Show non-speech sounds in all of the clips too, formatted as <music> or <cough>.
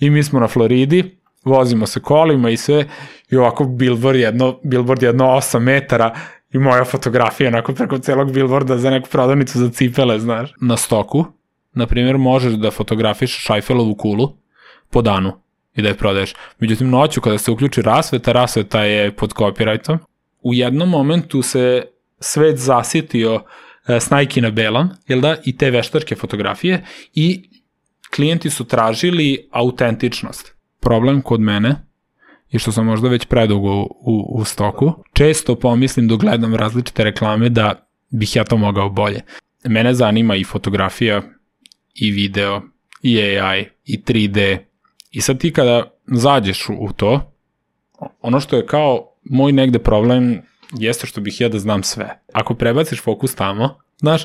I mi smo na Floridi, vozimo se kolima i sve, i ovako billboard jedno, billboard jedno 8 metara, i moja fotografija onako preko celog billboarda za neku prodavnicu za cipele, znaš. Na stoku, na primjer, možeš da fotografiš šajfelovu kulu po danu i da je prodaješ. Međutim, noću kada se uključi rasveta, rasveta je pod copyrightom. U jednom momentu se svet zasitio e, snajki na belom, jel da, i te veštarke fotografije i klijenti su tražili autentičnost. Problem kod mene i što sam možda već predugo u, u stoku, često pomislim dok gledam različite reklame da bih ja to mogao bolje. Mene zanima i fotografija, i video, i AI, i 3D. I sad ti kada zađeš u to, ono što je kao moj negde problem jeste što bih ja da znam sve. Ako prebaciš fokus tamo, znaš,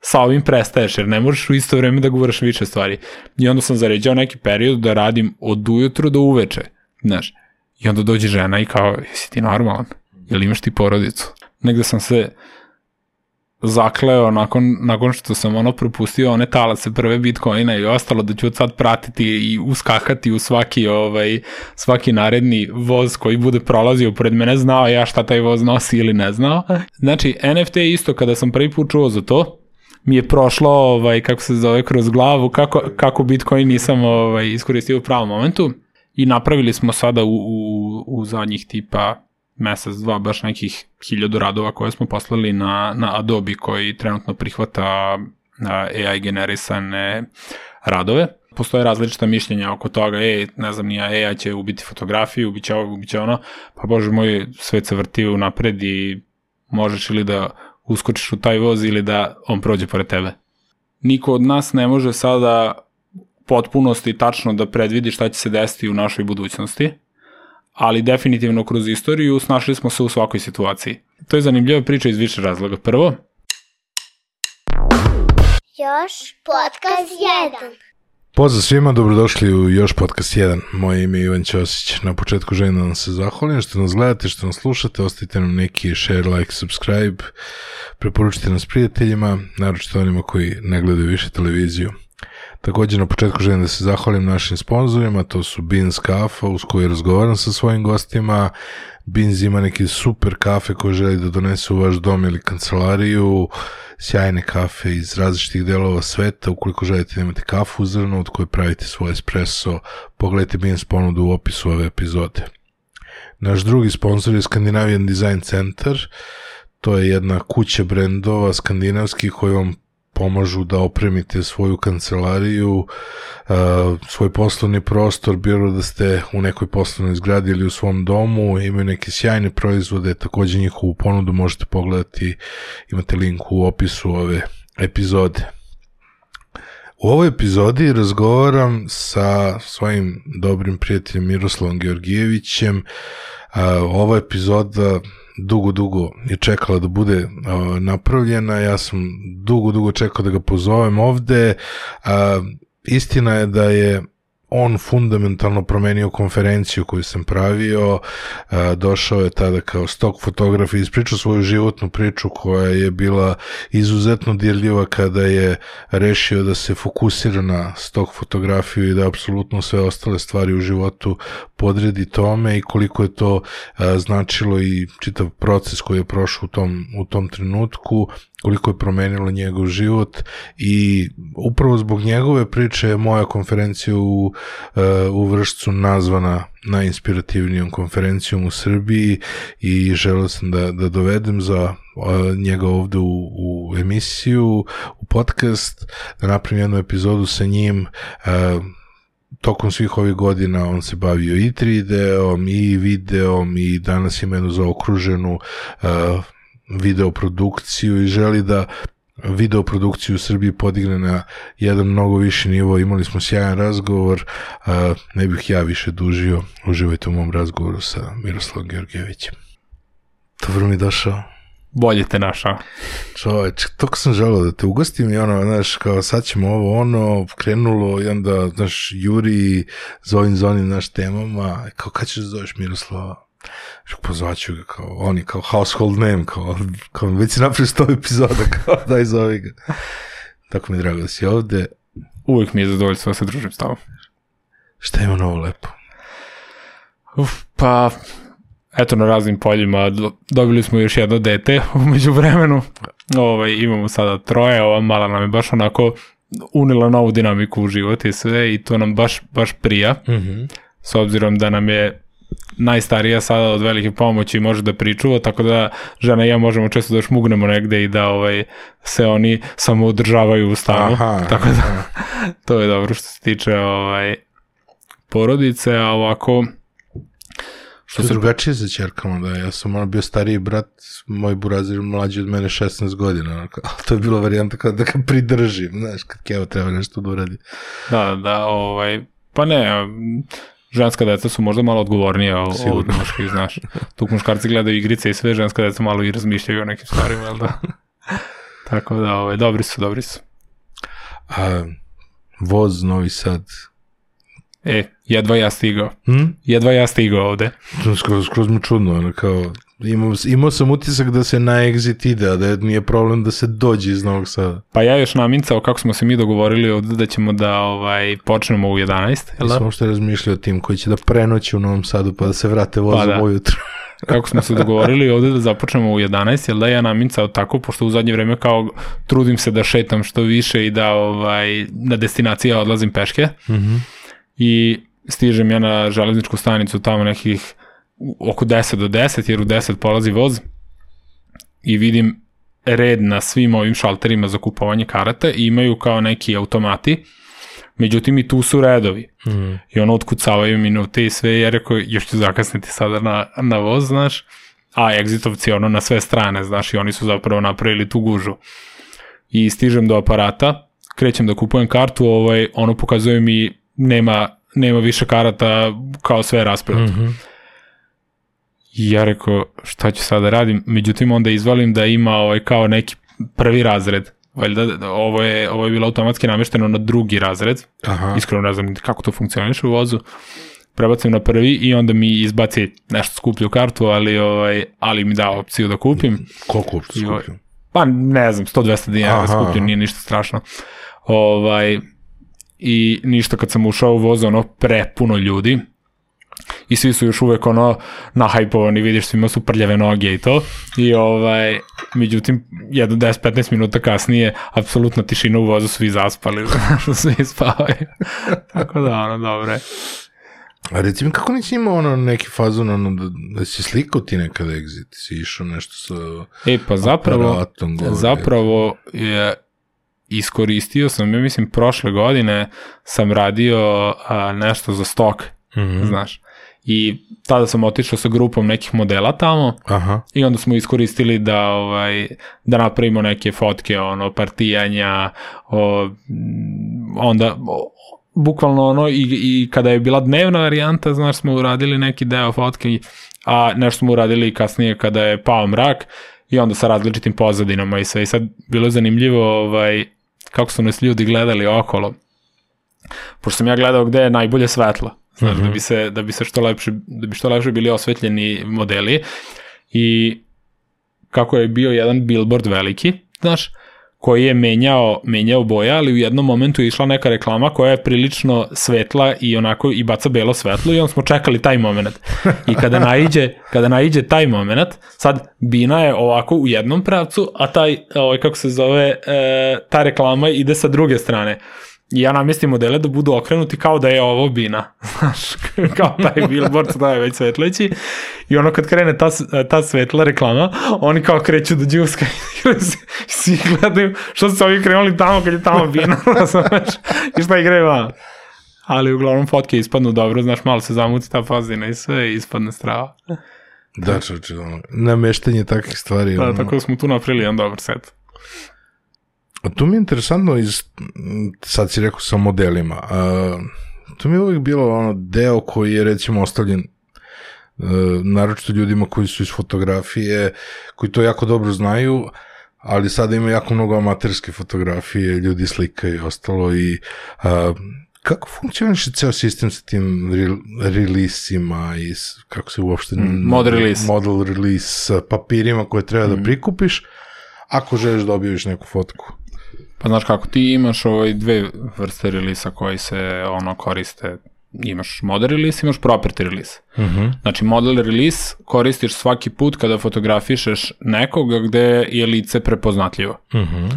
sa ovim prestaješ, jer ne možeš u isto vreme da govoriš više stvari. I onda sam zaređao neki period da radim od ujutru do uveče, znaš. I onda dođe žena i kao, jesi ti normalan? Jel imaš ti porodicu? Negde sam se zakleo nakon, nakon što sam ono propustio one talace prve bitcoina i ostalo da ću od sad pratiti i uskakati u svaki ovaj svaki naredni voz koji bude prolazio pored mene znao ja šta taj voz nosi ili ne znao. Znači NFT isto kada sam prvi put čuo za to mi je prošlo ovaj kako se zove kroz glavu kako kako Bitcoin nisam ovaj iskoristio u pravom momentu i napravili smo sada u, u, u zadnjih tipa mesec, dva, baš nekih hiljadu radova koje smo poslali na, na Adobe koji trenutno prihvata AI generisane radove. Postoje različita mišljenja oko toga, ej, ne znam, nija AI će ubiti fotografiju, ubiće ovo, ubiće ono, pa bože moj, svet se vrti u napred i možeš ili da uskočiš u taj voz ili da on prođe pored tebe. Niko od nas ne može sada potpunosti tačno da predvidi šta će se desiti u našoj budućnosti, ali definitivno kroz istoriju snašli smo se u svakoj situaciji. To je zanimljiva priča iz više razloga. Prvo, Još podcast 1. Pozdrav svima, dobrodošli u Još podcast 1. Moje ime je Ivan Ćosić. Na početku želim da vam se zahvalim što nas gledate, što nas slušate, ostavite nam neki share, like, subscribe, preporučite nas prijateljima, naročito onima koji ne gledaju više televiziju. Takođe na početku želim da se zahvalim našim sponzorima, to su Beans Kafa uz koju razgovaram sa svojim gostima. Beans ima neke super kafe koje želi da donese u vaš dom ili kancelariju, sjajne kafe iz različitih delova sveta, ukoliko želite da imate kafu u zrnu od koje pravite svoj espresso, pogledajte Beans ponudu u opisu ove epizode. Naš drugi sponsor je Scandinavian Design Center, to je jedna kuća brendova skandinavskih koji vam pomažu da opremite svoju kancelariju, svoj poslovni prostor, bilo da ste u nekoj poslovnoj zgradi ili u svom domu, imaju neke sjajne proizvode, takođe njihovu ponudu možete pogledati, imate link u opisu ove epizode. U ovoj epizodi razgovaram sa svojim dobrim prijateljem Miroslavom Georgijevićem. Ova epizoda dugo, dugo je čekala da bude uh, napravljena. Ja sam dugo, dugo čekao da ga pozovem ovde. Uh, istina je da je on fundamentalno promenio konferenciju koju sam pravio, došao je tada kao stok fotograf i ispričao svoju životnu priču koja je bila izuzetno dirljiva kada je rešio da se fokusira na stok fotografiju i da apsolutno sve ostale stvari u životu podredi tome i koliko je to značilo i čitav proces koji je prošao u tom, u tom trenutku koliko je promenilo njegov život i upravo zbog njegove priče je moja konferencija u, e, u Vršcu nazvana najinspirativnijom konferencijom u Srbiji i želeo sam da, da dovedem za e, njega ovde u, u emisiju, u podcast, da napravim jednu epizodu sa njim, uh, tokom svih ovih godina on se bavio i 3D-om i videom i danas ima jednu zaokruženu uh, videoprodukciju i želi da videoprodukciju u Srbiji podigne na jedan mnogo viši nivo. Imali smo sjajan razgovor, a, ne bih ja više dužio. Uživajte u mom razgovoru sa Miroslavom Georgijevićem. Dobro mi došao. Bolje te našao. Čoveč, toko sam želao da te ugostim i ono, znaš, kao sad ćemo ovo, ono, krenulo i onda, znaš, Juri za ovim, za onim, naš temama, kao kad ćeš da zoveš Miroslava? Pozvaću ga kao, on je kao household name, kao, kao već si napravio sto epizoda, kao <laughs> daj zovi ga. Tako mi je drago da si ovde. Uvijek mi je zadovoljstvo da se družim s tobom. Šta ima novo lepo? Uf, pa, eto na raznim poljima, do- dobili smo još jedno dete umeđu vremenu, ovaj, imamo sada troje, ova mala nam je baš onako unila novu dinamiku u život i sve i to nam baš, baš prija, Mhm. s obzirom da nam je najstarija sada od velike pomoći može da pričuva, tako da žena i ja možemo često da šmugnemo negde i da ovaj, se oni samo održavaju u stanu. Aha, <laughs> tako da to je dobro što se tiče ovaj, porodice, a ovako Što se drugačije sa čerkama, da, ja sam ono bio stariji brat, moj burazir mlađi od mene 16 godina, onako, ali <laughs> to je bilo varijanta kao da ga pridržim, znaš, kad Keva treba nešto da uradi. Da, da, ovaj, pa ne, ženska deca su možda malo odgovornije od muških, znaš. Tu muškarci gledaju igrice i sve, ženska deca malo i razmišljaju o nekim stvarima, jel da? <laughs> Tako da, ovaj, dobri su, dobri su. A, voz Novi Sad, E, jedva ja stigao. hm? Jedva ja stigao ovde. Skroz, skroz mu čudno, ono kao, imao, imao sam utisak da se na exit ide, a da nije problem da se dođe iz Novog Sada. Pa ja još namincao kako smo se mi dogovorili ovde da ćemo da ovaj, počnemo u 11, jel da? Nisam uopšte razmišljao o tim koji će da prenoći u Novom Sadu pa da se vrate vozom Pa da. ujutro. <laughs> kako smo se dogovorili ovde da započnemo u 11, jel da ja namincao tako, pošto u zadnje vreme kao trudim se da šetam što više i da ovaj, na destinacije odlazim peške Mhm. i stižem ja na železničku stanicu tamo nekih oko 10 do 10, jer u 10 polazi voz i vidim red na svim ovim šalterima za kupovanje karata i imaju kao neki automati, međutim i tu su redovi. Mhm. I ono otkucavaju minute i sve, ja rekao, još ću zakasniti sada na, na voz, znaš, a exitovci ono na sve strane, znaš, i oni su zapravo napravili tu gužu. I stižem do aparata, krećem da kupujem kartu, ovaj, ono pokazuje mi nema, nema više karata kao sve je raspevato. Mhm. I ja rekao, šta ću sada da radim? Međutim, onda izvalim da ima ovaj, kao neki prvi razred. Valjda, ovo je, ovo je bilo automatski namešteno na drugi razred. Aha. Iskreno ne znam kako to funkcioniše u vozu. Prebacim na prvi i onda mi izbaci nešto skuplju kartu, ali, ovaj, ali mi da opciju da kupim. Koliko uopšte Joj. skupio? Pa ne znam, 100-200 dinara skuplju, nije ništa strašno. Ovaj, I ništa kad sam ušao u voz, ono prepuno ljudi i svi su još uvek ono nahajpovani, vidiš svima su prljave noge i to i ovaj, međutim jedno 10-15 minuta kasnije apsolutna tišina u vozu, svi zaspali <laughs> svi spavaju <laughs> tako da ono, dobro je A reci mi, kako nisi imao ono neki fazon, ono, da, da si slikao ti nekada exit, si išao nešto sa E, pa zapravo, aparatom gore? zapravo je iskoristio sam, ja mislim, prošle godine sam radio a, nešto za stok, Mhm. znaš. I tada sam otišao sa grupom nekih modela tamo. Aha. i onda smo iskoristili da ovaj da napravimo neke fotke ono partijanja o, onda o, bukvalno ono i, i kada je bila dnevna varijanta znaš smo uradili neki deo fotke a nešto smo uradili kasnije kada je pao mrak i onda sa različitim pozadinama i sve. I sad bilo je zanimljivo ovaj kako su nas ljudi gledali okolo. Pošto sam ja gledao gde je najbolje svetlo znaš, da bi se da bi se što lepše da bi što lepše bili osvetljeni modeli i kako je bio jedan billboard veliki, znaš, koji je menjao, menjao boja, ali u jednom momentu je išla neka reklama koja je prilično svetla i onako i baca belo svetlo i on smo čekali taj moment. I kada naiđe, kada naiđe taj moment, sad bina je ovako u jednom pravcu, a taj, ovaj, kako se zove, e, ta reklama ide sa druge strane. I ja namestim modele da budu okrenuti kao da je ovo bina. <laughs> Znaš, kao taj billboard da je već svetleći. I ono kad krene ta, ta svetla reklama, oni kao kreću do džuska <laughs> i svi gledaju što su se ovi krenuli tamo kad je tamo bina. <laughs> Znaš, i šta igraju van. Ali uglavnom fotke ispadnu dobro, znaš, malo se zamuti ta fazina i sve ispadne strava. Da, čoče, ono, nameštanje takvih stvari. Da, ono. tako da smo tu napravili jedan dobar set. Tu mi je interesantno, iz, sad si rekao sa modelima, a, tu mi je uvijek bilo ono deo koji je recimo ostavljen uh, naročito ljudima koji su iz fotografije, koji to jako dobro znaju, ali sada ima jako mnogo amaterske fotografije, ljudi slikaju i ostalo i a, kako funkcioniše ceo sistem sa tim re, releasima i kako se uopšte... mod release. Model release papirima koje treba da prikupiš ako želiš da objaviš neku fotku. Pa znaš kako, ti imaš ovaj dve vrste relisa koji se ono koriste imaš model release, imaš property release. Uh -huh. Znači, model release koristiš svaki put kada fotografišeš nekoga gde je lice prepoznatljivo. Uh -huh.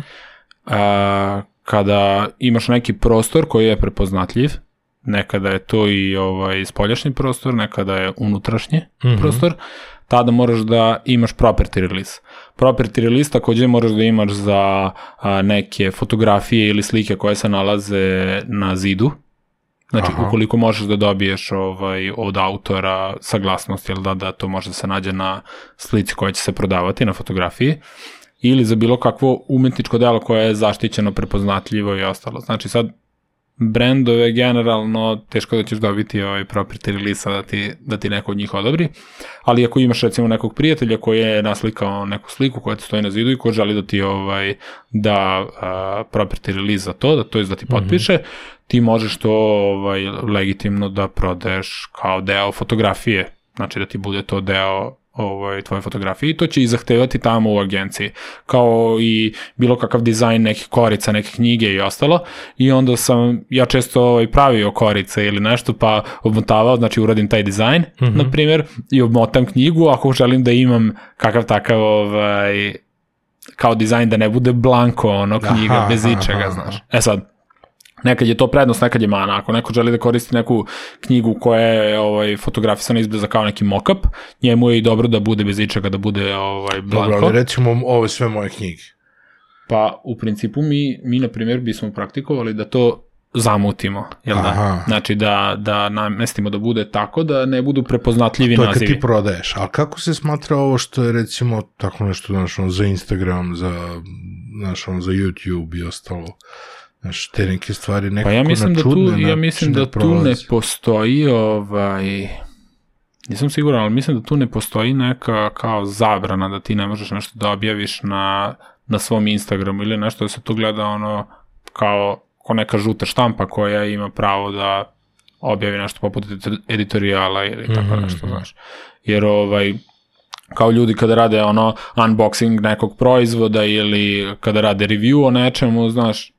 A, kada imaš neki prostor koji je prepoznatljiv, nekada je to i ovaj spoljašnji prostor, nekada je unutrašnji mm -hmm. prostor, tada moraš da imaš property release. Property release takođe moraš da imaš za a, neke fotografije ili slike koje se nalaze na zidu. Znači, Aha. ukoliko možeš da dobiješ ovaj, od autora saglasnost, jel da, da to može da se nađe na slici koja će se prodavati na fotografiji, ili za bilo kakvo umetničko delo koje je zaštićeno, prepoznatljivo i ostalo. Znači, sad, brendove generalno teško da ćeš dobiti ovaj property release da ti, da ti neko od njih odobri, ali ako imaš recimo nekog prijatelja koji je naslikao neku sliku koja ti stoji na zidu i ko želi da ti ovaj da uh, property release za to, da to je da ti mhm. potpiše, mm -hmm. ti možeš to ovaj legitimno da prodaješ kao deo fotografije, znači da ti bude to deo ovaj, tvoje fotografije i to će i zahtevati tamo u agenciji, kao i bilo kakav dizajn nekih korica, neke knjige i ostalo i onda sam ja često ovaj, pravio korice ili nešto pa obmotavao, znači uradim taj dizajn, mm -hmm. na primjer, i obmotam knjigu ako želim da imam kakav takav ovaj, kao dizajn da ne bude blanko ono knjiga aha, bez ičega, aha, znaš. E sad, Nekad je to prednost, nekad je mana. Ako neko želi da koristi neku knjigu koja je ovaj, fotografisana izbliza kao neki mock-up, njemu je i dobro da bude bez ičega, da bude ovaj, blanko. Dobro, ali recimo ove sve moje knjige. Pa, u principu mi, mi na primjer, bismo praktikovali da to zamutimo, jel da? Aha. da? Znači da, da namestimo da bude tako da ne budu prepoznatljivi nazivi. To je kad ti prodaješ, ali kako se smatra ovo što je recimo tako nešto znaš, za Instagram, za, znaš, za YouTube i ostalo? Znaš, te neke stvari nekako pa ja mislim da tu, ja mislim da tu ne postoji ovaj, nisam siguran, ali mislim da tu ne postoji neka kao zabrana da ti ne možeš nešto da objaviš na, na svom Instagramu ili nešto da se to gleda ono kao ko neka žuta štampa koja ima pravo da objavi nešto poput editorijala ili tako mm -hmm. nešto, znaš. Jer ovaj, kao ljudi kada rade ono unboxing nekog proizvoda ili kada rade review o nečemu, znaš,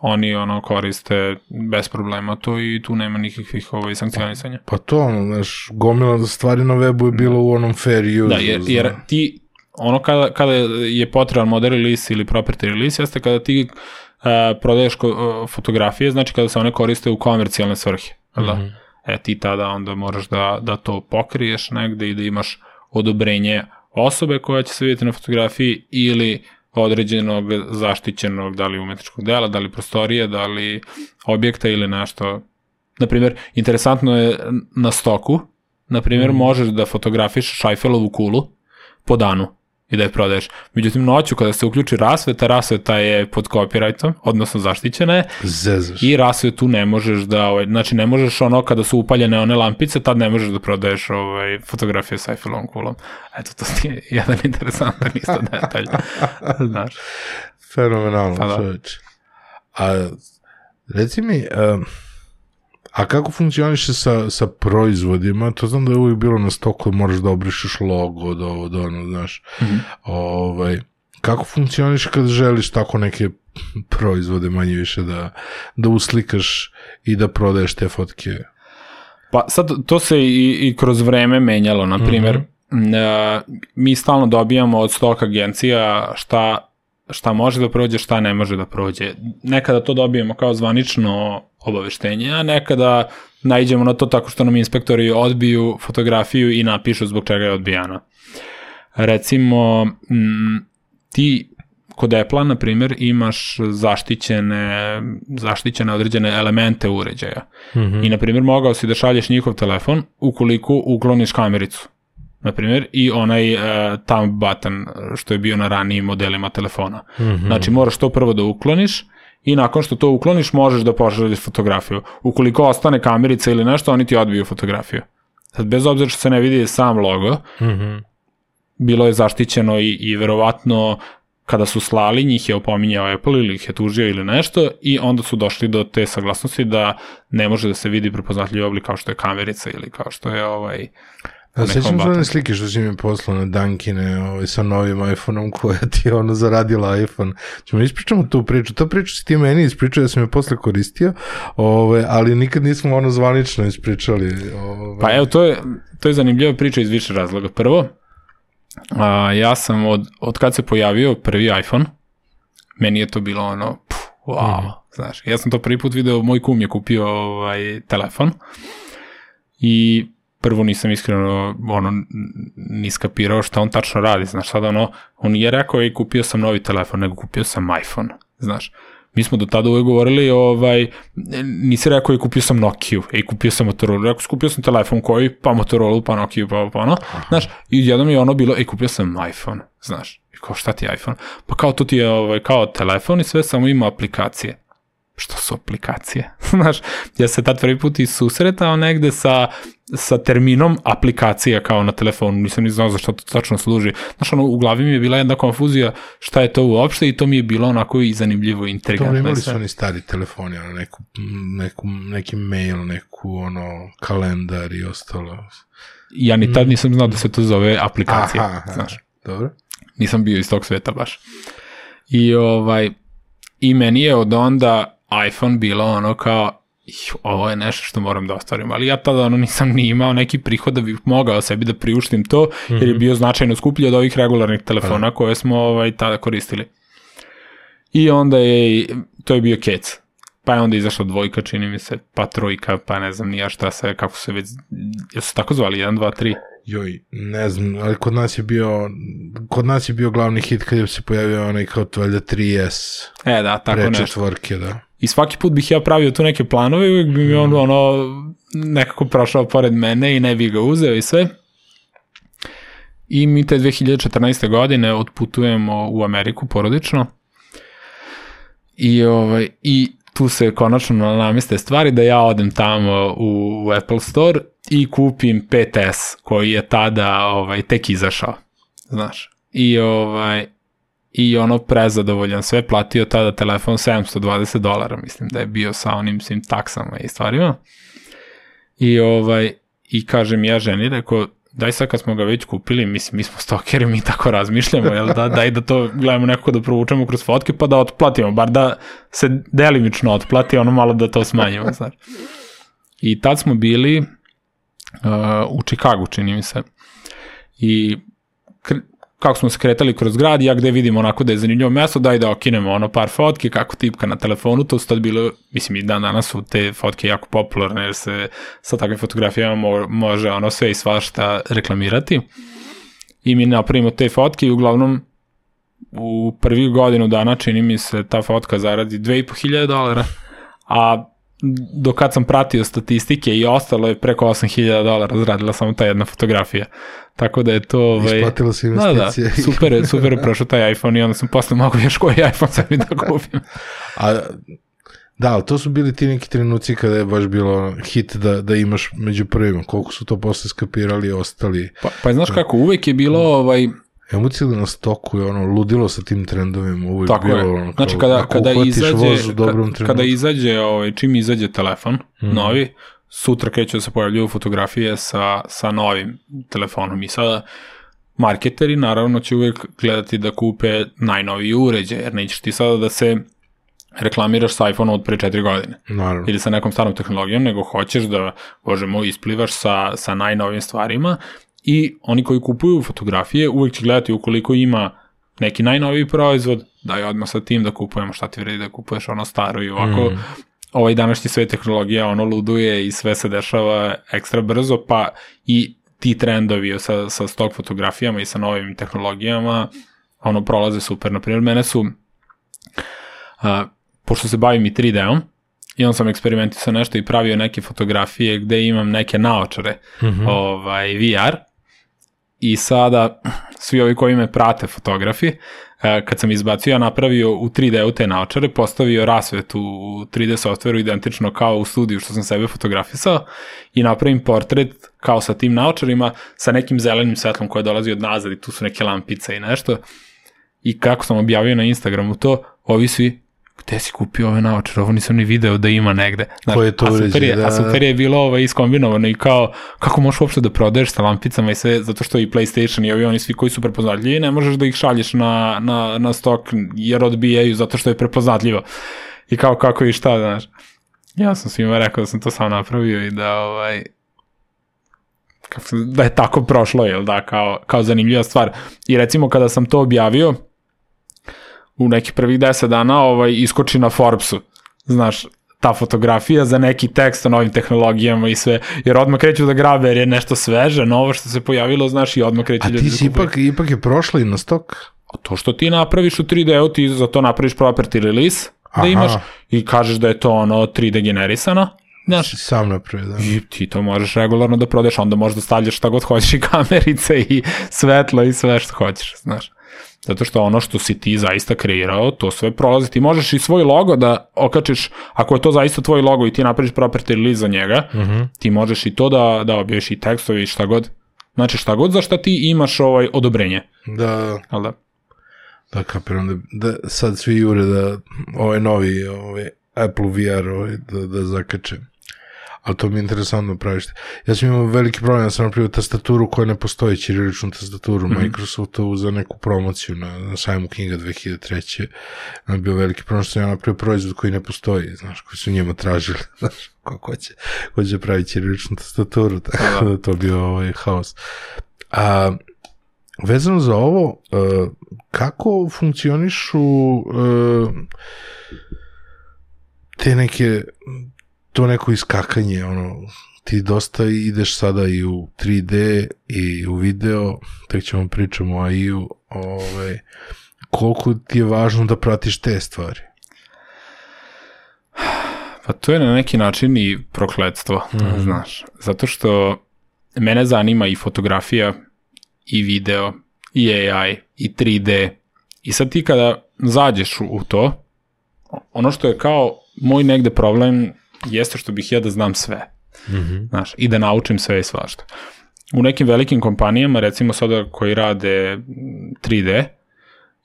oni ono koriste bez problema to i tu nema nikakvih ovaj, sankcionisanja. Pa to, ono, znaš, gomila stvari na webu je bilo u onom fair use. Da, jer, jer ti, ono kada, kada je potreban model release ili property release, jeste kada ti uh, prodaješ ko, uh, fotografije, znači kada se one koriste u komercijalne svrhe. Mm -hmm. da? E, ti tada onda moraš da, da to pokriješ negde i da imaš odobrenje osobe koja će se vidjeti na fotografiji ili određenog zaštićenog, da li umetničkog dela, da li prostorije, da li objekta ili nešto. Naprimjer, interesantno je na stoku, naprimjer, mm. možeš da fotografiš Šajfelovu kulu po danu i da je prodaješ. Međutim, noću kada se uključi rasveta, rasveta je pod copyrightom, odnosno zaštićena je. Zezaš. I rasvetu ne možeš da, ovaj, znači ne možeš ono kada su upaljene one lampice, tad ne možeš da prodaješ ovaj, fotografije sa Eiffelovom kulom. Eto, to je jedan interesantan isto detalj. <laughs> Znaš. Fenomenalno, pa da. čoveč. A, reci mi, um, A kako funkcioniše sa, sa proizvodima? To znam da je uvijek bilo na stoku, moraš da obrišeš logo, da ovo, da ono, znaš. Mm -hmm. ovaj, kako funkcioniše kad želiš tako neke proizvode manje više da, da uslikaš i da prodaješ te fotke? Pa sad to se i, i kroz vreme menjalo, na primjer, mm -hmm. mi stalno dobijamo od stok agencija šta šta može da prođe, šta ne može da prođe. Nekada to dobijemo kao zvanično obaveštenje, a nekada najđemo na to tako što nam inspektori odbiju fotografiju i napišu zbog čega je odbijana. Recimo, m, ti kod Apple-a, na primjer, imaš zaštićene, zaštićene određene elemente uređaja. Mm -hmm. I, na primjer, mogao si da šalješ njihov telefon ukoliko ukloniš kamericu na primjer, i onaj uh, thumb button što je bio na ranijim modelima telefona. Mm -hmm. Znači, moraš to prvo da ukloniš i nakon što to ukloniš možeš da pošalješ fotografiju. Ukoliko ostane kamerica ili nešto, oni ti odbiju fotografiju. Sad, bez obzira što se ne vidi sam logo, mm -hmm. bilo je zaštićeno i, i verovatno kada su slali, njih je opominjao Apple ili ih je tužio ili nešto i onda su došli do te saglasnosti da ne može da se vidi prepoznatljiv oblik kao što je kamerica ili kao što je ovaj Ja, sećam se one slike što si mi poslao na Dankine ovaj, sa novim iPhone-om koja ti je ono zaradila iPhone. Ćemo ispričamo tu priču. Ta priča si ti meni ispričao, ja sam je posle koristio, ovaj, ali nikad nismo ono zvanično ispričali. Ovaj. Pa evo, to je, to je zanimljiva priča iz više razloga. Prvo, a, ja sam od, od kad se pojavio prvi iPhone, meni je to bilo ono, pff, wow, Mhm. znaš, ja sam to prvi put video, moj kum je kupio ovaj telefon i prvo nisam iskreno ono, n- ni skapirao šta on tačno radi, znaš, sad ono, on je rekao i kupio sam novi telefon, nego kupio sam iPhone, znaš. Mi smo do tada uvek govorili, ovaj, nisi rekao i kupio sam Nokia, i kupio sam Motorola, rekao kupio sam telefon koji, pa Motorola, pa Nokia, pa, pa ono, znaš, i jednom je ono bilo, i kupio sam iPhone, znaš, i kao šta ti je iPhone? Pa kao to ti je ovaj, kao telefon i sve samo ima aplikacije što su aplikacije. <laughs> Znaš, ja se tad prvi put i susretao negde sa, sa terminom aplikacija kao na telefonu, nisam ni znao za što to tačno služi. Znaš, ono, u glavi mi je bila jedna konfuzija šta je to uopšte i to mi je bilo onako i zanimljivo, Dobro, intrigantno. i imali su oni stari telefoni, ono, neku, neku, neki mail, neku, ono, kalendar i ostalo. Ja ni tad nisam znao da se to zove aplikacija, Aha, aha, znaš. dobro. nisam bio iz tog sveta baš. I ovaj, i meni je od onda iPhone bilo ono kao, "Ih, ovo je nešto što moram da ostvarim, ali ja tada ono nisam ni imao neki prihod da bih mogao sebi da priuštim to, jer je bio značajno skuplji od ovih regularnih telefona koje smo ovaj, tada koristili. I onda je, to je bio kec. Pa je onda izašla dvojka, čini mi se, pa trojka, pa ne znam nija šta se, kako se već, jesu tako zvali, 1, 2, 3? Joj, ne znam, ali kod nas je bio, kod nas je bio glavni hit kad je se pojavio onaj kao to valjda 3S, E da, tako pre nešto. četvorke, da. I svaki put bih ja pravio tu neke planove i uvijek bi mi on ono nekako prošao pored mene i ne bi ga uzeo i sve. I mi te 2014. godine otputujemo u Ameriku porodično. I, ovaj, i tu se konačno nameste stvari da ja odem tamo u, u Apple Store i kupim 5S koji je tada ovaj, tek izašao. Znaš. I ovaj, i ono prezadovoljan sve, platio tada telefon 720 dolara, mislim da je bio sa onim svim taksama i stvarima. I ovaj, i kažem ja ženi, rekao, daj sad kad smo ga već kupili, mislim, mi smo stokeri, mi tako razmišljamo, jel da, daj da to gledamo nekako da provučemo kroz fotke, pa da otplatimo, bar da se delimično otplati, ono malo da to smanjimo, znaš. I tad smo bili uh, u Čikagu, čini mi se. I kako smo se kretali kroz grad, ja gde vidim onako da je zanimljivo mesto, daj da okinemo ono par fotki, kako tipka na telefonu, to su tad bilo, mislim i dan danas su te fotke jako popularne, jer se sa takvim fotografijama mo može ono sve i svašta reklamirati. I mi napravimo te fotke i uglavnom u prvi godinu dana čini mi se ta fotka zaradi 2500 dolara, a do kad sam pratio statistike i ostalo je preko 8000 dolara zaradila samo ta jedna fotografija. Tako da je to... Ovaj, Isplatila se Da, da, investicija. <laughs> super, je, super je prošao taj iPhone i onda sam posle mogu još koji iPhone sebi da kupim. <laughs> A, da, ali to su bili ti neki trenuci kada je baš bilo hit da, da imaš među prvima. Koliko su to posle skapirali i ostali. Pa, pa znaš kako, uvek je bilo ovaj, Emocija na stoku je ono ludilo sa tim trendovima. Uvijek Tako bilo je. ono, kao, Znači kada, ako kada izađe, voz u dobrom ka- trenutku. kada izađe, ovaj, čim izađe telefon novi, sutra kreću da se pojavljuju fotografije sa, sa novim telefonom i sada marketeri naravno će uvek gledati da kupe najnoviji uređaj, jer nećeš ti sada da se reklamiraš sa iPhone od pre 4 godine Naravno. ili sa nekom starom tehnologijom, nego hoćeš da, bože moj, isplivaš sa, sa najnovim stvarima i oni koji kupuju fotografije uvek će gledati ukoliko ima neki najnoviji proizvod, daj odmah sa tim da kupujemo šta ti vredi da kupuješ ono staro i ovako mm. ovaj današnji sve tehnologija ono luduje i sve se dešava ekstra brzo, pa i ti trendovi sa, sa stok fotografijama i sa novim tehnologijama ono prolaze super. Naprimjer, mene su a, pošto se bavim i 3D-om, i on sam eksperimentisao nešto i pravio neke fotografije gde imam neke naočare, mm -hmm. ovaj, VR, i sada svi ovi koji me prate fotografi, eh, kad sam izbacio, ja napravio u 3D-u te naočare, postavio rasvetu u 3D softveru identično kao u studiju što sam sebe fotografisao i napravim portret kao sa tim naočarima sa nekim zelenim svetlom koje dolazi od nazad i tu su neke lampice i nešto. I kako sam objavio na Instagramu to, ovi svi gde si kupio ove naočare, ovo nisam ni video da ima negde. Znaš, Ko je to a super je, da, a super je bilo ovaj, iskombinovano i kao, kako možeš uopšte da prodaješ sa lampicama i sve, zato što i PlayStation i ovi oni svi koji su prepoznatljivi, ne možeš da ih šalješ na, na, na stok jer odbijaju zato što je prepoznatljivo. I kao kako i šta, znaš. Ja sam svima rekao da sam to sam napravio i da ovaj, da je tako prošlo, jel da, kao, kao zanimljiva stvar. I recimo kada sam to objavio, u nekih prvih deset dana ovaj, iskoči na Forbesu, znaš, ta fotografija za neki tekst o novim tehnologijama i sve, jer odmah kreću da grabe jer je nešto sveže, novo što se pojavilo, znaš, i odmah kreću A ljudi ti da si kupuju. ipak, ipak je prošla i na stok? A to što ti napraviš u 3D-u, ti za to napraviš property release, da Aha. imaš i kažeš da je to ono 3D generisano, znaš, Si sam napravio, da. I ti to možeš regularno da prodeš, onda možeš da stavljaš šta god hoćeš i kamerice i svetlo i sve što hoćeš, znaš. Zato što ono što si ti zaista kreirao, to sve prolazi. Ti možeš i svoj logo da okačiš, ako je to zaista tvoj logo i ti napraviš property release za njega, Uh -huh. ti možeš i to da, da objaviš i tekstovi i šta god. Znači šta god za šta ti imaš ovaj odobrenje. Da, Jel da? da kapiram da, da sad svi jure da ovaj novi ovaj Apple VR ovaj, da, da zakače. Ali to mi je interesantno praviš. Ja sam imao veliki problem, ja sam napravio tastaturu koja ne postoji, ćiriličnu tastaturu mm -hmm. Microsoftovu za neku promociju na, na sajmu knjiga 2003. Na bio veliki problem što sam ja napravio proizvod koji ne postoji, znaš, koji su njima tražili, <laughs> znaš, ko, ko će, ko će praviti ćiriličnu tastaturu, <laughs> tako da to bio ovaj haos. A, vezano za ovo, uh, kako funkcionišu uh, te neke to neko iskakanje, ono, ti dosta ideš sada i u 3D i u video, tek ćemo pričamo o AI-u, ovaj, koliko ti je važno da pratiš te stvari? Pa to je na neki način i prokledstvo, mm -hmm. znaš. Zato što mene zanima i fotografija, i video, i AI, i 3D. I sad ti kada zađeš u, u to, ono što je kao moj negde problem jeste što bih ja da znam sve. Mm -hmm. Znaš, i da naučim sve i svašta. U nekim velikim kompanijama, recimo sada koji rade 3D,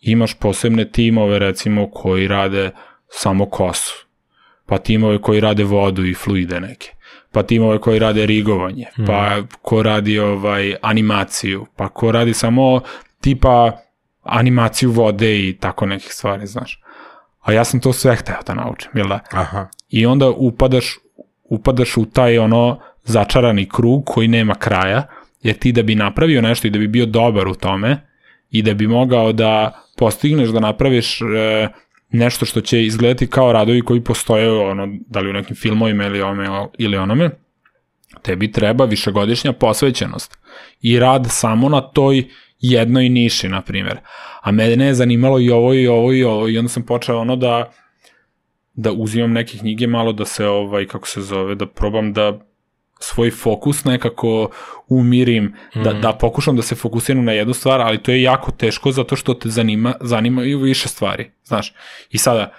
imaš posebne timove, recimo, koji rade samo kosu pa timove koji rade vodu i fluide neke, pa timove koji rade rigovanje, mm. pa ko radi ovaj animaciju, pa ko radi samo tipa animaciju vode i tako nekih stvari, znaš. A ja sam to sve hteo da naučim, jel da? Aha. I onda upadaš, upadaš u taj ono začarani krug koji nema kraja, jer ti da bi napravio nešto i da bi bio dobar u tome i da bi mogao da postigneš da napraviš e, nešto što će izgledati kao radovi koji postoje ono, da li u nekim filmovima ili, ome, ili onome, tebi treba višegodišnja posvećenost i rad samo na toj jednoj niši, na primjer. A mene je zanimalo i ovo i ovo i ovo i onda sam počeo ono da da uzimam neke knjige malo da se ovaj kako se zove da probam da svoj fokus nekako umirim, mm. da, da pokušam da se fokusiram na jednu stvar, ali to je jako teško zato što te zanima, zanimaju više stvari, znaš. I sada,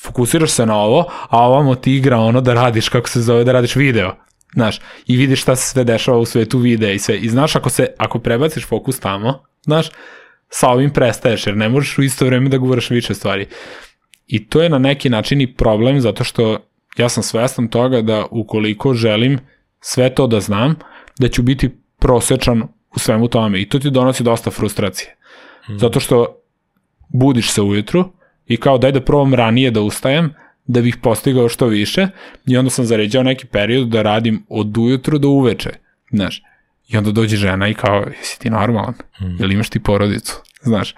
fokusiraš se na ovo, a ovamo ti igra ono da radiš, kako se zove, da radiš video, znaš, i vidiš šta se sve dešava u svetu videa i sve. I znaš, ako, se, ako prebaciš fokus tamo, znaš, sa ovim prestaješ, jer ne možeš u isto vreme da govoriš više stvari. I to je na neki način i problem, zato što ja sam svestan toga da ukoliko želim sve to da znam, da ću biti prosečan u svemu tome i to ti donosi dosta frustracije. Hmm. Zato što budiš se ujutru i kao daj da probam ranije da ustajem, da bih postigao što više i onda sam zaređao neki period da radim od ujutru do uveče, znaš. I onda dođe žena i kao, jesi ti normalan? Hmm. Jel imaš ti porodicu? Znaš.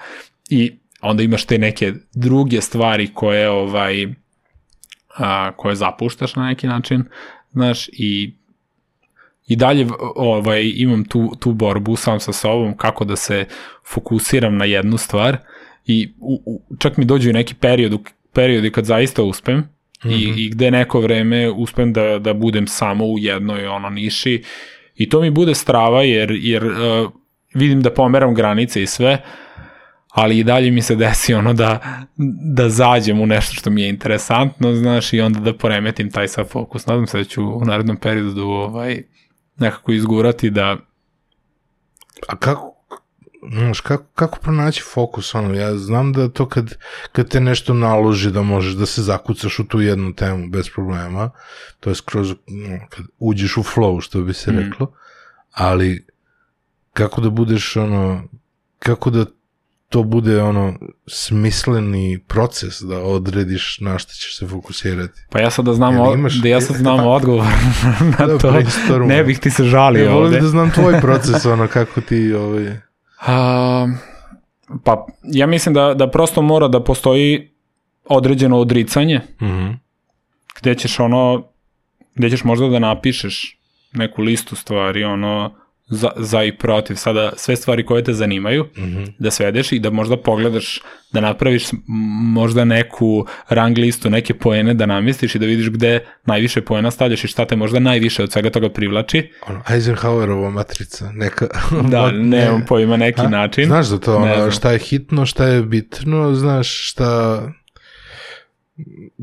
I onda imaš te neke druge stvari koje ovaj a, koje zapuštaš na neki način, znaš, i i dalje ovaj, imam tu, tu borbu sam sa sobom kako da se fokusiram na jednu stvar i u, u, čak mi dođu i neki period, periodi kad zaista uspem mm -hmm. i, i gde neko vreme uspem da, da budem samo u jednoj ono niši i to mi bude strava jer, jer uh, vidim da pomeram granice i sve, ali i dalje mi se desi ono da, da zađem u nešto što mi je interesantno, znaš, i onda da poremetim taj sav fokus. Nadam se da ću u narednom periodu ovaj, nekako izgurati da... A kako, znaš, kako, kako pronaći fokus, ono, ja znam da to kad, kad te nešto naloži da možeš da se zakucaš u tu jednu temu bez problema, to je skroz, kad uđeš u flow, što bi se reklo, ali kako da budeš, ono, kako da to bude ono smisleni proces da odrediš na šta ćeš se fokusirati. Pa ja sad da znam, Jel imaš- da ja sad <laughs> znam Pa- odgovor na Da, to, ne bih ti se žalio Ja ovde. da znam tvoj <laughs> proces, ono, kako ti, ovaj... A, pa ja mislim da, da prosto mora da postoji određeno odricanje Mhm. gde ćeš ono, gde ćeš možda da napišeš neku listu stvari, ono, za, za i protiv, sada sve stvari koje te zanimaju, Mhm. da svedeš i da možda pogledaš, da napraviš možda neku rang listu, neke poene da namestiš i da vidiš gde najviše poena stavljaš i šta te možda najviše od svega toga privlači. Ono, Eisenhowerova matrica, neka... Da, <laughs> nemam pojma neki A? način. Znaš za to, Ne ono, znam. šta je hitno, šta je bitno, znaš šta...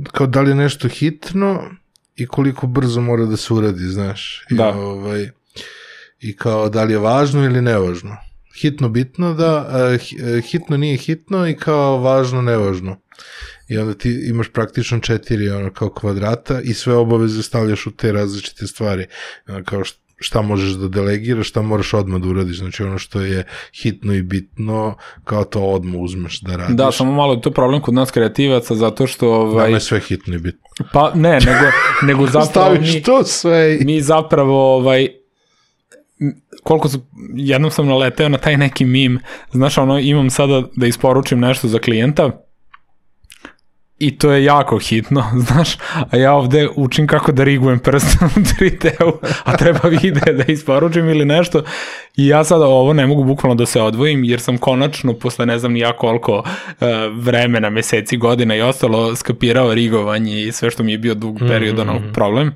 Kao da li je nešto hitno i koliko brzo mora da se uradi, znaš. I, Da. ovaj, I kao da li je važno ili nevažno. Hitno bitno da, hi- e, hitno nije hitno i kao važno nevažno. I onda ti imaš praktično četiri ono, kao kvadrata i sve obaveze stavljaš u te različite stvari. Ono, kao št- šta možeš da delegiraš, šta moraš odmah da uradiš. Znači ono što je hitno i bitno, kao to odmah uzmeš da radiš. Da, samo malo je to problem kod nas kreativaca, zato što, ovaj, Nama je sve hitno i bitno. pa ne, nego, nego zapravo Staviš mi, to sve i... mi zapravo, ovaj, koliko su, jednom sam naleteo na taj neki mim, znaš, ono, imam sada da isporučim nešto za klijenta, I to je jako hitno, <laughs> znaš, a ja ovde učim kako da rigujem prstom u 3D-u, a treba <laughs> vide da isporučim ili nešto. I ja sada ovo ne mogu bukvalno da se odvojim, jer sam konačno, posle ne znam ja koliko uh, vremena, meseci, godina i ostalo, skapirao rigovanje i sve što mi je bio dug period, ono, problem.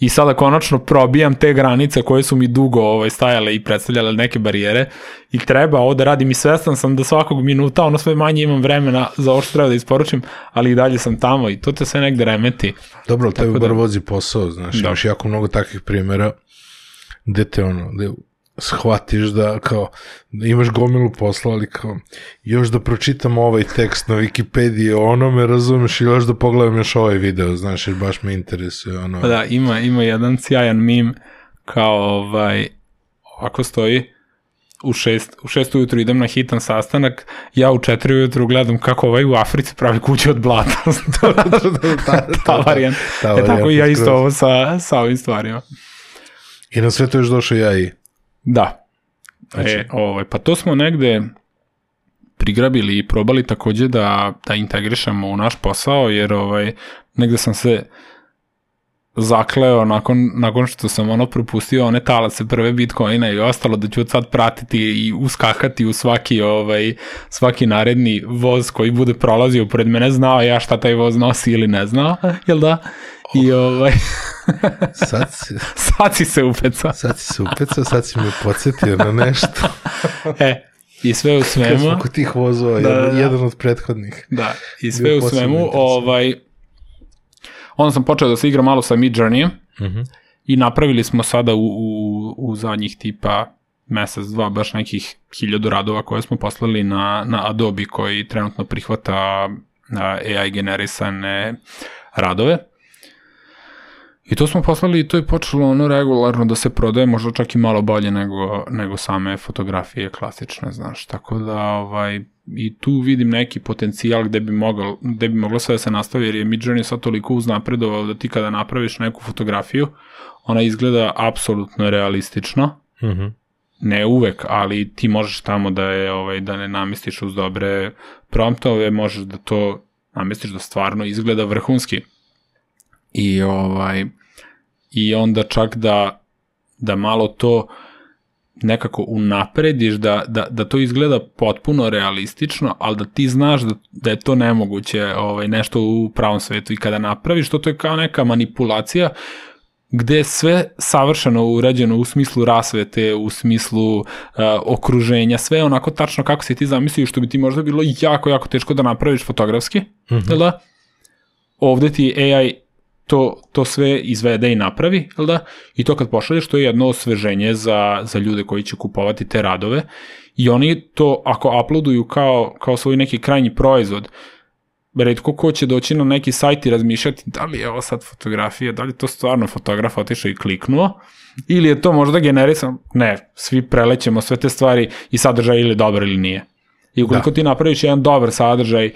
I sada konačno probijam te granice koje su mi dugo ovaj, stajale i predstavljale neke barijere i treba ovo da radim i svestan sam da svakog minuta ono sve manje imam vremena za ovo što treba da isporučim, ali i dalje sam tamo i to te sve negde remeti. Dobro, ali tebi da- bar vozi posao, znaš, Da. imaš jako mnogo takvih primjera gde te ono, gde shvatiš da kao, imaš gomilu posla, ali kao, još da pročitam ovaj tekst na Wikipediji o onome, razumeš, i još da pogledam još ovaj video, znaš, jer baš me interesuje, ono, Pa da, ima, ima jedan sjajan mim kao ovaj, ovako stoji, u šest, u šest ujutru idem na hitan sastanak, ja u četiri ujutru gledam kako ovaj u Africi pravi kuće od blata. <laughs> ta, ta varijanta. ta E tako i ja isto ovo sa, sa ovim stvarima. I na sve to još došao ja i, Da. Znači- E, ovaj, pa to smo negde prigrabili i probali takođe da, da integrišemo u naš posao, jer ovaj, negde sam se zakleo nakon, nakon što sam ono propustio one talace prve bitcoina i ostalo da ću od sad pratiti i uskakati u svaki ovaj svaki naredni voz koji bude prolazio pored mene znao ja šta taj voz nosi ili ne znao, <laughs> jel da? I ovaj <laughs> sad si, <laughs> sad si se upecao. sad si se upecao, sad si me podsjetio na nešto. <laughs> E, i sve u Kad svemu, smo kod tih vozova, Da, jedan, da, da. jedan od prethodnih. da, i sve u svemu, ovaj, onda sam počeo da se igram malo sa Mid Journey Mhm. i napravili smo sada u, u, u zadnjih tipa mesec, dva, baš nekih hiljadu radova koje smo poslali na, na Adobe koji trenutno prihvata AI generisane radove. I to smo poslali i to je počelo ono regularno da se prodaje možda čak i malo bolje nego, nego same fotografije klasične, znaš. Tako da ovaj, i tu vidim neki potencijal gde bi, moglo, gde bi moglo sve da se nastavi jer je Midjourney sad toliko uznapredovao da ti kada napraviš neku fotografiju ona izgleda apsolutno realistično Mhm. ne uvek, ali ti možeš tamo da je ovaj da ne namestiš uz dobre promptove, možeš da to namestiš da stvarno izgleda vrhunski. I ovaj i onda čak da da malo to nekako unaprediš da, da, da to izgleda potpuno realistično, ali da ti znaš da, da je to nemoguće ovaj, nešto u pravom svetu i kada napraviš to, to je kao neka manipulacija gde je sve savršeno urađeno u smislu rasvete, u smislu uh, okruženja, sve onako tačno kako se ti zamislio, što bi ti možda bilo jako, jako teško da napraviš fotografski, mm -hmm. da? Ovde ti AI to, to sve izvede i napravi, jel da? I to kad pošalješ, to je jedno osveženje za, za ljude koji će kupovati te radove i oni to, ako uploaduju kao, kao svoj neki krajnji proizvod, redko ko će doći na neki sajt i razmišljati da li je ovo sad fotografija, da li to stvarno fotograf otišao i kliknuo, ili je to možda generisan, ne, svi prelećemo sve te stvari i sadržaj ili dobar ili nije. I ukoliko da. ti napraviš jedan dobar sadržaj,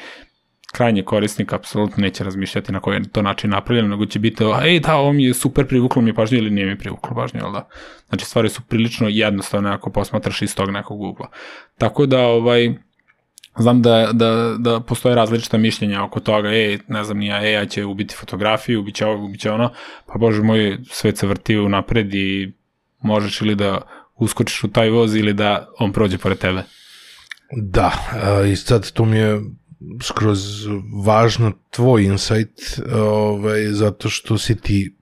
krajnji korisnik apsolutno neće razmišljati na koji je to način napravljeno, nego će biti, ej da, ovo mi je super privuklo mi pažnju ili nije mi privuklo pažnju, jel da? Znači stvari su prilično jednostavne ako posmatraš iz tog nekog ugla. Tako da, ovaj, znam da, da, da postoje različita mišljenja oko toga, ej, ne znam, nija AI će ubiti fotografiju, ubiće ovo, ubiće ono, pa bože moj, svet se vrti u napred i možeš ili da uskočiš u taj voz ili da on prođe pored tebe. Da, i sad to mi je skroz važno tvoj insight, ovaj, zato što si ti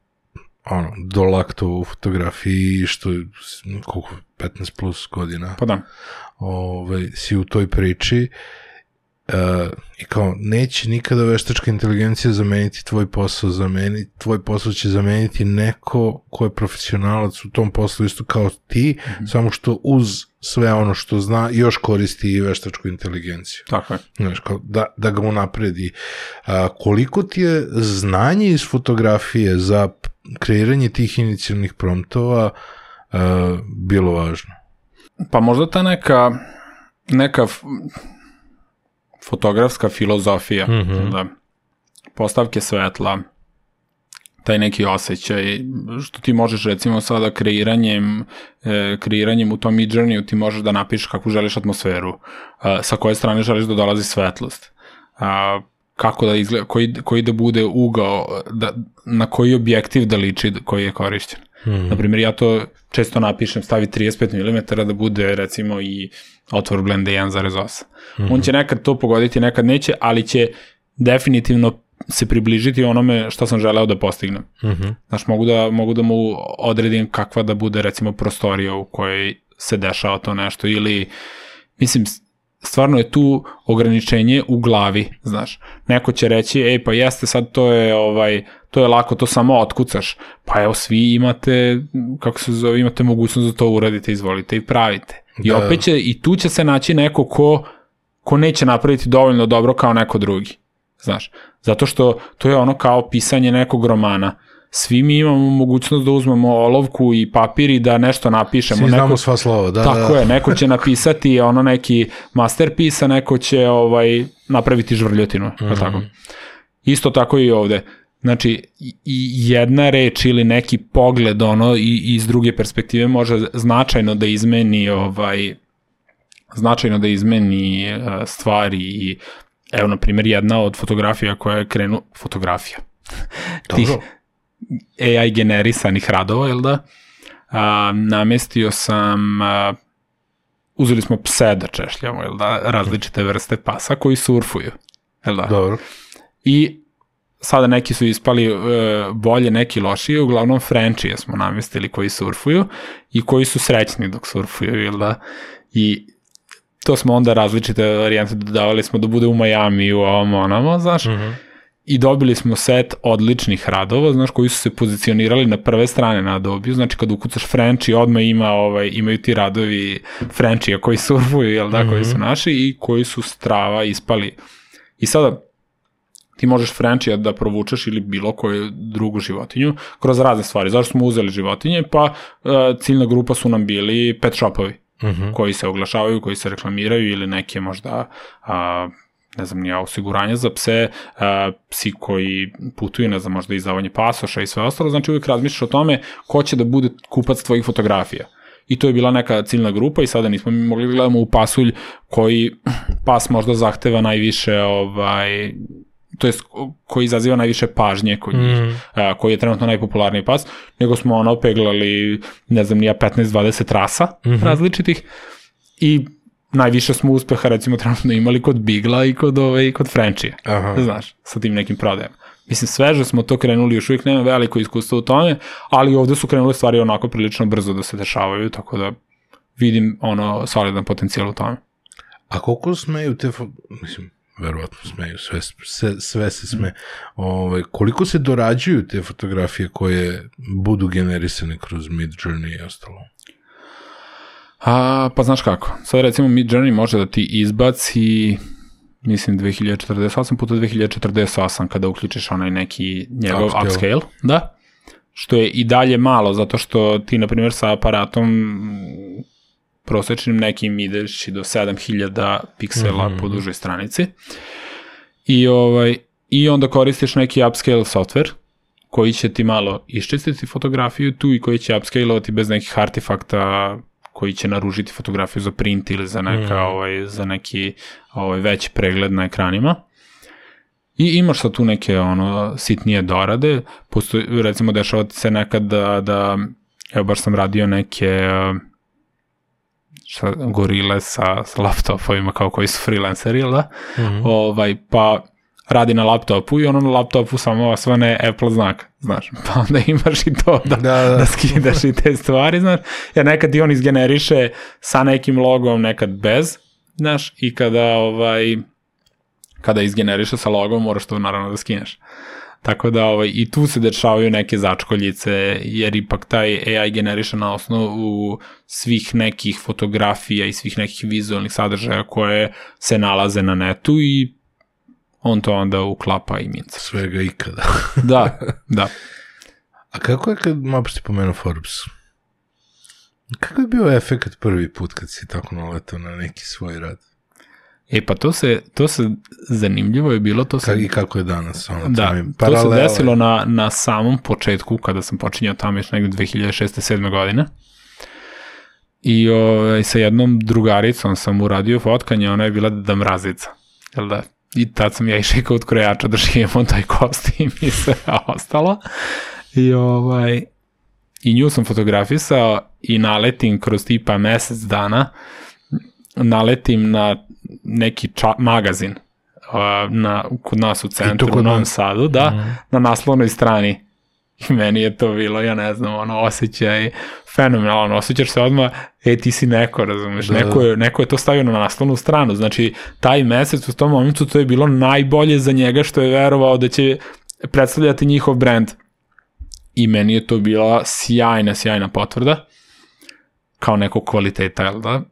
ono, dolakto u fotografiji, što je koliko, 15 plus godina. Pa da. Ovaj, si u toj priči uh, i kao neće nikada veštačka inteligencija zameniti tvoj posao, zameniti, tvoj posao će zameniti neko ko je profesionalac u tom poslu isto kao ti, mm -hmm. samo što uz sve ono što zna još koristi i veštačku inteligenciju. Tako je. Znaš, kao da, da ga unapredi. A, koliko ti je znanje iz fotografije za kreiranje tih inicijalnih promptova a, bilo važno? Pa možda ta neka neka fotografska filozofija, mm -hmm. da, postavke svetla, taj neki osjećaj, što ti možeš recimo sada kreiranjem, e, kreiranjem u tom midjourneyu ti možeš da napišeš kakvu želiš atmosferu, a, sa koje strane želiš da dolazi svetlost, a, kako da izgleda, koji, koji da bude ugao, da, na koji objektiv da liči koji je korišćen. Hmm. Naprimjer, ja to često napišem, stavi 35 mm da bude recimo i otvor blenda 1.8. Hmm. On će nekad to pogoditi, nekad neće, ali će definitivno se približiti onome što sam želeo da postignem. Mm -hmm. Znaš, mogu da, mogu da mu odredim kakva da bude recimo prostorija u kojoj se dešava to nešto ili mislim stvarno je tu ograničenje u glavi, znaš. Neko će reći, ej pa jeste sad to je ovaj to je lako, to samo otkucaš. Pa evo svi imate kako se zove, imate mogućnost da to uradite, izvolite i pravite. I da. opet će i tu će se naći neko ko ko neće napraviti dovoljno dobro kao neko drugi. Znaš, zato što to je ono kao pisanje nekog romana. Svi mi imamo mogućnost da uzmemo olovku i papir i da nešto napišemo. Svi znamo neko, sva slova, da. Tako da. je, neko će napisati ono neki masterpiece, a neko će ovaj, napraviti žvrljotinu. Mm -hmm. tako. Isto tako i ovde. Znači, i jedna reč ili neki pogled ono i iz druge perspektive može značajno da izmeni ovaj značajno da izmeni eh, stvari i Evo, na primjer, jedna od fotografija koja je krenu... Fotografija. Tih AI generisanih radova, jel da? A, namestio sam... A, uzeli smo pse da češljamo, jel da? Različite vrste pasa koji surfuju, jel da? Dobro. I sada neki su ispali e, bolje, neki lošije, uglavnom Frenčije smo namestili koji surfuju i koji su srećni dok surfuju, jel da? I to smo onda različite varijante dodavali smo da bude u Miami u ovom onamo, znaš, mm -hmm. i dobili smo set odličnih radova, znaš, koji su se pozicionirali na prve strane na Adobe, znači kad ukucaš French i odmah ima, ovaj, imaju ti radovi Frenchija koji surfuju, <laughs> jel da, mm -hmm. koji su mhm. naši i koji su strava ispali. I sada, ti možeš Frenchija da provučeš ili bilo koju drugu životinju kroz razne stvari. Zašto smo uzeli životinje? Pa uh, ciljna grupa su nam bili pet shopovi uh mhm. -huh. koji se oglašavaju, koji se reklamiraju ili neke možda a, ne znam, nija osiguranje za pse, a, psi koji putuju, ne znam, možda izdavanje pasoša i sve ostalo, znači uvijek razmišljaš o tome ko će da bude kupac tvojih fotografija. I to je bila neka ciljna grupa i sada nismo mi mogli da gledamo u pasulj koji <clears throat> pas možda zahteva najviše ovaj, to jest koji izaziva najviše pažnje kod njih, mm. a, koji je trenutno najpopularniji pas, nego smo ono peglali, ne znam, nija 15-20 rasa mm -hmm. različitih i najviše smo uspeha recimo trenutno imali kod Bigla i kod, ove, i kod Frenchija, znaš, sa tim nekim prodajama. Mislim, sveže smo to krenuli, još uvijek nema veliko iskustvo u tome, ali ovde su krenule stvari onako prilično brzo da se dešavaju, tako da vidim ono solidan potencijal u tome. A koliko smeju te, mislim, verovatno smeju, sve, sve, sve se sme. Ove, koliko se dorađuju te fotografije koje budu generisane kroz Mid Journey i ostalo? A, pa znaš kako, sad recimo Mid Journey može da ti izbaci mislim 2048 puta 2048 kada uključiš onaj neki njegov upscale, upscale da, što je i dalje malo zato što ti na primjer sa aparatom prosečnim nekim ideš i do 7000 piksela mm -hmm. po dužoj stranici. I, ovaj, I onda koristiš neki upscale software koji će ti malo iščistiti fotografiju tu i koji će upscale-ovati bez nekih artefakta koji će naružiti fotografiju za print ili za, neka, mm. ovaj, za neki ovaj, veći pregled na ekranima. I imaš sad tu neke ono sitnije dorade, postoji, recimo dešava se nekad da, da evo baš sam radio neke uh, šta, gorile sa, sa laptopovima kao koji su freelanceri, ili da? Mm -hmm. ovaj, pa radi na laptopu i ono na laptopu samo osvane Apple znak, znaš, <laughs> pa onda imaš i to da, da, da. da skidaš i te stvari, znaš, jer nekad i on izgeneriše sa nekim logom, nekad bez, znaš, i kada ovaj, kada izgeneriše sa logom, moraš to naravno da skineš. Tako da ovaj, i tu se dešavaju neke začkoljice, jer ipak taj AI generiše na osnovu svih nekih fotografija i svih nekih vizualnih sadržaja koje se nalaze na netu i on to onda uklapa i minca. Svega ikada. <laughs> da, <laughs> da. A kako je kad, malo si pomenuo Forbes, kako je bio efekt prvi put kad si tako naletao na neki svoj rad? E pa to se, to se zanimljivo je bilo, to se... I kako je danas? Ono, da, to, se desilo na, na samom početku, kada sam počinjao tamo još negde 2006. 7. godine. I o, ovaj, sa jednom drugaricom sam uradio fotkanje, ona je bila da mrazica. Jel da? I tad sam ja išao kod krojača da šijemo taj kostim i sve ostalo. I ovaj, i nju sam fotografisao i naletim kroz tipa mesec dana naletim na neki ča, magazin uh, na, kod nas u centru, u Novom Sadu, da, mm. na naslovnoj strani. I meni je to bilo, ja ne znam, ono, osjećaj fenomenalno, osjećaš se odmah, e, ti si neko, razumeš, da, neko, je, neko je to stavio na naslovnu stranu, znači, taj mesec u tom momentu to je bilo najbolje za njega što je verovao da će predstavljati njihov brand. I meni je to bila sjajna, sjajna potvrda, kao nekog kvaliteta, jel da?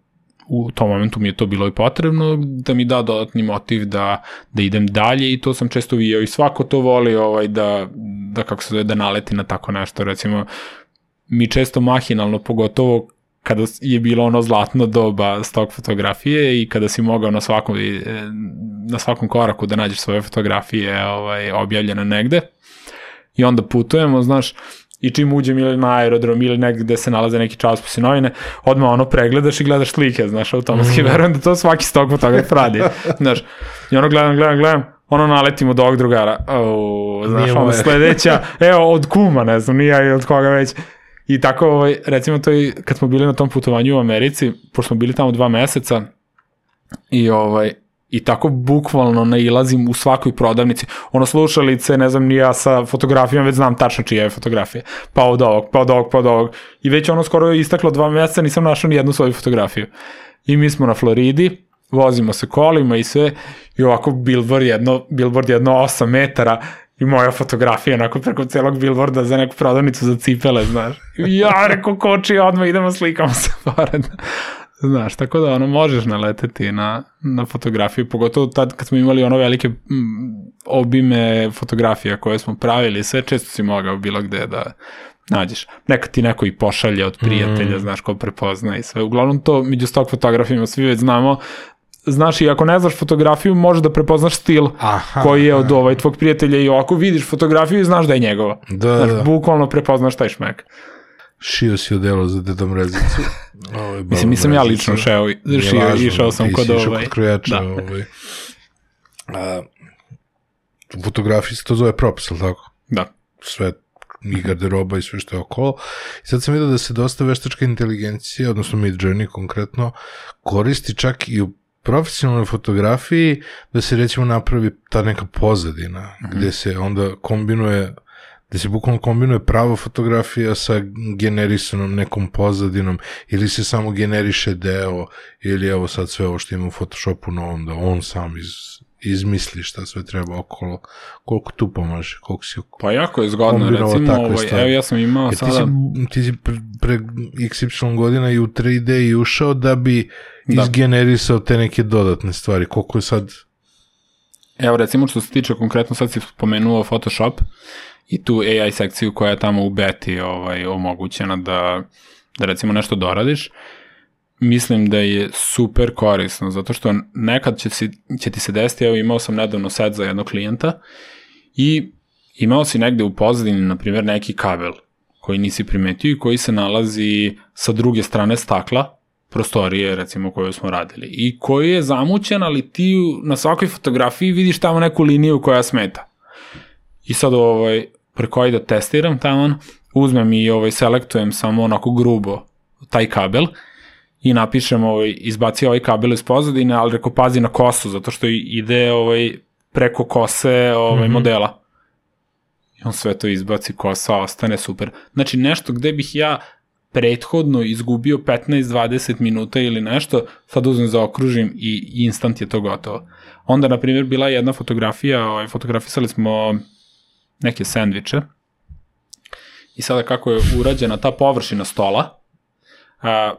U tom momentu mi je to bilo i potrebno da mi da dodatni motiv da, da idem dalje i to sam često vijao i svako to voli ovaj, da, da kako se zove, da naleti na tako nešto. Recimo, mi često mahinalno, pogotovo kada je bilo ono zlatno doba stok fotografije i kada si mogao na svakom, e, na svakom koraku da nađeš svoje fotografije ovaj, objavljene negde i onda putujemo, znaš, i čim uđem ili na aerodrom ili negde gde se nalaze neki časpis i novine, odmah ono pregledaš i gledaš slike, znaš, automatski. Mm. verujem da to svaki stok fotograf radi, <laughs> znaš, i ono gledam, gledam, gledam, ono naletimo do ovog drugara, o, znaš, nije ono sledeća, <laughs> evo, od kuma, ne znam, nije od koga već, i tako, ovaj, recimo to i kad smo bili na tom putovanju u Americi, pošto smo bili tamo dva meseca, i ovaj, I tako bukvalno nailazim u svakoj prodavnici. Ono slušalice, ne znam ni ja sa fotografijom, već znam tačno čija je fotografija. Pa od ovog, pa od ovog, pa od ovog. I već ono skoro je istaklo dva meseca, nisam našao ni jednu svoju fotografiju. I mi smo na Floridi, vozimo se kolima i sve, i ovako billboard jedno, billboard jedno 8 metara, i moja fotografija onako preko celog billboarda za neku prodavnicu za cipele, znaš. Ja reko koči, odmah idemo slikamo se pored. Znaš, tako da ono možeš naleteti na, na fotografiju, pogotovo tad kad smo imali ono velike obime fotografija koje smo pravili, sve često si mogao bilo gde da nađeš. Neka ti neko i pošalje od prijatelja, mm. znaš, ko prepozna i sve. Uglavnom to među stok fotografijama svi već znamo, znaš i ako ne znaš fotografiju, možeš da prepoznaš stil Aha, koji je od ovaj tvog prijatelja i ovako vidiš fotografiju i znaš da je njegova. Da, znaš, da. Bukvalno prepoznaš taj šmek šio si odelo za dedom rezicu. <laughs> Ovaj, Mislim, nisam ja lično šeo, šio, važno, išao sam kod ovaj. Kod krojača, da. ovaj. A, u fotografiji se to zove props, ali tako? Da. Sve i garderoba i sve što je okolo. I sad sam vidio da se dosta veštačka inteligencija, odnosno Mid Journey konkretno, koristi čak i u profesionalnoj fotografiji da se recimo napravi ta neka pozadina, mm -hmm. gde se onda kombinuje da se bukvalno kombinuje prava fotografija sa generisanom nekom pozadinom ili se samo generiše deo ili evo sad sve ovo što ima u Photoshopu novom da on sam iz, izmisli šta sve treba okolo, koliko tu pomaže, koliko si Pa jako je zgodno, recimo, ovaj, stvari. evo ja sam imao Jer ti sada... si, ti si pre, pre XY godina i u 3D i ušao da bi Da. izgenerisao te neke dodatne stvari. Koliko je sad... Evo recimo što se tiče konkretno sad si spomenuo Photoshop i tu AI sekciju koja je tamo u beti ovaj, omogućena da, da recimo nešto doradiš, mislim da je super korisno, zato što nekad će, si, će ti se desiti, evo imao sam nedavno set za jednog klijenta i imao si negde u pozadini, na primjer, neki kabel koji nisi primetio i koji se nalazi sa druge strane stakla, prostorije recimo koju smo radili i koji je zamućen, ali ti na svakoj fotografiji vidiš tamo neku liniju koja smeta. I sad ovaj, preko da testiram tamo, uzmem i ovaj, selektujem samo onako grubo taj kabel i napišem ovaj, izbaci ovaj kabel iz pozadine, ali reko pazi na kosu, zato što ide ovaj, preko kose ovaj, mm -hmm. modela. I on sve to izbaci, kosa ostane super. Znači nešto gde bih ja prethodno izgubio 15-20 minuta ili nešto, sad uzmem zaokružim i instant je to gotovo. Onda, na primjer, bila je jedna fotografija, ovaj, fotografisali smo neke sandviče i sada kako je urađena ta površina stola, a,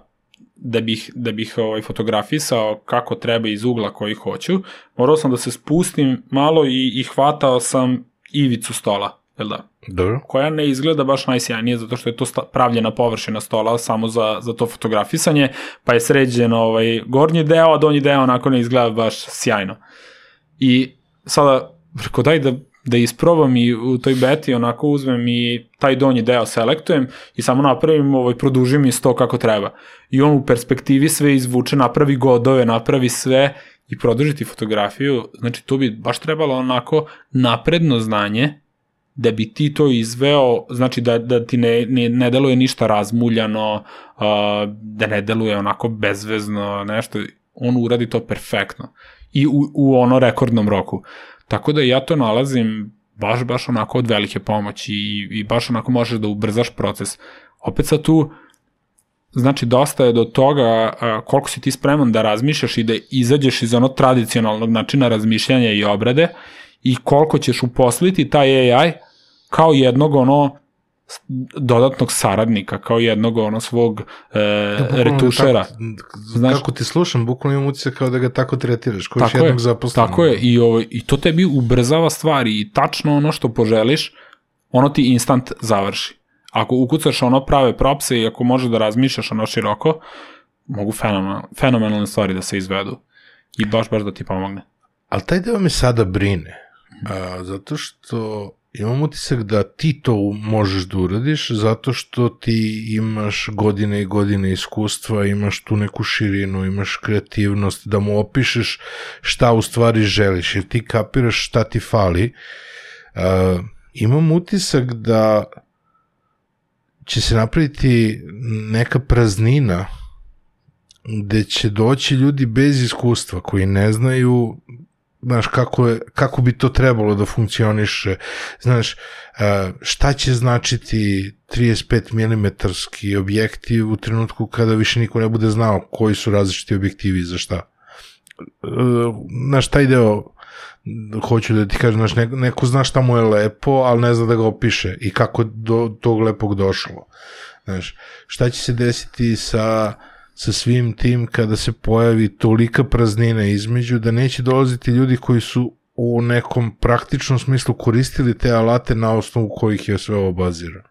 da bih, da bih ovaj, fotografisao kako treba iz ugla koji hoću, morao sam da se spustim malo i, i hvatao sam ivicu stola, jel da? Dobro. koja ne izgleda baš najsjajnije zato što je to sta, pravljena površina stola samo za, za to fotografisanje, pa je sređen ovaj, gornji deo, a donji deo onako ne izgleda baš sjajno. I sada, preko daj da, da isprobam i u toj beti onako uzmem i taj donji deo selektujem i samo napravim, ovaj, produžim isto kako treba. I on u perspektivi sve izvuče, napravi godove, napravi sve i produžiti fotografiju, znači tu bi baš trebalo onako napredno znanje da bi ti to izveo, znači da, da ti ne, ne, ne deluje ništa razmuljano, uh, da ne deluje onako bezvezno, nešto, on uradi to perfektno i u, u ono rekordnom roku. Tako da ja to nalazim baš, baš onako od velike pomoći i, i baš onako možeš da ubrzaš proces. Opet sad tu, znači dosta je do toga koliko si ti spreman da razmišljaš i da izađeš iz onog tradicionalnog načina razmišljanja i obrade i koliko ćeš uposliti taj AI kao jednog ono dodatnog saradnika, kao jednog ono svog e, Da, retušera. Tako, Znaš- kako ti slušam, bukvalno imam utisak kao da ga tako tretiraš, kao još Tako je, jednog zaposlenog. tako je i, ovo, i to tebi ubrzava stvari i tačno ono što poželiš, ono ti instant završi. Ako ukucaš ono prave propse i ako možeš da razmišljaš ono široko, mogu fenomenal, fenomenalne stvari da se izvedu i baš baš da ti pomogne. Ali taj deo me sada brine, a, zato što imam utisak da ti to možeš da uradiš, zato što ti imaš godine i godine iskustva, imaš tu neku širinu, imaš kreativnost, da mu opišeš šta u stvari želiš, jer ti kapiraš šta ti fali. A, imam utisak da će se napraviti neka praznina gde će doći ljudi bez iskustva koji ne znaju znaš, kako, je, kako bi to trebalo da funkcioniše, znaš, e, šta će značiti 35 mm objektiv u trenutku kada više niko ne bude znao koji su različiti objektivi za šta. E, Znaš, taj deo hoću da ti kažem, znaš, neko, zna šta mu je lepo, ali ne zna da ga opiše i kako do tog lepog došlo. Znaš, šta će se desiti sa sa svim tim kada se pojavi tolika praznina između da neće dolaziti ljudi koji su u nekom praktičnom smislu koristili te alate na osnovu kojih je sve ovo bazirano.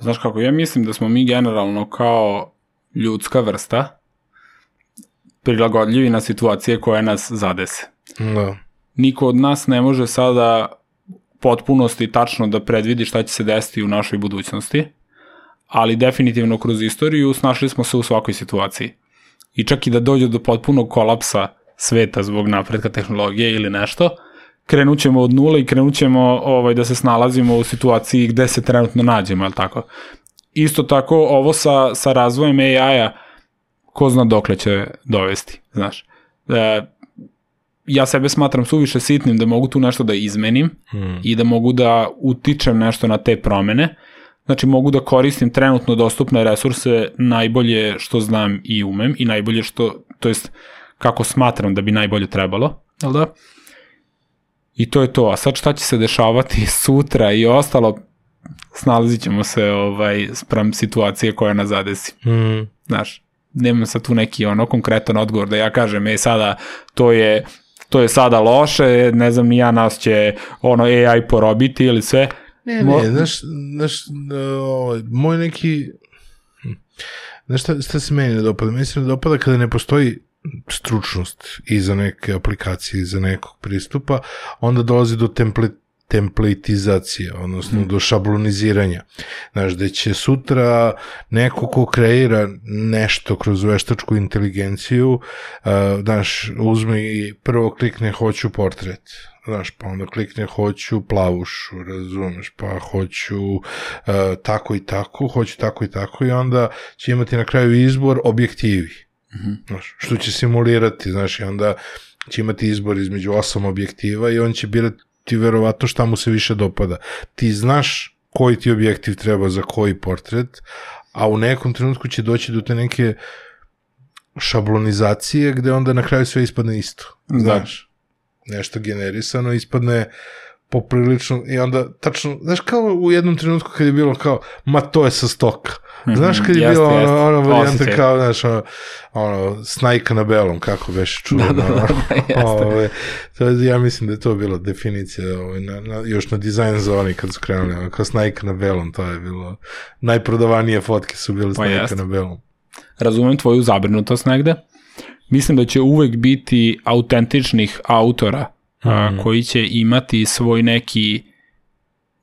Znaš kako, ja mislim da smo mi generalno kao ljudska vrsta prilagodljivi na situacije koje nas zadese. Da. Niko od nas ne može sada potpunosti tačno da predvidi šta će se desiti u našoj budućnosti, ali definitivno kroz istoriju snašli smo se u svakoj situaciji. I čak i da dođe do potpunog kolapsa sveta zbog napretka tehnologije ili nešto, krenut ćemo od nule i krenut ćemo ovaj, da se snalazimo u situaciji gde se trenutno nađemo, je tako? Isto tako, ovo sa, sa razvojem AI-a, ko zna dokle će dovesti, znaš. E, ja sebe smatram suviše sitnim da mogu tu nešto da izmenim Hmm. i da mogu da utičem nešto na te promene. Znači mogu da koristim trenutno dostupne resurse najbolje što znam i umem i najbolje što, to jest kako smatram da bi najbolje trebalo, jel da? I to je to. A sad šta će se dešavati <laughs> sutra i ostalo, snalazit ćemo se ovaj, sprem situacije koja nas zadesi. Mm. Znaš, nemam sad tu neki ono konkretan odgovor da ja kažem, e sada to je to je sada loše, ne znam ni ja nas će ono AI porobiti ili sve. Ne, Mo- ne, znaš, znaš, ovaj, moj neki, hm, znaš šta, šta se meni ne dopada? Meni se ne dopada kada ne postoji stručnost iza neke aplikacije, iza nekog pristupa, onda dolazi do template templatizacije, odnosno do šabloniziranja. Znaš, da će sutra neko ko kreira nešto kroz veštačku inteligenciju, uh, znaš, uzme i prvo klikne hoću portret, znaš, pa onda klikne hoću plavušu, razumeš, pa hoću uh, tako i tako, hoću tako i tako i onda će imati na kraju izbor objektivi. Znaš, što će simulirati, znaš, i onda će imati izbor između osam objektiva i on će birati verovatno šta mu se više dopada. Ti znaš koji ti objektiv treba za koji portret, a u nekom trenutku će doći do te neke šablonizacije gde onda na kraju sve ispadne isto. Znaš, nešto generisano ispadne poprilično i onda tačno, znaš kao u jednom trenutku kad je bilo kao, ma to je sa stoka. Znaš kad je Jeste, jeste. ona, ona varijanta kao, znaš, ono, ono, snajka na belom, kako već čuo. Da, da, da, da. Ove, to, ja mislim da je to bila definicija, ovaj, na, na, još na dizajn zoni kad su krenuli, ono, kao snajka na belom, to je bilo, najprodavanije fotke su bile snajka jeste. na belom. razumem tvoju zabrinutost negde. Mislim da će uvek biti autentičnih autora a, koji će imati svoj neki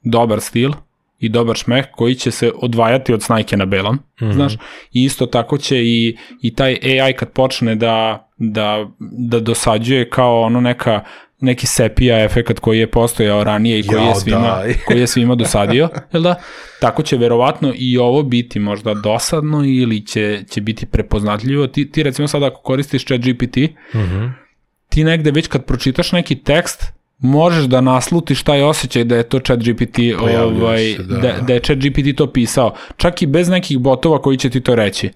dobar stil i dobar šmeh koji će se odvajati od snajke na belom, znaš, i isto tako će i, i taj AI kad počne da, da, da dosađuje kao ono neka neki sepija efekat koji je postojao ranije i koji je Jao, svima, daj. <laughs> koji je svima dosadio, <laughs> jel da? Tako će verovatno i ovo biti možda dosadno ili će, će biti prepoznatljivo. Ti, ti recimo sada ako koristiš chat GPT, ti negde već kad pročitaš neki tekst, možeš da naslutiš taj osjećaj da je to chat GPT, ovaj, se, da. da, da je chat GPT to pisao. Čak i bez nekih botova koji će ti to reći.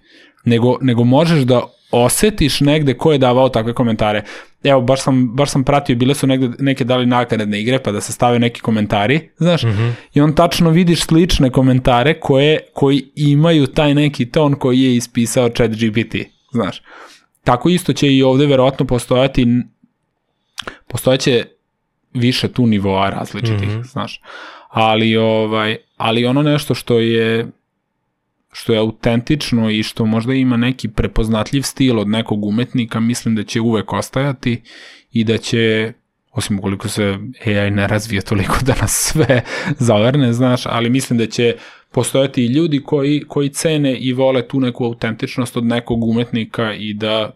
Nego, nego možeš da osetiš negde ko je davao takve komentare. Evo, baš sam, baš sam pratio, bile su negde, neke dali nakaradne igre, pa da se stave neki komentari, znaš, i on tačno vidiš slične komentare koje, koji imaju taj neki ton koji je ispisao chat GPT, znaš. Tako isto će i ovde verovatno postojati postojaće više tu nivoa različitih, mm -hmm. znaš. Ali ovaj ali ono nešto što je što je autentično i što možda ima neki prepoznatljiv stil od nekog umetnika, mislim da će uvek ostajati i da će osim ukoliko se AI ne razvije toliko da nas sve <laughs> zavrne, znaš, ali mislim da će postojati i ljudi koji, koji cene i vole tu neku autentičnost od nekog umetnika i da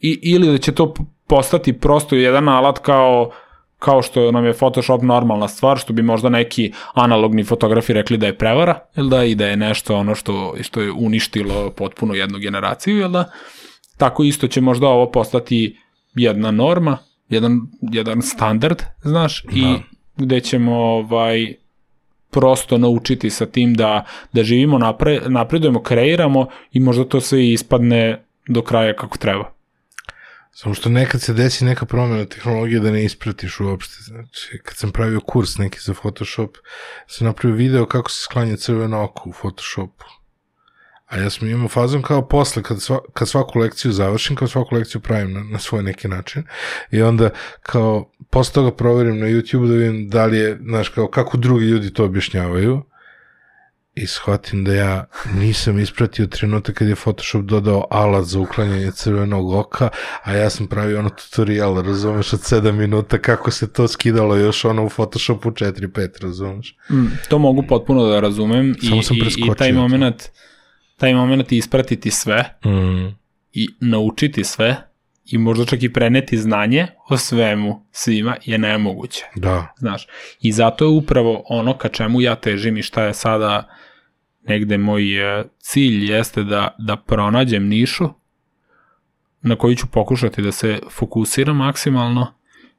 i, ili da će to postati prosto jedan alat kao kao što nam je Photoshop normalna stvar, što bi možda neki analogni fotografi rekli da je prevara, jel da, i da je nešto ono što, što je uništilo potpuno jednu generaciju, jel da, tako isto će možda ovo postati jedna norma, jedan, jedan standard, znaš, da. i gde ćemo ovaj, prosto naučiti sa tim da, da živimo, napre, napredujemo, kreiramo i možda to sve ispadne do kraja kako treba. Samo što nekad se desi neka promjena tehnologije da ne ispratiš uopšte. Znači, kad sam pravio kurs neki za Photoshop, sam napravio video kako se sklanja crveno oko u Photoshopu. A ja sam imao fazom kao posle, kad, sva, kad svaku lekciju završim, kao svaku lekciju pravim na, na svoj neki način. I onda kao, posle toga proverim na YouTube da vidim da li je, znaš, kao kako drugi ljudi to objašnjavaju i shvatim da ja nisam ispratio trenutak kad je Photoshop dodao alat za uklanjanje crvenog oka, a ja sam pravio ono tutorial, razumeš, od 7 minuta kako se to skidalo još ono u Photoshopu 4-5, razumeš? Mm, to mogu potpuno da razumem Samo i, sam i, i taj to. moment taj moment ispratiti sve Mm. i naučiti sve i možda čak i preneti znanje o svemu svima je nemoguće. Da. Znaš, i zato je upravo ono ka čemu ja težim i šta je sada negde moj e, cilj jeste da, da pronađem nišu na koju ću pokušati da se fokusiram maksimalno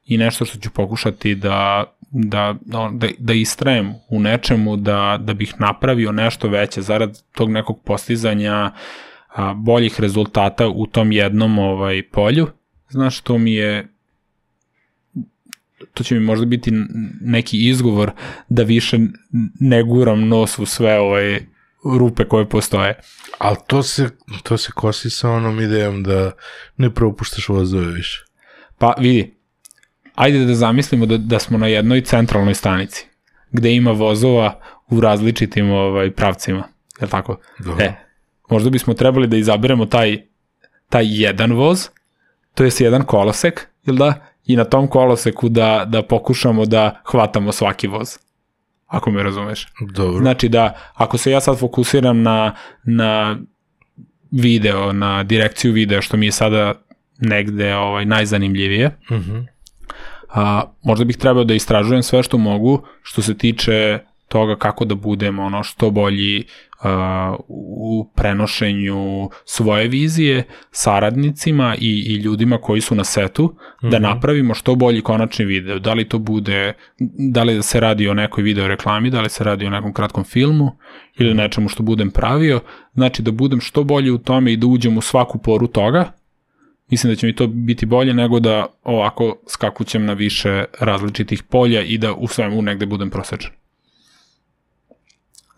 i nešto što ću pokušati da, da, da, da istrajem u nečemu, da, da bih napravio nešto veće zarad tog nekog postizanja a, boljih rezultata u tom jednom ovaj polju. Znaš, to mi je to će mi možda biti neki izgovor da više ne guram nos u sve ove rupe koje postoje. Ali to se, to se kosi sa onom idejom da ne propuštaš vozove više. Pa vidi, ajde da zamislimo da, da smo na jednoj centralnoj stanici, gde ima vozova u različitim ovaj, pravcima, je li tako? Dobro. E, možda bismo trebali da izaberemo taj, taj jedan voz, to je jedan kolosek, jel da? I na tom koloseku da, da pokušamo da hvatamo svaki voz. Ako me razumeš. Dobro. Znači da, ako se ja sad fokusiram na, na video, na direkciju videa, što mi je sada negde ovaj, najzanimljivije, Mhm. a, možda bih trebao da istražujem sve što mogu što se tiče toga kako da budem ono što bolji a, u prenošenju svoje vizije saradnicima i, i ljudima koji su na setu, da napravimo što bolji konačni video. Da li to bude, da li se radi o nekoj video reklami, da li se radi o nekom kratkom filmu ili nečemu što budem pravio. Znači da budem što bolji u tome i da uđem u svaku poru toga, mislim da će mi to biti bolje nego da ovako skakućem na više različitih polja i da u svemu negde budem prosečan.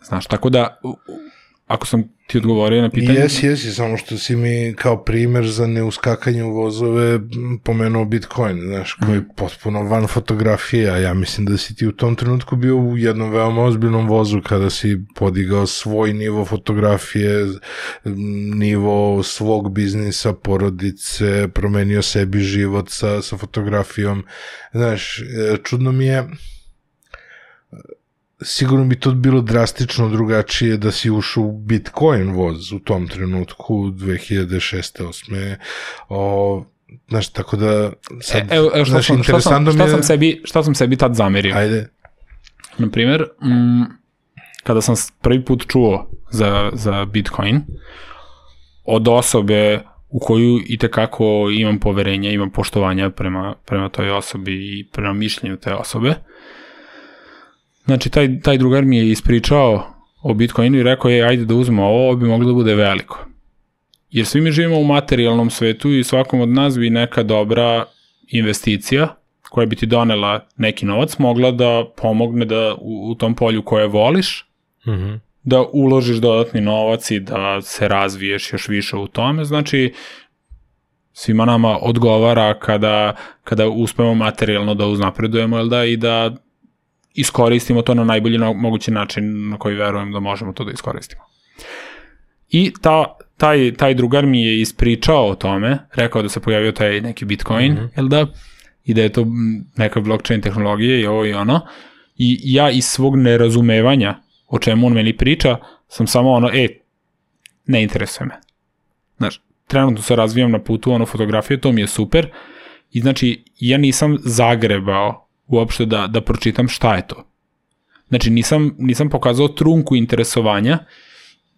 Znaš, tako da, ako sam ti odgovorio na pitanje... Jesi, jesi, samo što si mi kao primer za neuskakanje u vozove pomenuo Bitcoin, znaš, koji je potpuno van fotografije, a ja mislim da si ti u tom trenutku bio u jednom veoma ozbiljnom vozu kada si podigao svoj nivo fotografije, nivo svog biznisa, porodice, promenio sebi život sa, sa fotografijom. Znaš, e, čudno mi je, sigurno bi to bilo drastično drugačije da si ušao u Bitcoin voz u tom trenutku 2006. 8. O, znaš, tako da sad, E, evo, evo šta, znaš, sam, šta, sam, interesantno šta, mi je- sam sebi, šta sam sebi tad zamerio? Ajde, Na primjer, mm, kada sam prvi put čuo za, za Bitcoin, od osobe u koju i tekako imam poverenja, imam poštovanja prema, prema toj osobi i prema mišljenju te osobe. Znači, taj, taj drugar mi je ispričao o Bitcoinu i rekao je, ajde da uzmemo ovo, ovo bi moglo da bude veliko. Jer svi mi živimo u materijalnom svetu i svakom od nas bi neka dobra investicija koja bi ti donela neki novac mogla da pomogne da u, u tom polju koje voliš Mhm. da uložiš dodatni novac i da se razviješ još više u tome. Znači, svima nama odgovara kada, kada uspemo materijalno da uznapredujemo jel da, i da iskoristimo to na najbolji na- mogući način na koji verujem da možemo to da iskoristimo. I ta, taj, taj drugar mi je ispričao o tome, rekao da se pojavio taj neki Bitcoin, mm -hmm. jel da, i da je to neka blockchain tehnologija i ovo i ono. I ja iz svog nerazumevanja o čemu on meni priča, sam samo ono, e, ne interesuje me. Znaš, trenutno se razvijam na putu ono fotografije, to mi je super. I znači, ja nisam zagrebao uopšte da, da pročitam šta je to. Znači, nisam, nisam pokazao trunku interesovanja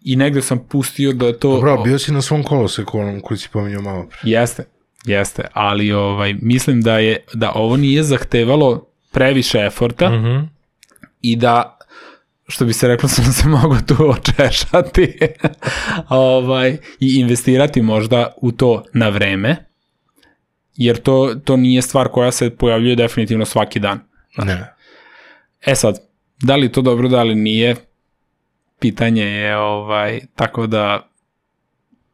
i negde sam pustio da to... Dobro, bio si na svom koloseku, onom koji si pominjao malo pre. Jeste, jeste, ali ovaj, mislim da je da ovo nije zahtevalo previše eforta mm -hmm. i da što bi se reklo <laughs> sam se mogo tu očešati <laughs> ovaj, i investirati možda u to na vreme jer to, to nije stvar koja se pojavljuje definitivno svaki dan. Ne. E sad, da li to dobro, da li nije, pitanje je ovaj, tako da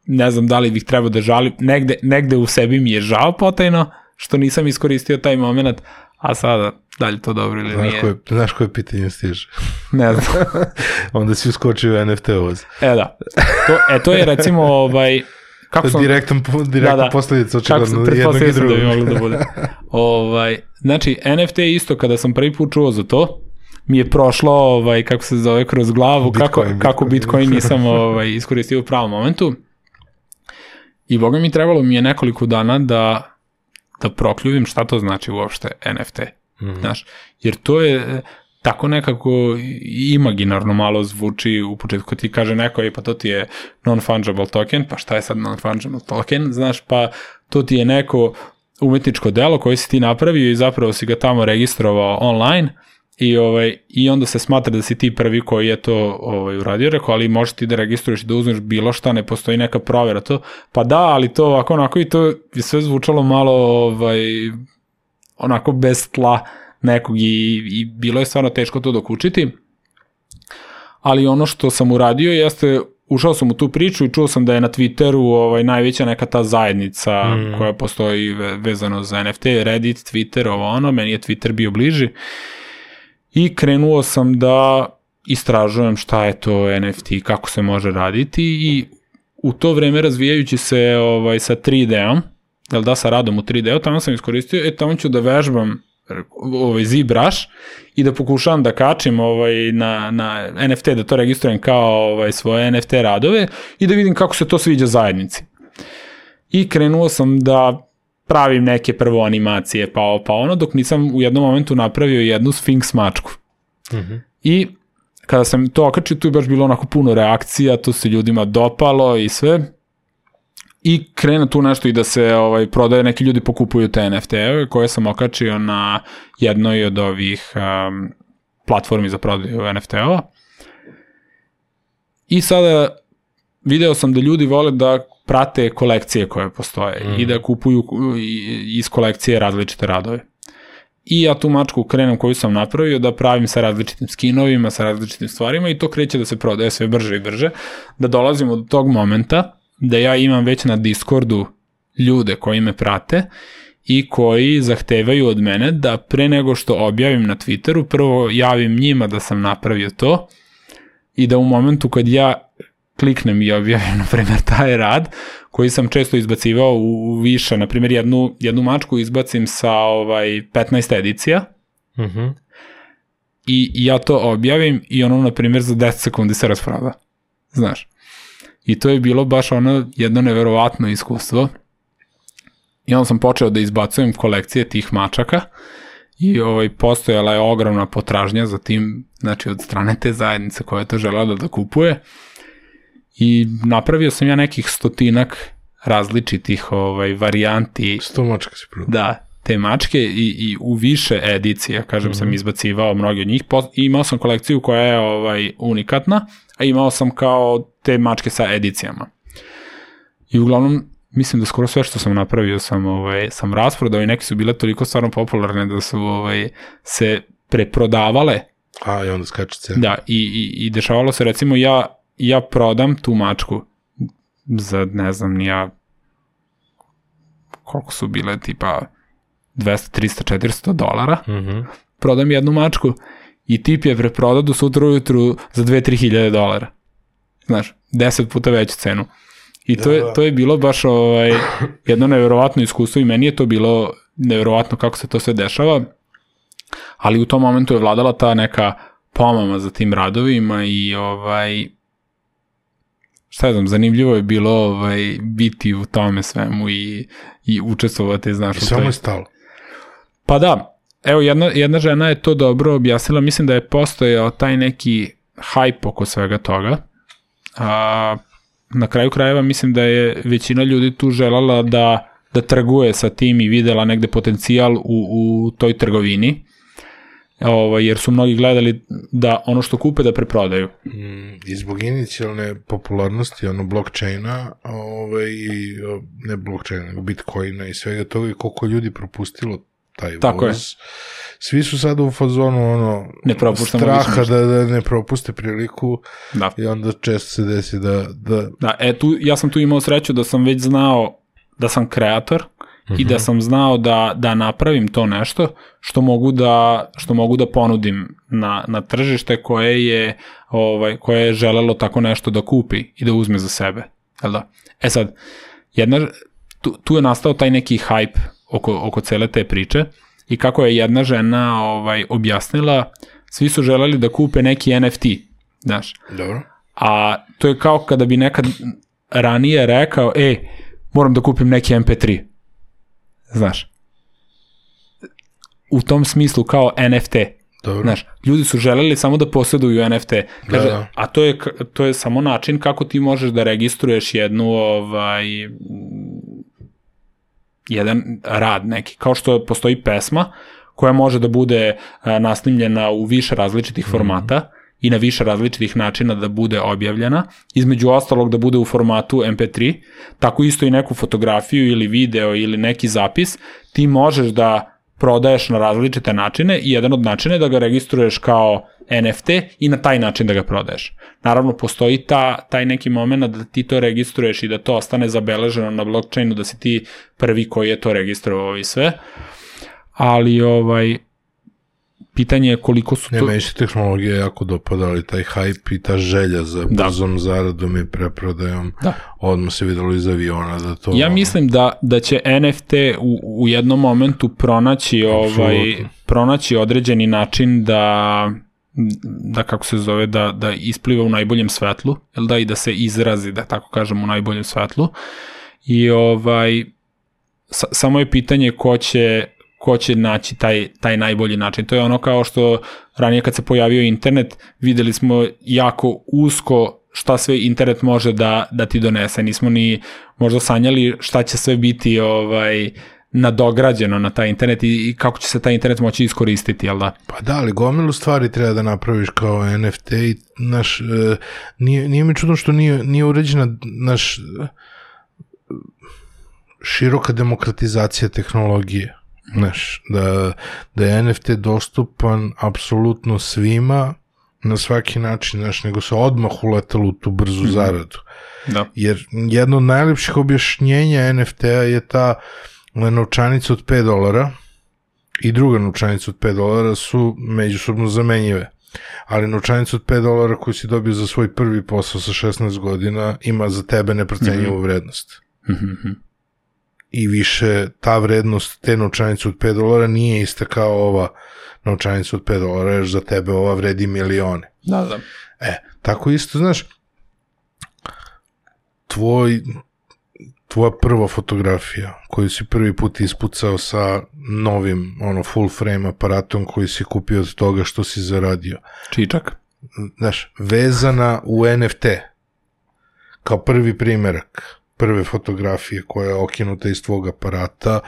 ne znam da li bih trebao da žalim, negde, negde u sebi mi je žao potajno što nisam iskoristio taj moment, a sada da li to dobro ili Znaš nije, koje, znaš koje pitanje stiže? ne znam. <laughs> Onda si uskočio u NFT voz. E da, to, e to je recimo ovaj, kako sam... Direktan, direktan da, da. posledica očigledno sam, jednog i da drugog. bi moglo da bude. <laughs> ovaj, znači, NFT isto, kada sam prvi put čuo za to, mi je prošlo, ovaj, kako se zove, kroz glavu, Bitcoin, kako, Bitcoin. kako Bitcoin nisam ovaj, iskoristio u pravom momentu. I boga mi trebalo mi je nekoliko dana da, da prokljuvim šta to znači uopšte NFT. Mm -hmm. Znaš, jer to je tako nekako imaginarno malo zvuči u početku ti kaže neko, ej pa to ti je non-fungible token, pa šta je sad non-fungible token, znaš, pa to ti je neko umetničko delo koje si ti napravio i zapravo si ga tamo registrovao online i ovaj i onda se smatra da si ti prvi koji je to ovaj uradio. Rekao ali možeš ti da registruješ i da uzmeš bilo šta ne postoji neka provera. To pa da ali to ovako onako i to je sve zvučalo malo ovaj onako bez tla nekog i, i bilo je stvarno teško to dokučiti. Ali ono što sam uradio jeste ušao sam u tu priču i čuo sam da je na Twitteru ovaj, najveća neka ta zajednica mm. koja postoji vezano za NFT, Reddit, Twitter, ovo ono, meni je Twitter bio bliži. I krenuo sam da istražujem šta je to NFT, kako se može raditi i u to vreme razvijajući se ovaj, sa 3D-om, jel da, sa radom u 3D-u, tamo sam iskoristio, e, tamo ću da vežbam ovaj ZBrush i da pokušavam da kačim ovaj na na NFT da to registrujem kao ovaj svoje NFT radove i da vidim kako se to sviđa zajednici. I krenuo sam da pravim neke prvo animacije pa pa ono dok nisam u jednom momentu napravio jednu Sphinx mačku. Mhm. Mm I kada sam to okačio, tu je baš bilo onako puno reakcija, to se ljudima dopalo i sve i krene tu nešto i da se ovaj prodaje, neki ljudi pokupuju te NFT-eve koje sam okačio na jednoj od ovih um, platformi za prodaju NFT-ova. I sada video sam da ljudi vole da prate kolekcije koje postoje mm. i da kupuju iz kolekcije različite radove. I ja tu mačku krenem koju sam napravio da pravim sa različitim skinovima, sa različitim stvarima i to kreće da se prodaje sve brže i brže, da dolazimo do tog momenta da ja imam već na Discordu ljude koji me prate i koji zahtevaju od mene da pre nego što objavim na Twitteru, prvo javim njima da sam napravio to i da u momentu kad ja kliknem i objavim, <laughs> na primjer, taj rad, koji sam često izbacivao u, više, na primjer, jednu, jednu mačku izbacim sa ovaj 15 edicija, uh mhm. -huh. i ja to objavim i ono, na primjer, za 10 sekundi se rasprava. Znaš. I to je bilo baš ono jedno neverovatno iskustvo. I onda sam počeo da izbacujem kolekcije tih mačaka i ovaj, postojala je ogromna potražnja za tim, znači od strane te zajednice koja je to želela da kupuje. I napravio sam ja nekih stotinak različitih ovaj, varijanti. Sto mačka si prvo. Da, te mačke i, i u više edicija, kažem, mm -hmm. sam mhm. izbacivao mnogi od njih. Po, imao sam kolekciju koja je ovaj unikatna, a imao sam kao te mačke sa edicijama. I uglavnom, mislim da skoro sve što sam napravio sam, ovaj, sam rasprodao i neke su bile toliko stvarno popularne da su ovaj, se preprodavale. A, i onda skače cena. Da, i, i, i dešavalo se recimo ja, ja prodam tu mačku za, ne znam, ja koliko su bile, tipa 200, 300, 400 dolara. Mm -hmm. Prodam jednu mačku i tip je preprodao do sutra ujutru za 2-3 hiljade dolara. Znaš, 10 puta veću cenu. I to, je, da, da. to je bilo baš ovaj, jedno neverovatno iskustvo i meni je to bilo neverovatno kako se to sve dešava, ali u tom momentu je vladala ta neka pomama za tim radovima i ovaj, šta ja znam, zanimljivo je bilo ovaj, biti u tome svemu i, i učestvovati, znaš. I samo je stalo. Pa da, evo jedna, jedna žena je to dobro objasnila, mislim da je postojao taj neki hype oko svega toga. A, na kraju krajeva mislim da je većina ljudi tu želala da, da trguje sa tim i videla negde potencijal u, u toj trgovini ovaj, jer su mnogi gledali da ono što kupe da preprodaju. Mm, I zbog inicijalne popularnosti ono blockchaina ovaj, ne blockchaina, nego bitcoina i svega toga i koliko ljudi propustilo taj Tako voz. Je. Svi su sada u fazonu ono ne straha da, da ne propuste priliku da. i onda često se desi da... Da, da e, tu, ja sam tu imao sreću da sam već znao da sam kreator uh -huh. i da mhm. sam znao da, da napravim to nešto što mogu da, što mogu da ponudim na, na tržište koje je, ovaj, koje je želelo tako nešto da kupi i da uzme za sebe. Jel da? E sad, jedna, tu, tu je nastao taj neki hype oko, oko cele te priče i kako je jedna žena ovaj objasnila, svi su želeli da kupe neki NFT, znaš. Dobro. A to je kao kada bi nekad ranije rekao, e, moram da kupim neki MP3. Znaš. U tom smislu kao NFT. Dobro. Znaš, ljudi su želeli samo da posjeduju NFT. Kaže, da, da. A to je, to je samo način kako ti možeš da registruješ jednu ovaj, jedan rad neki, kao što postoji pesma koja može da bude naslimljena u više različitih mm. formata i na više različitih načina da bude objavljena, između ostalog da bude u formatu MP3, tako isto i neku fotografiju ili video ili neki zapis, ti možeš da prodaješ na različite načine i jedan od načina je da ga registruješ kao NFT i na taj način da ga prodaješ. Naravno, postoji ta, taj neki moment da ti to registruješ i da to ostane zabeleženo na blockchainu, da si ti prvi koji je to registrovao i sve, ali ovaj, pitanje je koliko su Ne, to... meni se tehnologija jako dopada, ali taj hype i ta želja za Da. brzom zaradom i preprodajom, Da. odmah se videlo iz aviona da to... Ja mislim da da će NFT u, u jednom momentu pronaći ovaj Apsolutno. pronaći određeni način da da kako se zove da da ispliva u najboljem svetlu, jel da i da se izrazi da tako kažem u najboljem svetlu. I ovaj sa, samo je pitanje ko će ko će naći taj, taj najbolji način. To je ono kao što ranije kad se pojavio internet, videli smo jako usko šta sve internet može da, da ti donese. Nismo ni možda sanjali šta će sve biti ovaj nadograđeno na taj internet i, i kako će se taj internet moći iskoristiti, jel da? Pa da, ali gomilu stvari treba da napraviš kao NFT i naš, e, nije, nije mi čudno što nije, nije uređena naš e, široka demokratizacija tehnologije. Znaš, da, da je NFT dostupan apsolutno svima na svaki način, znaš, nego se odmah uletalo u tu brzu zaradu. Da. Jer jedno od najlepših objašnjenja NFT-a je ta novčanica od 5 dolara i druga novčanica od 5 dolara su međusobno zamenjive. Ali novčanica od 5 dolara koju si dobio za svoj prvi posao sa 16 godina ima za tebe neprocenjivu vrednost. Mhm. I više ta vrednost te novčanice od 5 dolara nije ista kao ova novčanica od 5 dolara, jer za tebe ova vredi milione. Da, da. E, tako isto, znaš, tvoj, tvoja prva fotografija koju si prvi put ispucao sa novim, ono, full frame aparatom koji si kupio od toga što si zaradio. Čičak. Znaš, vezana u NFT, kao prvi primerak prve fotografije koja je okinuta iz tvog aparata,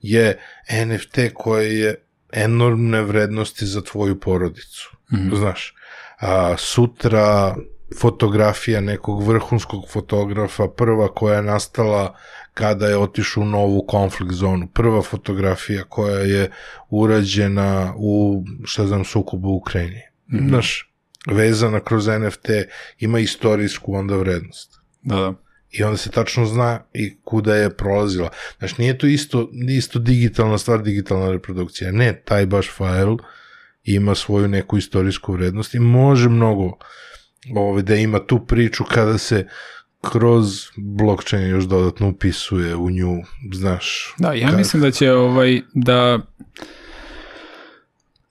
je NFT koja je enormne vrednosti za tvoju porodicu. Mhm. Znaš, a, sutra fotografija nekog vrhunskog fotografa, prva koja je nastala kada je otišao u novu konflikt zonu, prva fotografija koja je urađena u, šta znam, sukobu u Ukrajini. Mhm. Znaš, vezana kroz NFT ima istorijsku onda vrednost. Da, da. I onda se tačno zna i kuda je prolazila. Znaš, nije to isto, isto digitalna stvar, digitalna reprodukcija. Ne, taj baš file ima svoju neku istorijsku vrednost i može mnogo ove, da ima tu priču kada se kroz blockchain još dodatno upisuje u nju, znaš. Da, ja kad- mislim da će ovaj da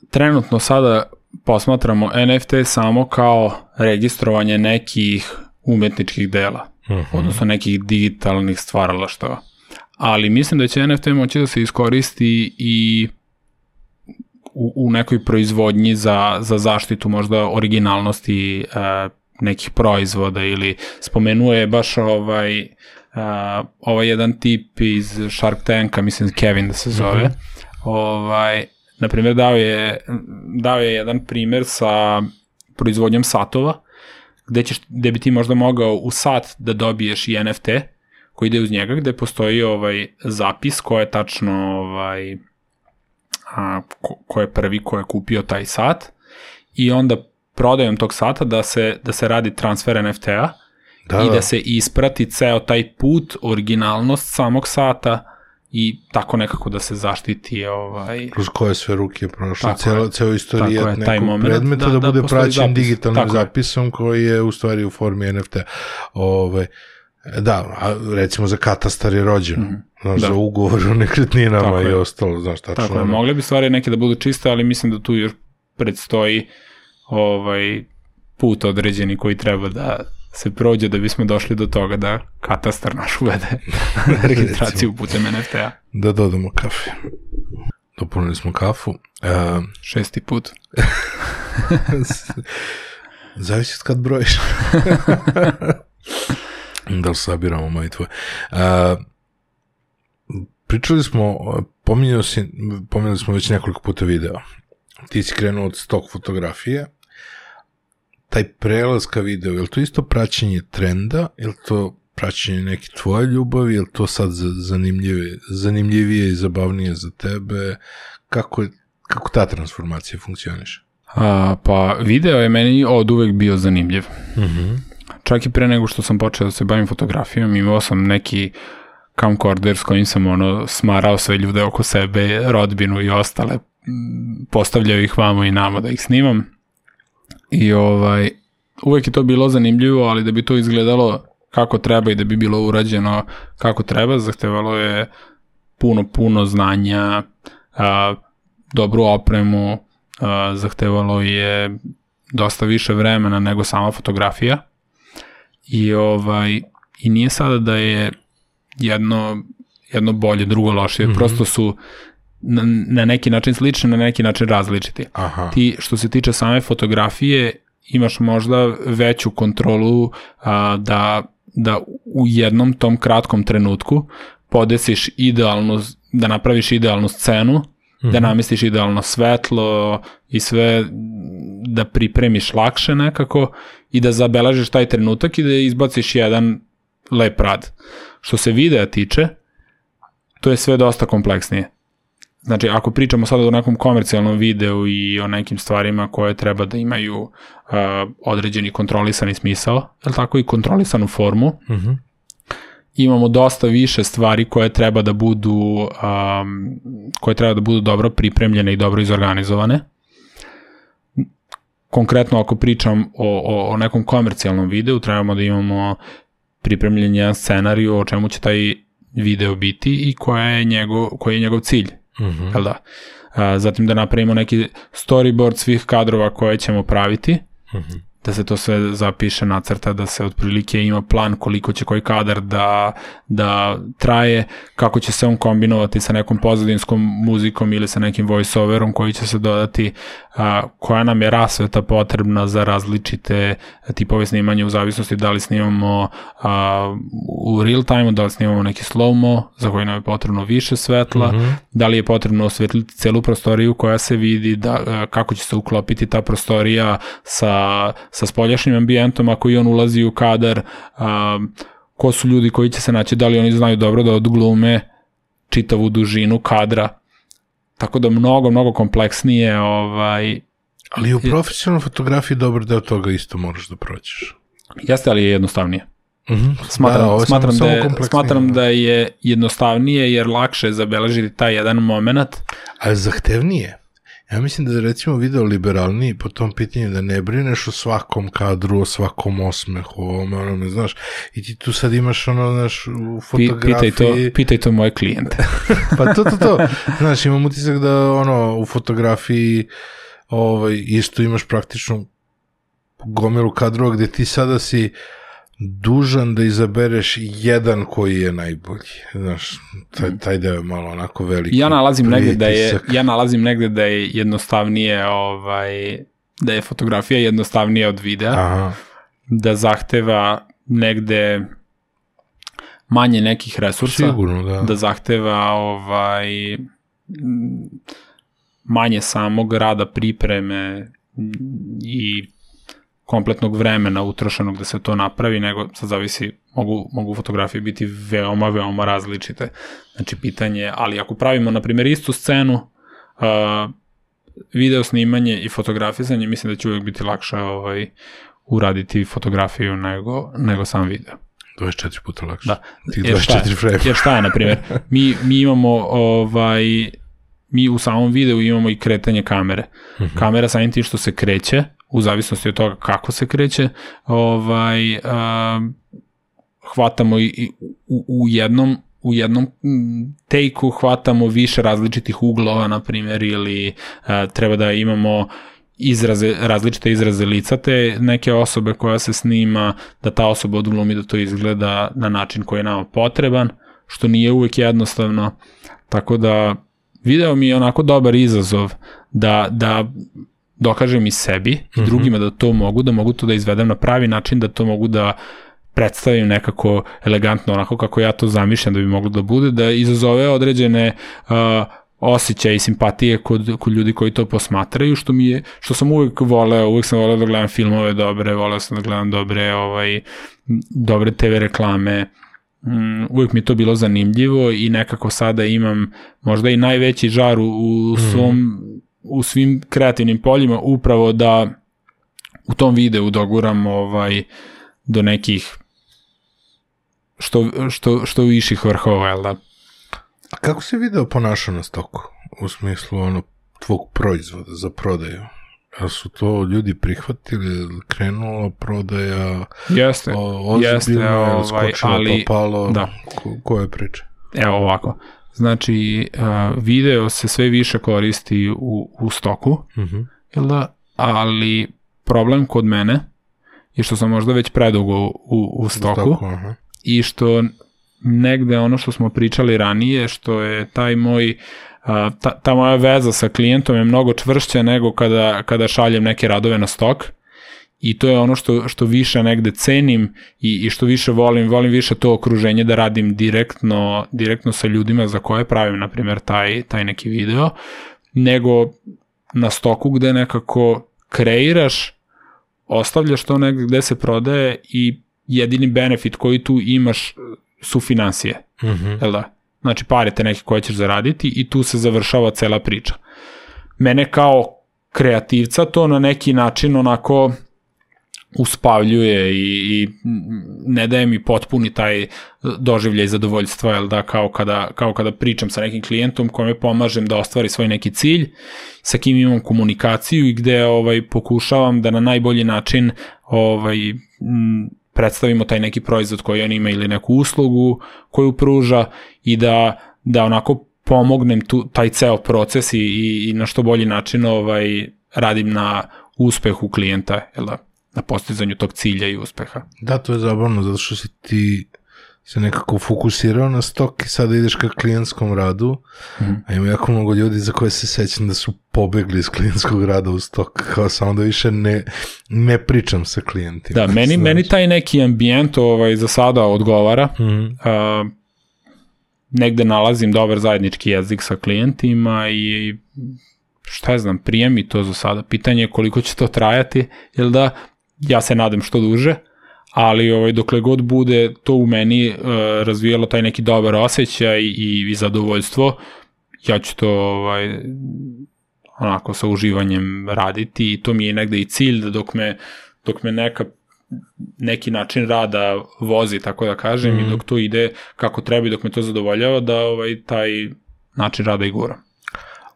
trenutno sada posmatramo NFT samo kao registrovanje nekih umetničkih dela, Mhm. odnosno nekih digitalnih stvaralaštava. Ali mislim da će NFT moći da se iskoristi i u, u nekoj proizvodnji za, za zaštitu možda originalnosti e, nekih proizvoda ili spomenuo je baš ovaj uh, ovaj jedan tip iz Shark Tanka, mislim Kevin da se zove, ovaj, na primjer dao je, dao je jedan primer sa proizvodnjom satova, gde, ćeš, gde bi ti možda mogao u sat da dobiješ i NFT koji ide uz njega, gde postoji ovaj zapis ko je tačno ovaj, a, ko, ko je prvi ko je kupio taj sat i onda prodajom tog sata da se, da se radi transfer NFT-a Da, i da. da se isprati ceo taj put, originalnost samog sata i tako nekako da se zaštiti ovaj kroz koje sve ruke je prošla, celo, je. ceo istorijat je, taj nekog moment, predmeta da, da- da bude praćen zapis. digitalnim Tako je. zapisom koji je u stvari u formi NFT. Ove, da, a recimo za katastar je rođen, znaš, Da. za ugovor o nekretninama Tako i je. ostalo, znaš, tačno. Tako je, mogle bi stvari neke da budu čiste, ali mislim da tu još predstoji ovaj put određeni koji treba da se prođe da bismo došli do toga da katastar naš uvede <laughs> registraciju putem NFT-a. Da dodamo kafe. Dopunili smo kafu. Uh, <laughs> Šesti put. <laughs> Zavisi kad brojiš. da li sabiramo moj i tvoj. Uh, pričali smo, pominjali, si, pominjali smo već nekoliko puta video. Ti si krenuo od stok fotografije. Taj prelaz ka video, je li to isto praćenje trenda ili to praćenje neke tvoje ljubavi, je li to sad za- zanimljivije, zanimljivije i zabavnije za tebe? Kako, je, kako ta transformacija funkcioniše? A, pa video je meni od uvek bio zanimljiv. Mhm. Čak i pre nego što sam počeo da se bavim fotografijom, imao sam neki camcorder s kojim sam ono smarao sve ljude oko sebe, rodbinu i ostale, postavljao ih vamo i namo da ih snimam. I ovaj, uvek je to bilo zanimljivo, ali da bi to izgledalo kako treba i da bi bilo urađeno kako treba, zahtevalo je puno, puno znanja, a, dobru opremu, a, zahtevalo je dosta više vremena nego sama fotografija. I ovaj i nije sada da je jedno jedno bolje, drugo lošije, mm -hmm. prosto su na, na neki način slični, na neki način različiti. Aha. Ti što se tiče same fotografije imaš možda veću kontrolu a, da da u jednom tom kratkom trenutku podesiš idealnu, da napraviš idealnu scenu, mm -hmm. da namestiš idealno svetlo i sve da pripremiš lakše nekako i da zabeležiš taj trenutak i da izbaciš jedan lep rad. Što se videa tiče, to je sve dosta kompleksnije. Znači, ako pričamo sada o nekom komercijalnom videu i o nekim stvarima koje treba da imaju uh, određeni kontrolisani smisao, je tako i kontrolisanu formu, Mm -hmm. imamo dosta više stvari koje treba da budu um, koje treba da budu dobro pripremljene i dobro izorganizovane. Konkretno ako pričam o, o, o nekom komercijalnom videu, trebamo da imamo pripremljen jedan scenariju o čemu će taj video biti i koja je njegov, koji je njegov cilj. Mm -hmm. Jel da? A, zatim da napravimo neki storyboard svih kadrova koje ćemo praviti, Mm -hmm. Da se to sve zapiše, nacrta, da se otprilike ima plan koliko će koji kadar da, da traje, kako će se on kombinovati sa nekom pozadinskom muzikom ili sa nekim voiceoverom koji će se dodati, a, koja nam je rasveta potrebna za različite tipove snimanja u zavisnosti da li snimamo a, u real time, da li snimamo neki slow-mo za koji nam je potrebno više svetla, mm -hmm. da li je potrebno osvetliti celu prostoriju koja se vidi, da, a, kako će se uklopiti ta prostorija sa, sa spoljašnjim ambijentom ako i on ulazi u kadar, a, ko su ljudi koji će se naći, da li oni znaju dobro da odglume čitavu dužinu kadra, tako da mnogo, mnogo kompleksnije ovaj, Ali u profesionalnoj fotografiji dobar deo toga isto moraš da prođeš. jeste ali je jednostavnije. Mm -hmm. Smatram, je smatram, da, je, smatram da je jednostavnije jer lakše je zabeležiti taj jedan moment. Ali zahtevnije. Ja mislim da je recimo video liberalniji po tom pitanju da ne brineš o svakom kadru, o svakom osmehu, o ovome, onome, znaš. I ti tu sad imaš ono, znaš, u fotografiji... pitaj, to, pitaj to moje klijente. <laughs> Pa to, to, to. Znaš, imam utisak da ono, u fotografiji ovaj, isto imaš praktično gomilu kadrova gde ti sada si dužan da izabereš jedan koji je najbolji. Znaš, taj, taj deo je malo onako veliki. ja nalazim negde da je ja nalazim negde da je jednostavnije ovaj da je fotografija jednostavnija od videa, Aha, da zahteva negde manje nekih resursa. sigurno, da. da zahteva ovaj manje samog rada pripreme i kompletnog vremena utrošenog da se to napravi, nego sad zavisi, mogu, mogu fotografije biti veoma, veoma različite. Znači, pitanje, ali ako pravimo, na primjer, istu scenu, uh, video snimanje i fotografisanje, mislim da će uvijek biti lakše ovaj, uraditi fotografiju nego, nego sam video. 24 puta lakše. Da. Tih Jer šta je? 24 frame. Jer šta je, na primjer, <laughs> mi, mi imamo ovaj, mi u samom videu imamo i kretanje kamere. Kamera samim tim što se kreće, u zavisnosti od toga kako se kreće, ovaj, a, hvatamo i, i u, u jednom u jednom take-u hvatamo više različitih uglova, na primjer, ili a, treba da imamo izraze, različite izraze lica te neke osobe koja se snima, da ta osoba odglumi da to izgleda na način koji je nama potreban, što nije uvek jednostavno. Tako da video mi je onako dobar izazov da, da dokažem i sebi i drugima da to mogu, da mogu to da izvedem na pravi način, da to mogu da predstavim nekako elegantno, onako kako ja to zamišljam da bi moglo da bude, da izazove određene uh, osjećaj i simpatije kod, kod ljudi koji to posmatraju, što mi je, što sam uvek voleo, uvek sam voleo da gledam filmove dobre, voleo sam da gledam dobre, ovaj, dobre TV reklame, mm, uvek mi je to bilo zanimljivo i nekako sada imam možda i najveći žar u, u svom, mm. U svim kreativnim poljima, upravo da u tom videu doguram ovaj, do nekih što, što, što viših vrhova, jel da? A kako se video ponašao na stoku? U smislu ono, tvog proizvoda za prodaju? A su to ljudi prihvatili, krenula prodaja, jeste, ozbiljno, jeste, ovaj, ali, pa palo, da. ko, koje priče? Evo ovako, znači video se sve više koristi u, u stoku, Uh -huh. jel da, ali problem kod mene je što sam možda već predugo u, u stoku, Stoku, aha. i što negde ono što smo pričali ranije, što je taj moj ta, ta moja veza sa klijentom je mnogo čvršća nego kada, kada šaljem neke radove na stok i to je ono što, što više negde cenim i, i što više volim, volim više to okruženje da radim direktno, direktno sa ljudima za koje pravim, na primjer, taj, taj neki video, nego na stoku gde nekako kreiraš, ostavljaš to negde gde se prodaje i jedini benefit koji tu imaš su financije, Uh -huh. jel da? Znači pare te neke koje ćeš zaraditi i tu se završava cela priča. Mene kao kreativca to na neki način onako uspavljuje i, i ne daje mi potpuni taj doživljaj zadovoljstva, jel da, kao kada, kao kada pričam sa nekim klijentom kome pomažem da ostvari svoj neki cilj, sa kim imam komunikaciju i gde ovaj pokušavam da na najbolji način ovaj predstavimo taj neki proizvod koji on ima ili neku uslugu koju pruža i da, da onako pomognem tu, taj ceo proces i, i, i na što bolji način ovaj, radim na uspehu klijenta, jel da, na postizanju tog cilja i uspeha. Da, to je zabavno, zato što si ti se nekako fokusirao na stok i sada ideš ka klijentskom radu, mm. -hmm. a ima jako mnogo ljudi za koje se sećam da su pobegli iz klijentskog rada u stok, kao samo da više ne, ne pričam sa klijentima. Da, meni, Znaš. meni taj neki ambijent ovaj, za sada odgovara. Mm -hmm. A, negde nalazim dobar zajednički jezik sa klijentima i šta ja znam, prije mi to za sada. Pitanje je koliko će to trajati, jel da, ja se nadam što duže, ali ovaj, dokle god bude to u meni uh, razvijalo taj neki dobar osjećaj i, i zadovoljstvo, ja ću to ovaj, onako sa uživanjem raditi i to mi je negde i cilj da dok me, dok me neka neki način rada vozi, tako da kažem, mm i dok to ide kako treba i dok me to zadovoljava, da ovaj, taj način rada i gura.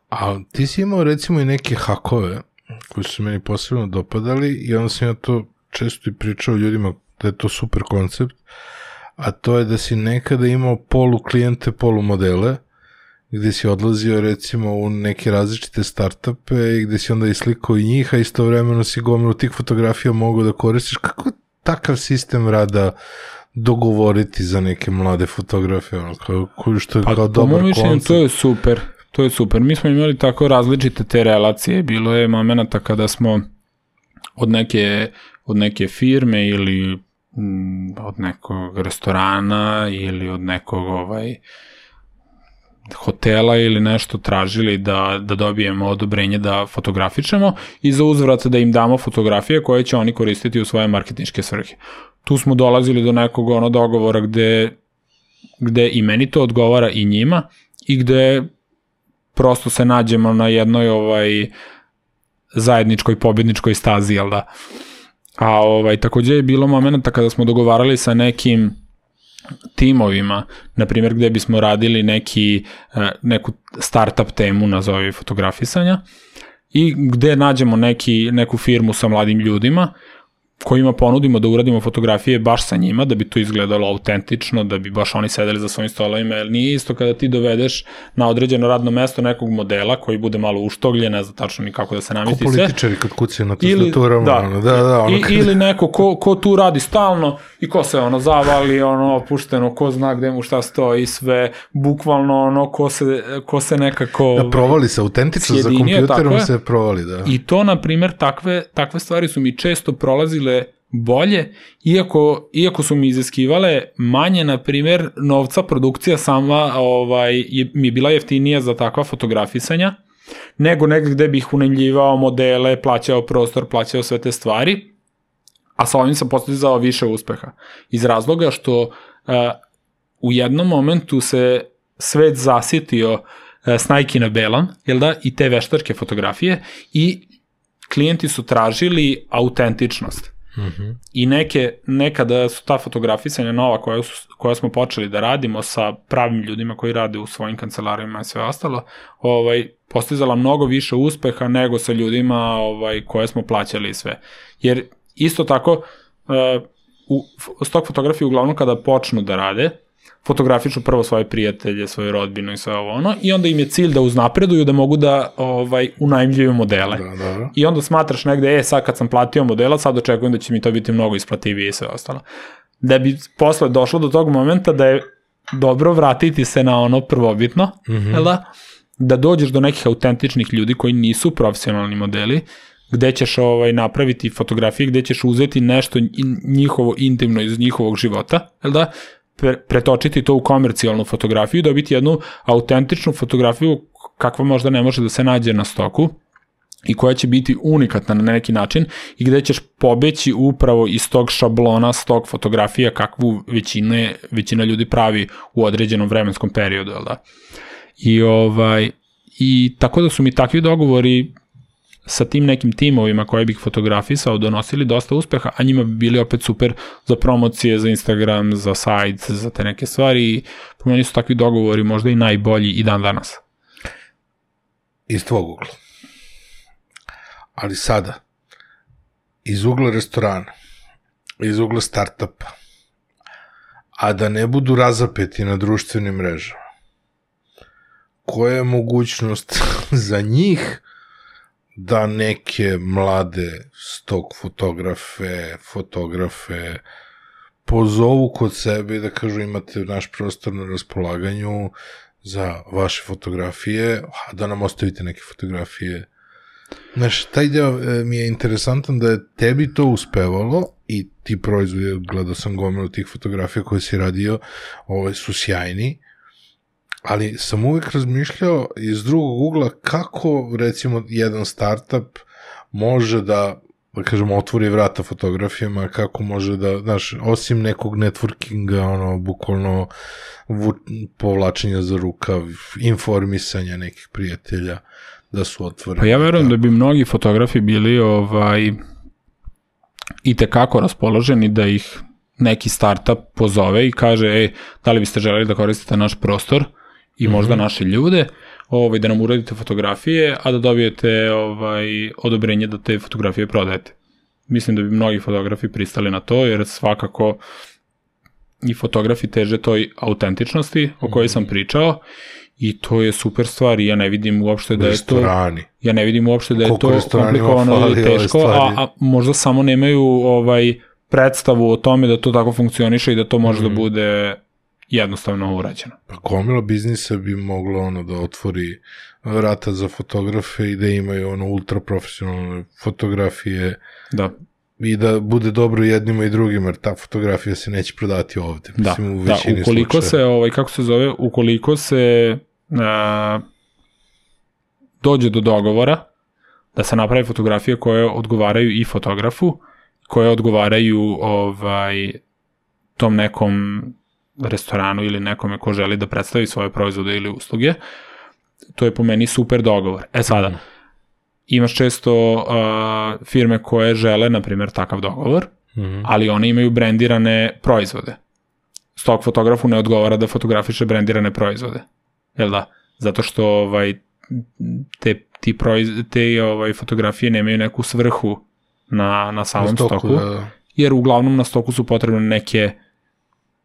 A ti si imao recimo i neke hakove koji su meni posebno dopadali i onda sam ja to često i pričao ljudima da je to super koncept, a to je da si nekada imao polu klijente, polu modele, gde si odlazio recimo u neke različite startupe i gde si onda i slikao i njih, a istovremeno si gomilu tih fotografija mogu da koristiš. Kako takav sistem rada dogovoriti za neke mlade fotografe, ono, kao, što je Pa, kao dobar koncept? to je super. To je super. Mi smo imali tako različite te relacije. Bilo je momenata kada smo od neke, od neke firme ili mm, od nekog restorana ili od nekog ovaj, hotela ili nešto tražili da, da dobijemo odobrenje da fotografičemo i za uzvrat da im damo fotografije koje će oni koristiti u svoje marketinške svrhe. Tu smo dolazili do nekog ono dogovora gde, gde i meni to odgovara i njima i gde prosto se nađemo na jednoj ovaj zajedničkoj pobedničkoj stazi, jel da? A ovaj, takođe je bilo momenta kada smo dogovarali sa nekim timovima, na primjer gde bismo radili neki, eh, neku startup temu, nazovi fotografisanja, i gde nađemo neki, neku firmu sa mladim ljudima, kojima ponudimo da uradimo fotografije baš sa njima, da bi to izgledalo autentično, da bi baš oni sedeli za svojim stolovima, jer nije isto kada ti dovedeš na određeno radno mesto nekog modela koji bude malo uštogljen, ne zna tačno ni kako da se Ko namesti sve. političari kad kucaju na tastaturama. da, ono, da, da, ono I, kad- ili neko ko, ko tu radi stalno i ko se ono zavali, ono opušteno, ko zna gde mu šta stoji, sve, bukvalno ono ko se, ko se nekako... Da, provali se autentično za kompjuterom se provali, da. I to, na primer, takve, takve stvari su mi često prolazile bolje, iako, iako su mi iziskivale manje, na primjer, novca produkcija sama ovaj, je, mi je bila jeftinija za takva fotografisanja, nego negde gde bih unajmljivao modele, plaćao prostor, plaćao sve te stvari, a sa ovim sam postizao više uspeha. Iz razloga što uh, u jednom momentu se svet zasitio uh, snajki na belan, jel da, i te veštačke fotografije i klijenti su tražili autentičnost. Mm. I neke, nekada su ta fotografisanja nova koja, su, koja smo počeli da radimo sa pravim ljudima koji rade u svojim kancelarijama i sve ostalo, ovaj, postizala mnogo više uspeha nego sa ljudima ovaj, koje smo plaćali i sve. Jer isto tako, uh, u, stok fotografije uglavnom kada počnu da rade, fotografiču prvo svoje prijatelje, svoju rodbinu i sve ovo ono i onda im je cilj da uznapreduju da mogu da ovaj unajmljuju modele. Da, da. I onda smatraš negde, e sad kad sam platio modela, sad očekujem da će mi to biti mnogo isplativije i sve ostalo. Da bi posle došlo do tog momenta da je dobro vratiti se na ono prvobitno, mm -hmm. da? da dođeš do nekih autentičnih ljudi koji nisu profesionalni modeli, gde ćeš ovaj napraviti fotografije, gde ćeš uzeti nešto njihovo intimno iz njihovog života, jel da? Pre, pretočiti to u komercijalnu fotografiju i dobiti jednu autentičnu fotografiju kakva možda ne može da se nađe na stoku i koja će biti unikatna na neki način i gde ćeš pobeći upravo iz tog šablona, s tog fotografija kakvu većine, većina ljudi pravi u određenom vremenskom periodu, da? I, ovaj, I tako da su mi takvi dogovori sa tim nekim timovima koje bih fotografisao donosili dosta uspeha, a njima bi bili opet super za promocije, za Instagram, za sajt, za te neke stvari i po meni su takvi dogovori možda i najbolji i dan danas. Iz tvog ugla. Ali sada, iz ugla restorana, iz ugla startupa, a da ne budu razapeti na društvenim mrežama, koja je mogućnost <laughs> za njih da neke mlade stok fotografe, fotografe pozovu kod sebe da kažu imate naš prostor na raspolaganju za vaše fotografije, a da nam ostavite neke fotografije. Znaš, taj deo e, mi je interesantan da je tebi to uspevalo i ti proizvodi, gledao sam gomilu tih fotografija koje si radio, ove, su sjajni, ali sam uvek razmišljao iz drugog ugla kako recimo jedan startup može da da kažemo, otvori vrata fotografijama, kako može da, znaš, osim nekog networkinga, ono, bukvalno povlačenja za rukav, informisanja nekih prijatelja, da su otvoreni. Pa ja verujem da bi mnogi fotografi bili ovaj, i tekako raspoloženi da ih neki startup pozove i kaže, ej, da li biste želeli da koristite naš prostor, i možda mm -hmm. naše ljude, ovaj, da nam uradite fotografije, a da dobijete ovaj, odobrenje da te fotografije prodajete. Mislim da bi mnogi fotografi pristali na to, jer svakako i fotografi teže toj autentičnosti o kojoj sam mhm. pričao i to je super stvar i ja ne vidim uopšte da je to ja ne vidim uopšte da je Koliko to komplikovano ili teško, a, a možda samo nemaju ovaj predstavu o tome da to tako funkcioniše i da to može mm. da mhm. bude jednostavno urađeno. Pa gomila biznisa bi moglo ono da otvori vrata za fotografe i da imaju ono ultra profesionalne fotografije. Da. I da bude dobro jednima i drugima, jer ta fotografija se neće prodati ovde. Da, Mislim, u da, ukoliko slučaja. se, ovaj, kako se zove, ukoliko se a, dođe do dogovora da se napravi fotografije koje odgovaraju i fotografu, koje odgovaraju ovaj tom nekom restoranu ili nekome ko želi da predstavi svoje proizvode ili usluge, to je po meni super dogovor. E sada, mm. imaš često uh, firme koje žele, na primjer, takav dogovor, mm. ali one imaju brendirane proizvode. Stok fotografu ne odgovara da fotografiše brendirane proizvode. Jel da? Zato što ovaj, te, ti proiz, te ovaj, fotografije nemaju neku svrhu na, na samom na stoku, stoku da, da. jer uglavnom na stoku su potrebne neke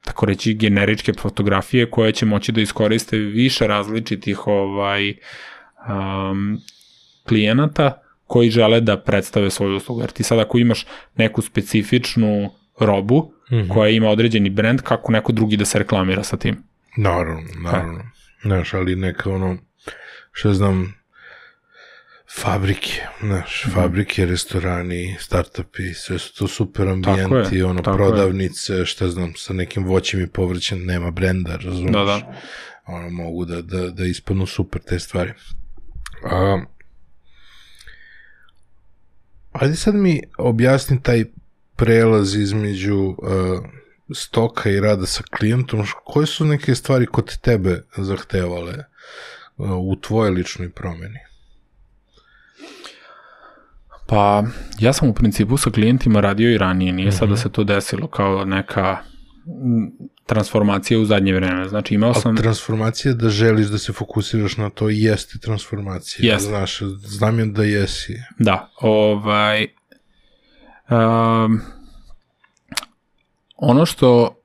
tako reći generičke fotografije koje će moći da iskoriste više različitih ovaj um, klijenata koji žele da predstave svoju uslugu. Jer ti sad ako imaš neku specifičnu robu mm -hmm. koja ima određeni brend, kako neko drugi da se reklamira sa tim? Naravno, naravno. Znaš, ali neka ono, što znam, fabrike, znaš, fabrike, restorani, startupi, sve su to super ambijenti, je, ono, tako je. prodavnice, šta znam, sa nekim voćem i povrćem, nema brenda, razumiješ? Da, da. Ono, mogu da, da, da ispadnu super te stvari. A, ajde sad mi objasni taj prelaz između uh, stoka i rada sa klijentom, koje su neke stvari kod tebe zahtevale uh, u tvojoj ličnoj promeni? Pa, ja sam u principu sa klijentima radio i ranije, nije sad da se to desilo kao neka mm, transformacija u zadnje vreme. Znači, imao sam... transformacija da želiš da se fokusiraš na to jeste transformacija. Jeste. Znaš, znam je da jesi. Da, ovaj... Um, ono što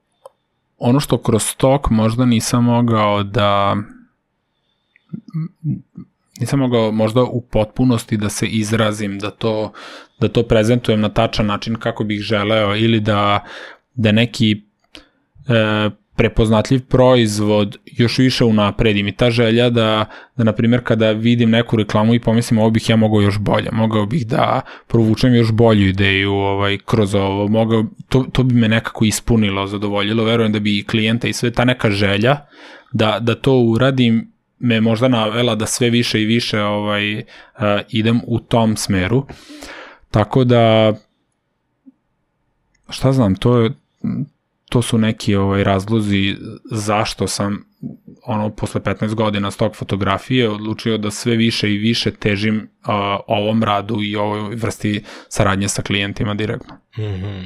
ono što kroz stok možda nisam mogao da nisam mogao možda u potpunosti da se izrazim, da to, da to prezentujem na tačan način kako bih želeo ili da, da neki e, prepoznatljiv proizvod još više unapredim. I ta želja da, da na primjer kada vidim neku reklamu i pomislim ovo bih ja mogao još bolje, mogao bih da provučem još bolju ideju ovaj, kroz ovo, mogao, to, to bi me nekako ispunilo, zadovoljilo, verujem da bi i klijenta i sve ta neka želja da, da to uradim me možda navela da sve više i više ovaj uh, idem u tom smeru. Tako da šta znam, to je to su neki ovaj razlozi zašto sam ono posle 15 godina stok fotografije odlučio da sve više i više težim uh, ovom radu i ovoj vrsti saradnje sa klijentima direktno. Mhm.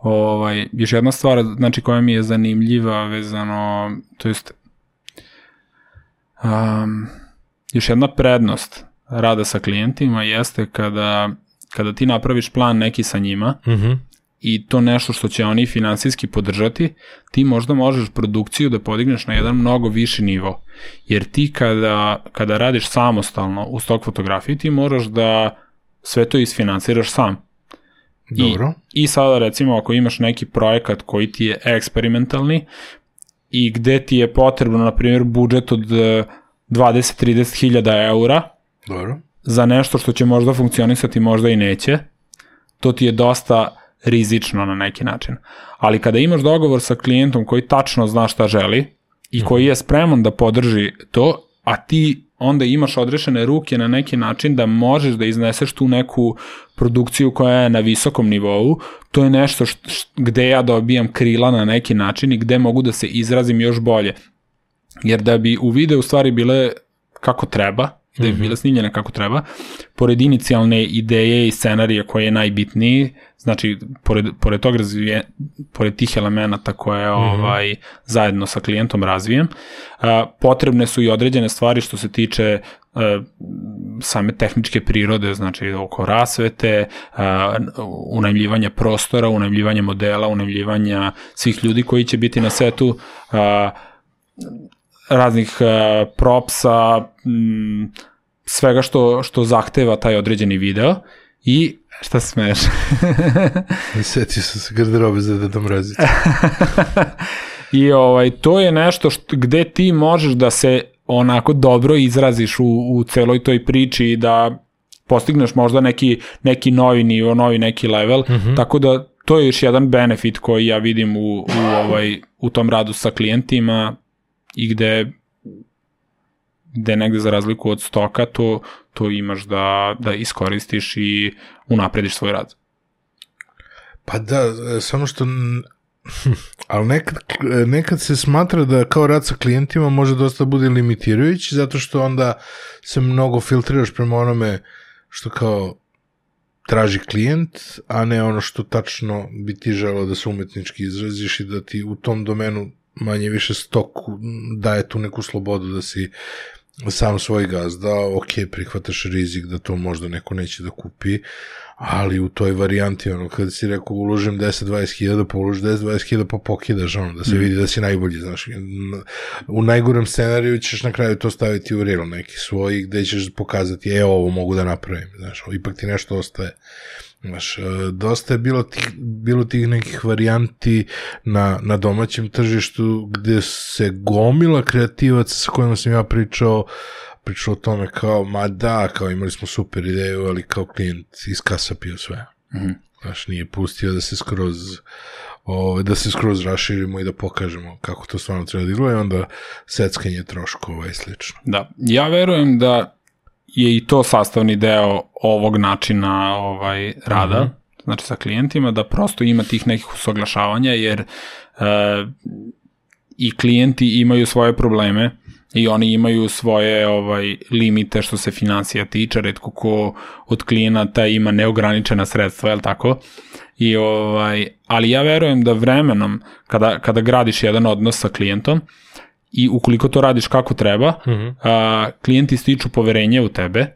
Ovaj, još jedna stvar, znači koja mi je zanimljiva vezano, to jest um, još jedna prednost rada sa klijentima jeste kada, kada ti napraviš plan neki sa njima Mhm. i to nešto što će oni finansijski podržati, ti možda možeš produkciju da podigneš na jedan mnogo viši nivo. Jer ti kada, kada radiš samostalno u stok fotografiji, ti moraš da sve to isfinansiraš sam. Dobro. I, I sada recimo ako imaš neki projekat koji ti je eksperimentalni i gde ti je potrebno, na primjer, budžet od eh, 20-30 hiljada eura Dobro. za nešto što će možda funkcionisati, možda i neće, to ti je dosta rizično na neki način. Ali kada imaš dogovor sa klijentom koji tačno zna šta želi i koji je spreman da podrži to, a ti onda imaš odrešene ruke na neki način da možeš da izneseš tu neku produkciju koja je na visokom nivou, to je nešto št, št, gde ja dobijam krila na neki način i gde mogu da se izrazim još bolje. Jer da bi u videu stvari bile kako treba, da bi bile snimljene kako treba, pored inicijalne ideje i scenarija koji je najbitniji, znači pored, pored tog razvije, pored tih elemenata koje ovaj zajedno sa klijentom razvijem, a, potrebne su i određene stvari što se tiče a, same tehničke prirode, znači oko rasvete, a, unajmljivanja prostora, unajmljivanja modela, unajmljivanja svih ljudi koji će biti na setu, a, raznih uh, propsa, m, svega što, što zahteva taj određeni video i šta? I <laughs> setio sam se garderobe za Deda Mrazića. <laughs> I ovaj, to je nešto što, gde ti možeš da se onako dobro izraziš u, u celoj toj priči i da postigneš možda neki, neki novi nivo, novi neki level, mm -hmm. tako da to je još jedan benefit koji ja vidim u, u, ovaj, u tom radu sa klijentima i gde gde negde za razliku od stoka to, to imaš da, da iskoristiš i unaprediš svoj rad. Pa da, samo što... <laughs> Ali nekad, nekad se smatra da kao rad sa klijentima može dosta bude limitirajući, zato što onda se mnogo filtriraš prema onome što kao traži klijent, a ne ono što tačno bi ti želeo da se umetnički izraziš i da ti u tom domenu manje više stoku daje tu neku slobodu da si sam svoj gazda, ok, prihvataš rizik da to možda neko neće da kupi, ali u toj varijanti, ono, kada si rekao uložim 10-20 hiljada, pa uložiš 10-20 hiljada, pa pokidaš, ono, da se vidi da si najbolji, znaš. U najgorem scenariju ćeš na kraju to staviti u reel neki svoj, gde ćeš pokazati, e, ovo mogu da napravim, znaš, ipak ti nešto ostaje. Znaš, e, dosta je bilo tih, bilo tih nekih varijanti na, na domaćem tržištu gde se gomila kreativaca sa kojima sam ja pričao pričao o tome kao, ma da, kao imali smo super ideju, ali kao klijent iskasapio sve. Mhm. Znaš, nije pustio da se skroz o, da se skroz raširimo i da pokažemo kako to stvarno treba da izgleda i onda seckanje troškova i slično. Da, ja verujem da je i to sastavni deo ovog načina ovaj rada, Mhm. znači sa klijentima, da prosto ima tih nekih usaglašavanja, jer e, i klijenti imaju svoje probleme i oni imaju svoje ovaj limite što se financija tiče, redko ko od klijenata ima neograničena sredstva, je tako? I ovaj, ali ja verujem da vremenom, kada, kada gradiš jedan odnos sa klijentom, i ukoliko to radiš kako treba, mm -hmm. a, klijenti stiču poverenje u tebe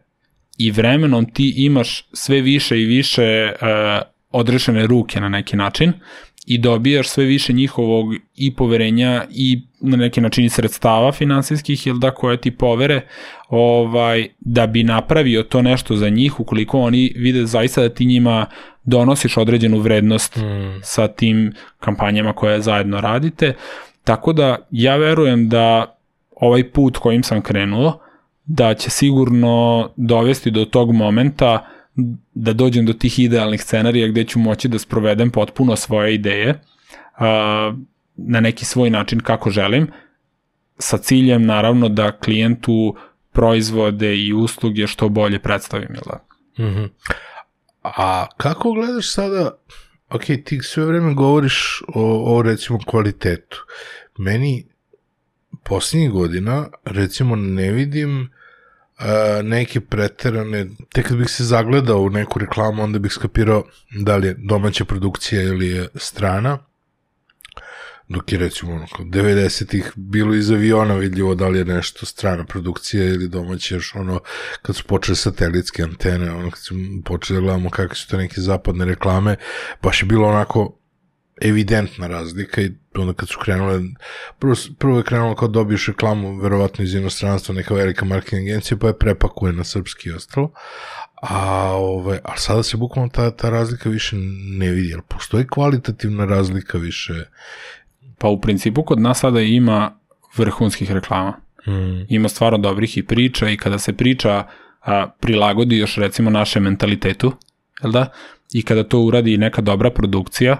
i vremenom ti imaš sve više i više a, odrešene ruke na neki način i dobijaš sve više njihovog i poverenja i na neki način i sredstava finansijskih ili da koje ti povere ovaj da bi napravio to nešto za njih ukoliko oni vide zaista da ti njima donosiš određenu vrednost mm. sa tim kampanjama koje zajedno radite tako da ja verujem da ovaj put kojim sam krenuo da će sigurno dovesti do tog momenta da dođem do tih idealnih scenarija gde ću moći da sprovedem potpuno svoje ideje na neki svoj način kako želim, sa ciljem naravno da klijentu proizvode i usluge što bolje predstavim. Mm -hmm. A kako gledaš sada, ok, ti sve vreme govoriš o, o recimo kvalitetu. Meni posljednjih godina recimo ne vidim a, neke preterane, tek kad bih se zagledao u neku reklamu, onda bih skapirao da li je domaća produkcija ili je strana, dok je recimo ono, 90-ih bilo iz aviona vidljivo da li je nešto strana produkcija ili domaća, još ono, kad su počeli satelitske antene, ono, kad su počeli da gledamo kakve su to neke zapadne reklame, baš je bilo onako evidentna razlika i onda kad su krenule, prvo, prvo je krenulo kao dobiješ reklamu, verovatno iz inostranstva, neka velika marketing agencija, pa je prepakuje na srpski i ostalo, a, ove, a sada se bukvalno ta, ta razlika više ne vidi, jer postoji kvalitativna razlika više Pa u principu kod nas sada ima vrhunskih reklama. Hmm. Ima stvarno dobrih i priča i kada se priča a, prilagodi još recimo našem mentalitetu, jel da? I kada to uradi neka dobra produkcija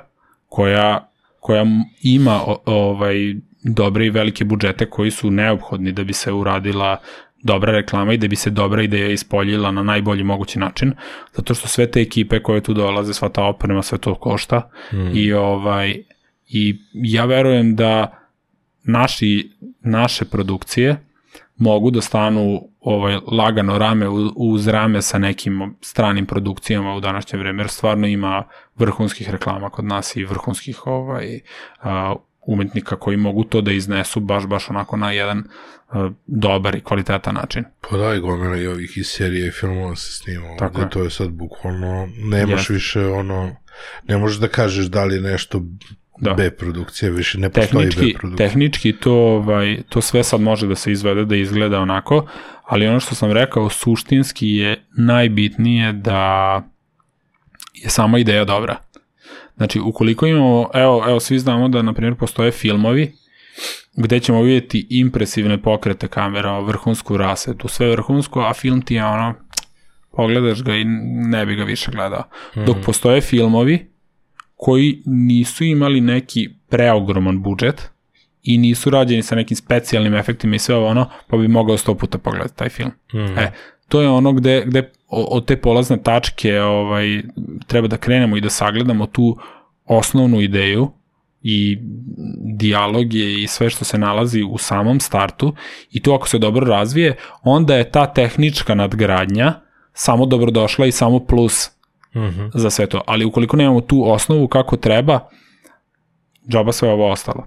koja, koja ima o, ovaj dobre i velike budžete koji su neophodni da bi se uradila dobra reklama i da bi se dobra ideja ispoljila na najbolji mogući način, zato što sve te ekipe koje tu dolaze, sva ta oprema, sve to košta Hmm. i ovaj i ja verujem da naši, naše produkcije mogu da stanu ovaj, lagano rame uz rame sa nekim stranim produkcijama u današnje vreme, jer stvarno ima vrhunskih reklama kod nas i vrhunskih ovaj, a, umetnika koji mogu to da iznesu baš, baš onako na jedan dobar i kvalitetan način. Pa da, i gomila i ovih iz serije i filmova se snima. Tako je. to je sad bukvalno, nemaš Jeste. više ono, ne možeš da kažeš da li je nešto Da. B produkcija, više ne postoji B tehnički, produkcija. tehnički to, ovaj, to sve sad može da se izvede da izgleda onako, ali ono što sam rekao, suštinski je najbitnije da je sama ideja dobra. Znači, ukoliko imamo, evo, evo svi znamo da, na primjer, postoje filmovi gde ćemo vidjeti impresivne pokrete kamera, vrhunsku rasetu, sve vrhunsko, a film ti je ono, pogledaš ga i ne bi ga više gledao. Dok postoje filmovi koji nisu imali neki preogroman budžet i nisu rađeni sa nekim specijalnim efektima i sve ovo ono, pa bi mogao sto puta pogledati taj film. Mhm. E, to je ono gde, gde od te polazne tačke ovaj, treba da krenemo i da sagledamo tu osnovnu ideju i dijalog je i sve što se nalazi u samom startu i to ako se dobro razvije, onda je ta tehnička nadgradnja samo dobrodošla i samo plus Mhm. za sve to. Ali ukoliko nemamo tu osnovu kako treba, džaba sve ovo ostalo.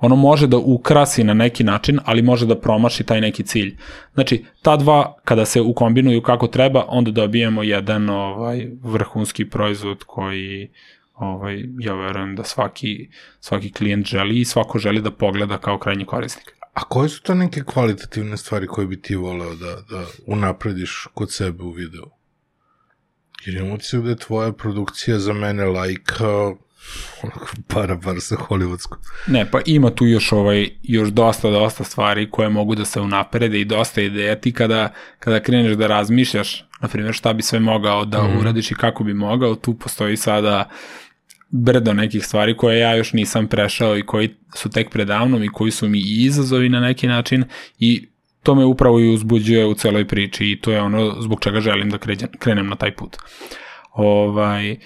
Ono može da ukrasi na neki način, ali može da promaši taj neki cilj. Znači, ta dva, kada se ukombinuju kako treba, onda dobijemo jedan ovaj vrhunski proizvod koji ovaj, ja verujem da svaki, svaki klijent želi i svako želi da pogleda kao krajnji korisnik. A koje su to neke kvalitativne stvari koje bi ti voleo da, da unaprediš kod sebe u videu? Jer imam utisak da je tvoja produkcija za mene lajka para, bar sa hollywoodskom. Ne, pa ima tu još ovaj još dosta dosta stvari koje mogu da se unaprede i dosta ideja ti kada kada kreneš da razmišljaš, na primjer šta bi sve mogao da mm. uradiš i kako bi mogao, tu postoji sada brdo nekih stvari koje ja još nisam prešao i koji su tek predavnom i koji su mi i izazovi na neki način i to me upravo i uzbuđuje u celoj priči i to je ono zbog čega želim da krenem na taj put. Ovaj,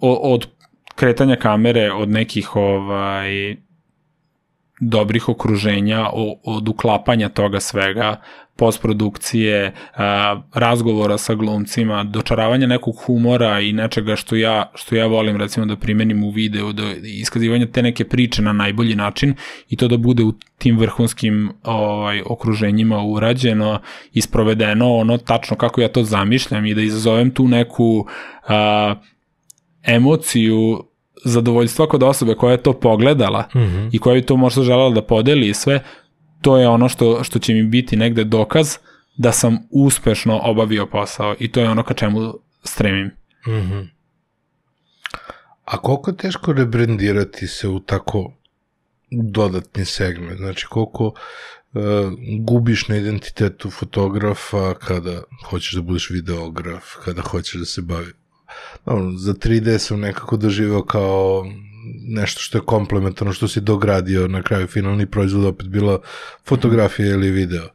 od kretanja kamere, od nekih ovaj, dobrih okruženja, od uklapanja toga svega, postprodukcije, razgovora sa glumcima, dočaravanja nekog humora i nečega što ja, što ja volim recimo da primenim u videu, da iskazivanja te neke priče na najbolji način i to da bude u tim vrhunskim ovaj, okruženjima urađeno, isprovedeno ono tačno kako ja to zamišljam i da izazovem tu neku a, emociju zadovoljstva kod osobe koja je to pogledala mm -hmm. i koja bi to možda želela da podeli i sve, to je ono što, što će mi biti negde dokaz da sam uspešno obavio posao i to je ono ka čemu stremim. Mm -hmm. A koliko je teško rebrandirati se u tako dodatni segment? Znači, koliko uh, gubiš na identitetu fotografa kada hoćeš da budeš videograf, kada hoćeš da se bavi no, za 3D sam nekako doživao kao nešto što je komplementarno, što si dogradio na kraju finalni proizvod opet bila fotografija ili video.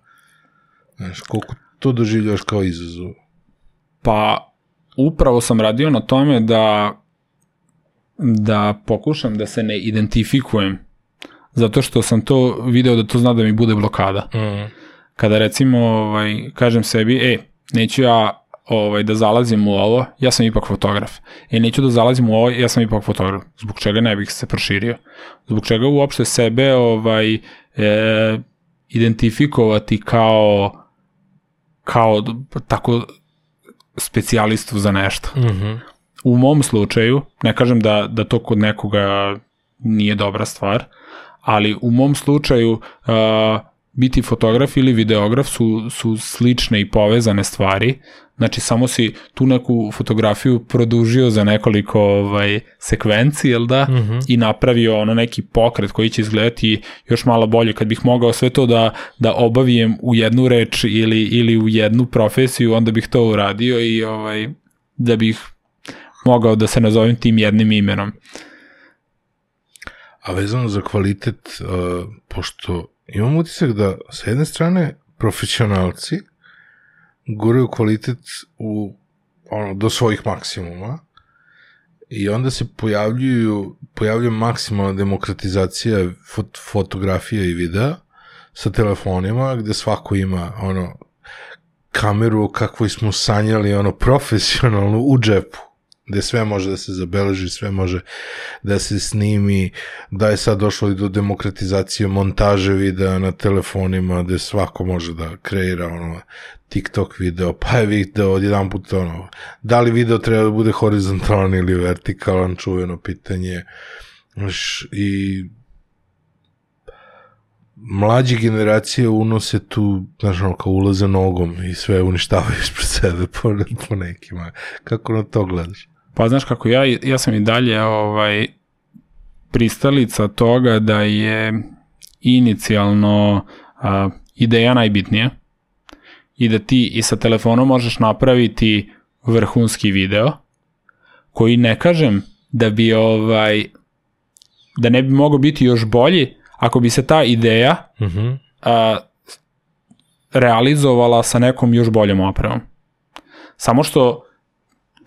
Znaš, koliko to doživljaš kao izazov? Pa, upravo sam radio na tome da da pokušam da se ne identifikujem zato što sam to video da to zna da mi bude blokada. Mm. Kada recimo ovaj, kažem sebi, e, neću ja ovaj, da zalazim u ovo, ja sam ipak fotograf. E, neću da zalazim u ovo, ja sam ipak fotograf. Zbog čega ne bih se proširio? Zbog čega uopšte sebe ovaj, e, identifikovati kao kao tako specijalistu za nešto. Mm -hmm. U mom slučaju, ne kažem da, da to kod nekoga nije dobra stvar, ali u mom slučaju uh, biti fotograf ili videograf su, su slične i povezane stvari, Znači, samo si tu neku fotografiju produžio za nekoliko ovaj, sekvenci, jel da? Mm -hmm. I napravio ono neki pokret koji će izgledati još malo bolje. Kad bih mogao sve to da, da obavijem u jednu reč ili, ili u jednu profesiju, onda bih to uradio i ovaj, da bih mogao da se nazovem tim jednim imenom. A vezano za kvalitet, uh, pošto imam utisak da sa jedne strane profesionalci guraju kvalitet u, ono, do svojih maksimuma i onda se pojavljuju, pojavljuje maksimalna demokratizacija fot, fotografija i videa sa telefonima gde svako ima ono kameru kakvu smo sanjali ono profesionalnu u džepu gde sve može da se zabeleži, sve može da se snimi, da je sad došlo i do demokratizacije montaže videa na telefonima, gde svako može da kreira ono TikTok video, pa je video odjedan put ono, da li video treba da bude horizontalan ili vertikalan, čuveno pitanje, i mlađe generacije unose tu, znaš, ono, kao ulaze nogom i sve uništavaju <laughs> ispred sebe po, po nekima. Kako na to gledaš? Pa znaš kako, ja, ja sam i dalje ovaj, pristalica toga da je inicijalno a, ideja najbitnija i da ti i sa telefonom možeš napraviti vrhunski video koji ne kažem da bi ovaj da ne bi mogao biti još bolji ako bi se ta ideja uh mhm. -huh. a, realizovala sa nekom još boljom opremom. Samo što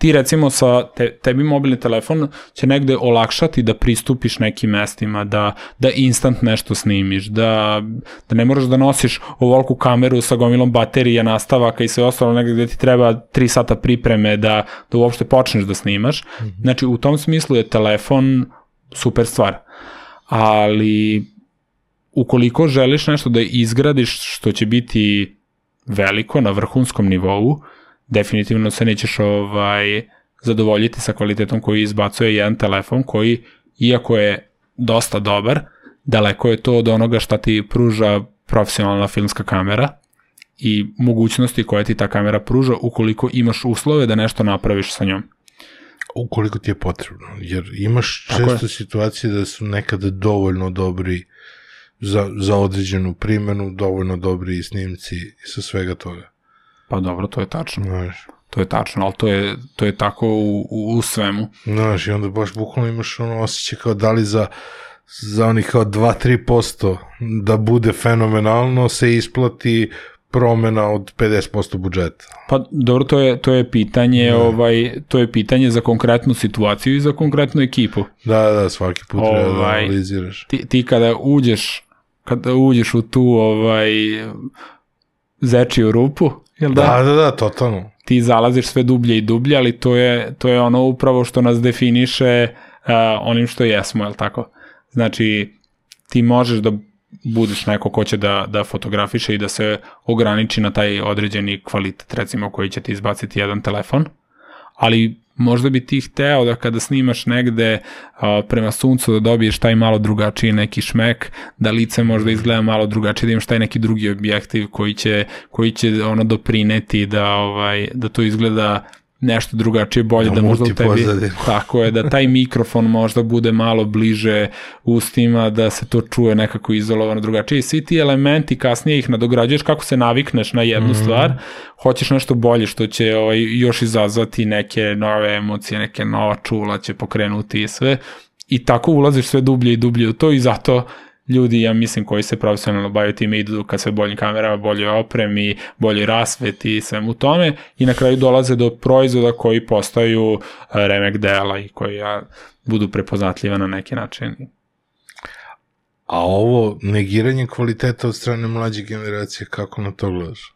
ti recimo sa te, tebi mobilni telefon će negde olakšati da pristupiš nekim mestima, da, da instant nešto snimiš, da, da ne moraš da nosiš ovolku kameru sa gomilom baterija, nastavaka i sve ostalo negde gde ti treba 3 sata pripreme da, da uopšte počneš da snimaš. Mm -hmm. Znači u tom smislu je telefon super stvar. Ali ukoliko želiš nešto da izgradiš što će biti veliko na vrhunskom nivou, definitivno se nećeš ovaj, zadovoljiti sa kvalitetom koji izbacuje jedan telefon koji, iako je dosta dobar, daleko je to od onoga šta ti pruža profesionalna filmska kamera i mogućnosti koje ti ta kamera pruža ukoliko imaš uslove da nešto napraviš sa njom. ukoliko ti je potrebno. Jer imaš često situacije da su nekada dovoljno dobri za, za određenu primenu, dovoljno dobri snimci i sa svega toga. Pa dobro, to je tačno. Znaš, To je tačno, ali to je, to je tako u, u, u svemu. znaš, i onda baš bukvalno imaš ono osjećaj kao da li za, za onih kao 2-3% da bude fenomenalno se isplati promena od 50% budžeta. Pa dobro, to je, to je pitanje, ovaj, to je pitanje za konkretnu situaciju i za konkretnu ekipu. Da, da, svaki put treba da Ovaj, analiziraš. Ti, ti kada uđeš, kada uđeš u tu ovaj, zečiju rupu, jel da? Da, da, da, totalno. ti zalaziš sve dublje i dublje, ali to je, to je ono upravo što nas definiše uh, onim što jesmo, je tako? Znači, ti možeš da budeš neko ko će da, da fotografiše i da se ograniči na taj određeni kvalitet, recimo koji će ti izbaciti jedan telefon, ali možda bi ti hteo da kada snimaš negde a, prema suncu da dobiješ taj malo drugačiji neki šmek, da lice možda izgleda malo drugačije, da imaš taj neki drugi objektiv koji će, koji će ono doprineti da, ovaj, da to izgleda nešto drugačije, bolje, Da da, možda u tebi, <laughs> tako je, da taj mikrofon možda bude malo bliže ustima, da se to čuje nekako izolovano drugačije. I svi ti elementi kasnije ih nadograđuješ kako se navikneš na jednu mm. stvar, hoćeš nešto bolje što će ovaj, još izazvati neke nove emocije, neke nova čula će pokrenuti i sve. I tako ulaziš sve dublje i dublje u to i zato ljudi, ja mislim, koji se profesionalno bavaju time idu ka sve boljim kamerama, boljoj opremi, boljoj rasveti i svemu tome i na kraju dolaze do proizvoda koji postaju e, remek dela i koji ja, budu prepoznatljiva na neki način. A ovo negiranje kvaliteta od strane mlađe generacije, kako na to gledaš?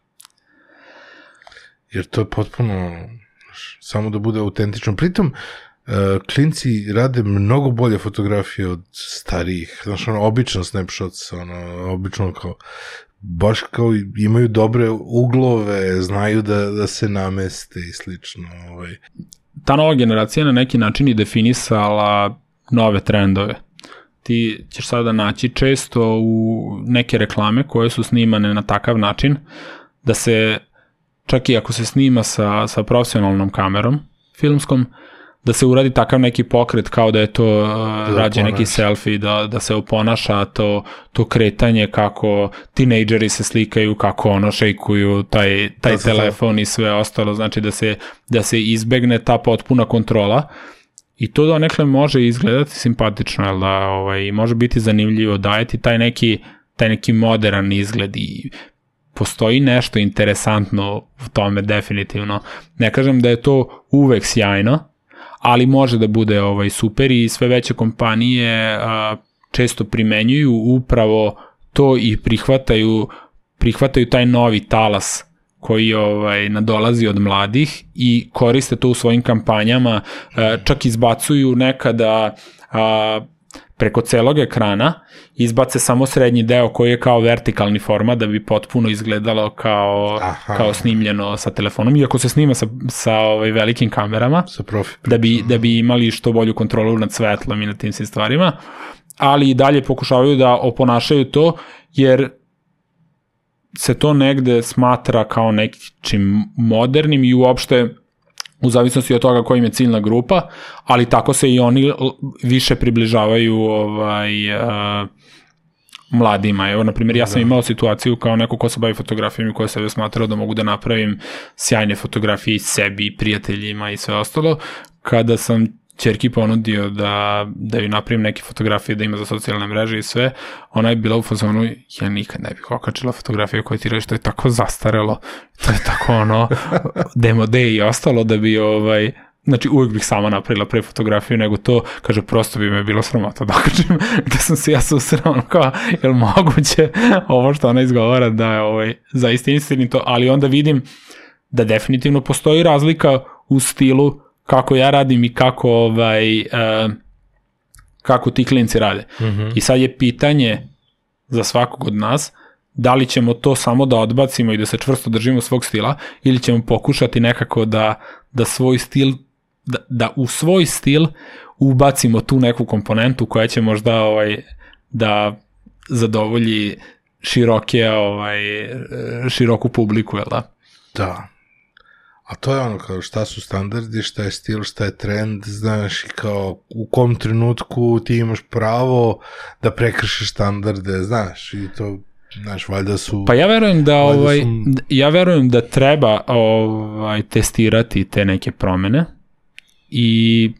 Jer to je potpuno samo da bude autentično. Pritom, uh, klinci rade mnogo bolje fotografije od starijih. Znaš, ono, obično snapshots, ono, obično kao, baš kao imaju dobre uglove, znaju da, da se nameste i slično. Ovaj. Ta nova generacija na neki način je definisala nove trendove. Ti ćeš sada naći često u neke reklame koje su snimane na takav način da se, čak i ako se snima sa, sa profesionalnom kamerom filmskom, da se uradi takav neki pokret kao da je to uh, rađe neki selfie, da, da se oponaša to, to kretanje kako tinejdžeri se slikaju, kako ono šejkuju taj, taj Da, da, da. telefon i sve ostalo, znači da se, da se izbegne ta potpuna kontrola i to donekle može izgledati simpatično, jel da ovaj, može biti zanimljivo, dajeti taj neki, taj neki modern izgled i postoji nešto interesantno u tome definitivno. Ne kažem da je to uvek sjajno, ali može da bude ovaj super i sve veće kompanije a, često primenjuju upravo to i prihvataju prihvataju taj novi talas koji ovaj nadolazi od mladih i koriste to u svojim kampanjama, čak izbacuju nekada a, preko celog ekrana izbace samo srednji deo koji je kao vertikalni format da bi potpuno izgledalo kao, Aha. kao snimljeno sa telefonom, iako se snima sa, sa ovaj, velikim kamerama Sa profi. da bi, da bi imali što bolju kontrolu nad svetlom i nad tim svim stvarima, ali i dalje pokušavaju da oponašaju to, jer se to negde smatra kao nečim modernim i uopšte u zavisnosti od toga kojim je ciljna grupa, ali tako se i oni više približavaju ovaj, uh, mladima. Evo, na primjer, ja sam imao situaciju kao neko ko se bavi fotografijom i ko je sebe smatrao da mogu da napravim sjajne fotografije i sebi, i prijateljima i sve ostalo, kada sam čerki ponudio da, da joj napravim neke fotografije da ima za socijalne mreže i sve, ona je bila u fazonu, ja nikad ne bih okačila fotografije koje ti radiš, to je tako zastarelo, to je tako ono, <laughs> demo day i ostalo da bi ovaj, znači uvijek bih sama napravila pre fotografiju nego to, kaže prosto bi me bilo sramota da okačim, <laughs> da sam se ja susreo ono kao, je li moguće ovo što ona izgovara da je ovaj, zaista istinito, ali onda vidim da definitivno postoji razlika u stilu kako ja radim i kako ovaj uh, kako ti klinci rade. Mm -hmm. I sad je pitanje za svakog od nas da li ćemo to samo da odbacimo i da se čvrsto držimo svog stila ili ćemo pokušati nekako da, da svoj stil da, da u svoj stil ubacimo tu neku komponentu koja će možda ovaj da zadovolji široke ovaj široku publiku, jel da? Da. A to je ono kao šta su standardi, šta je stil, šta je trend, znaš, i kao u kom trenutku ti imaš pravo da prekršiš standarde, znaš, i to, znaš, valjda su... Pa ja verujem da ovaj su- ja verujem da treba ovaj testirati te neke promene i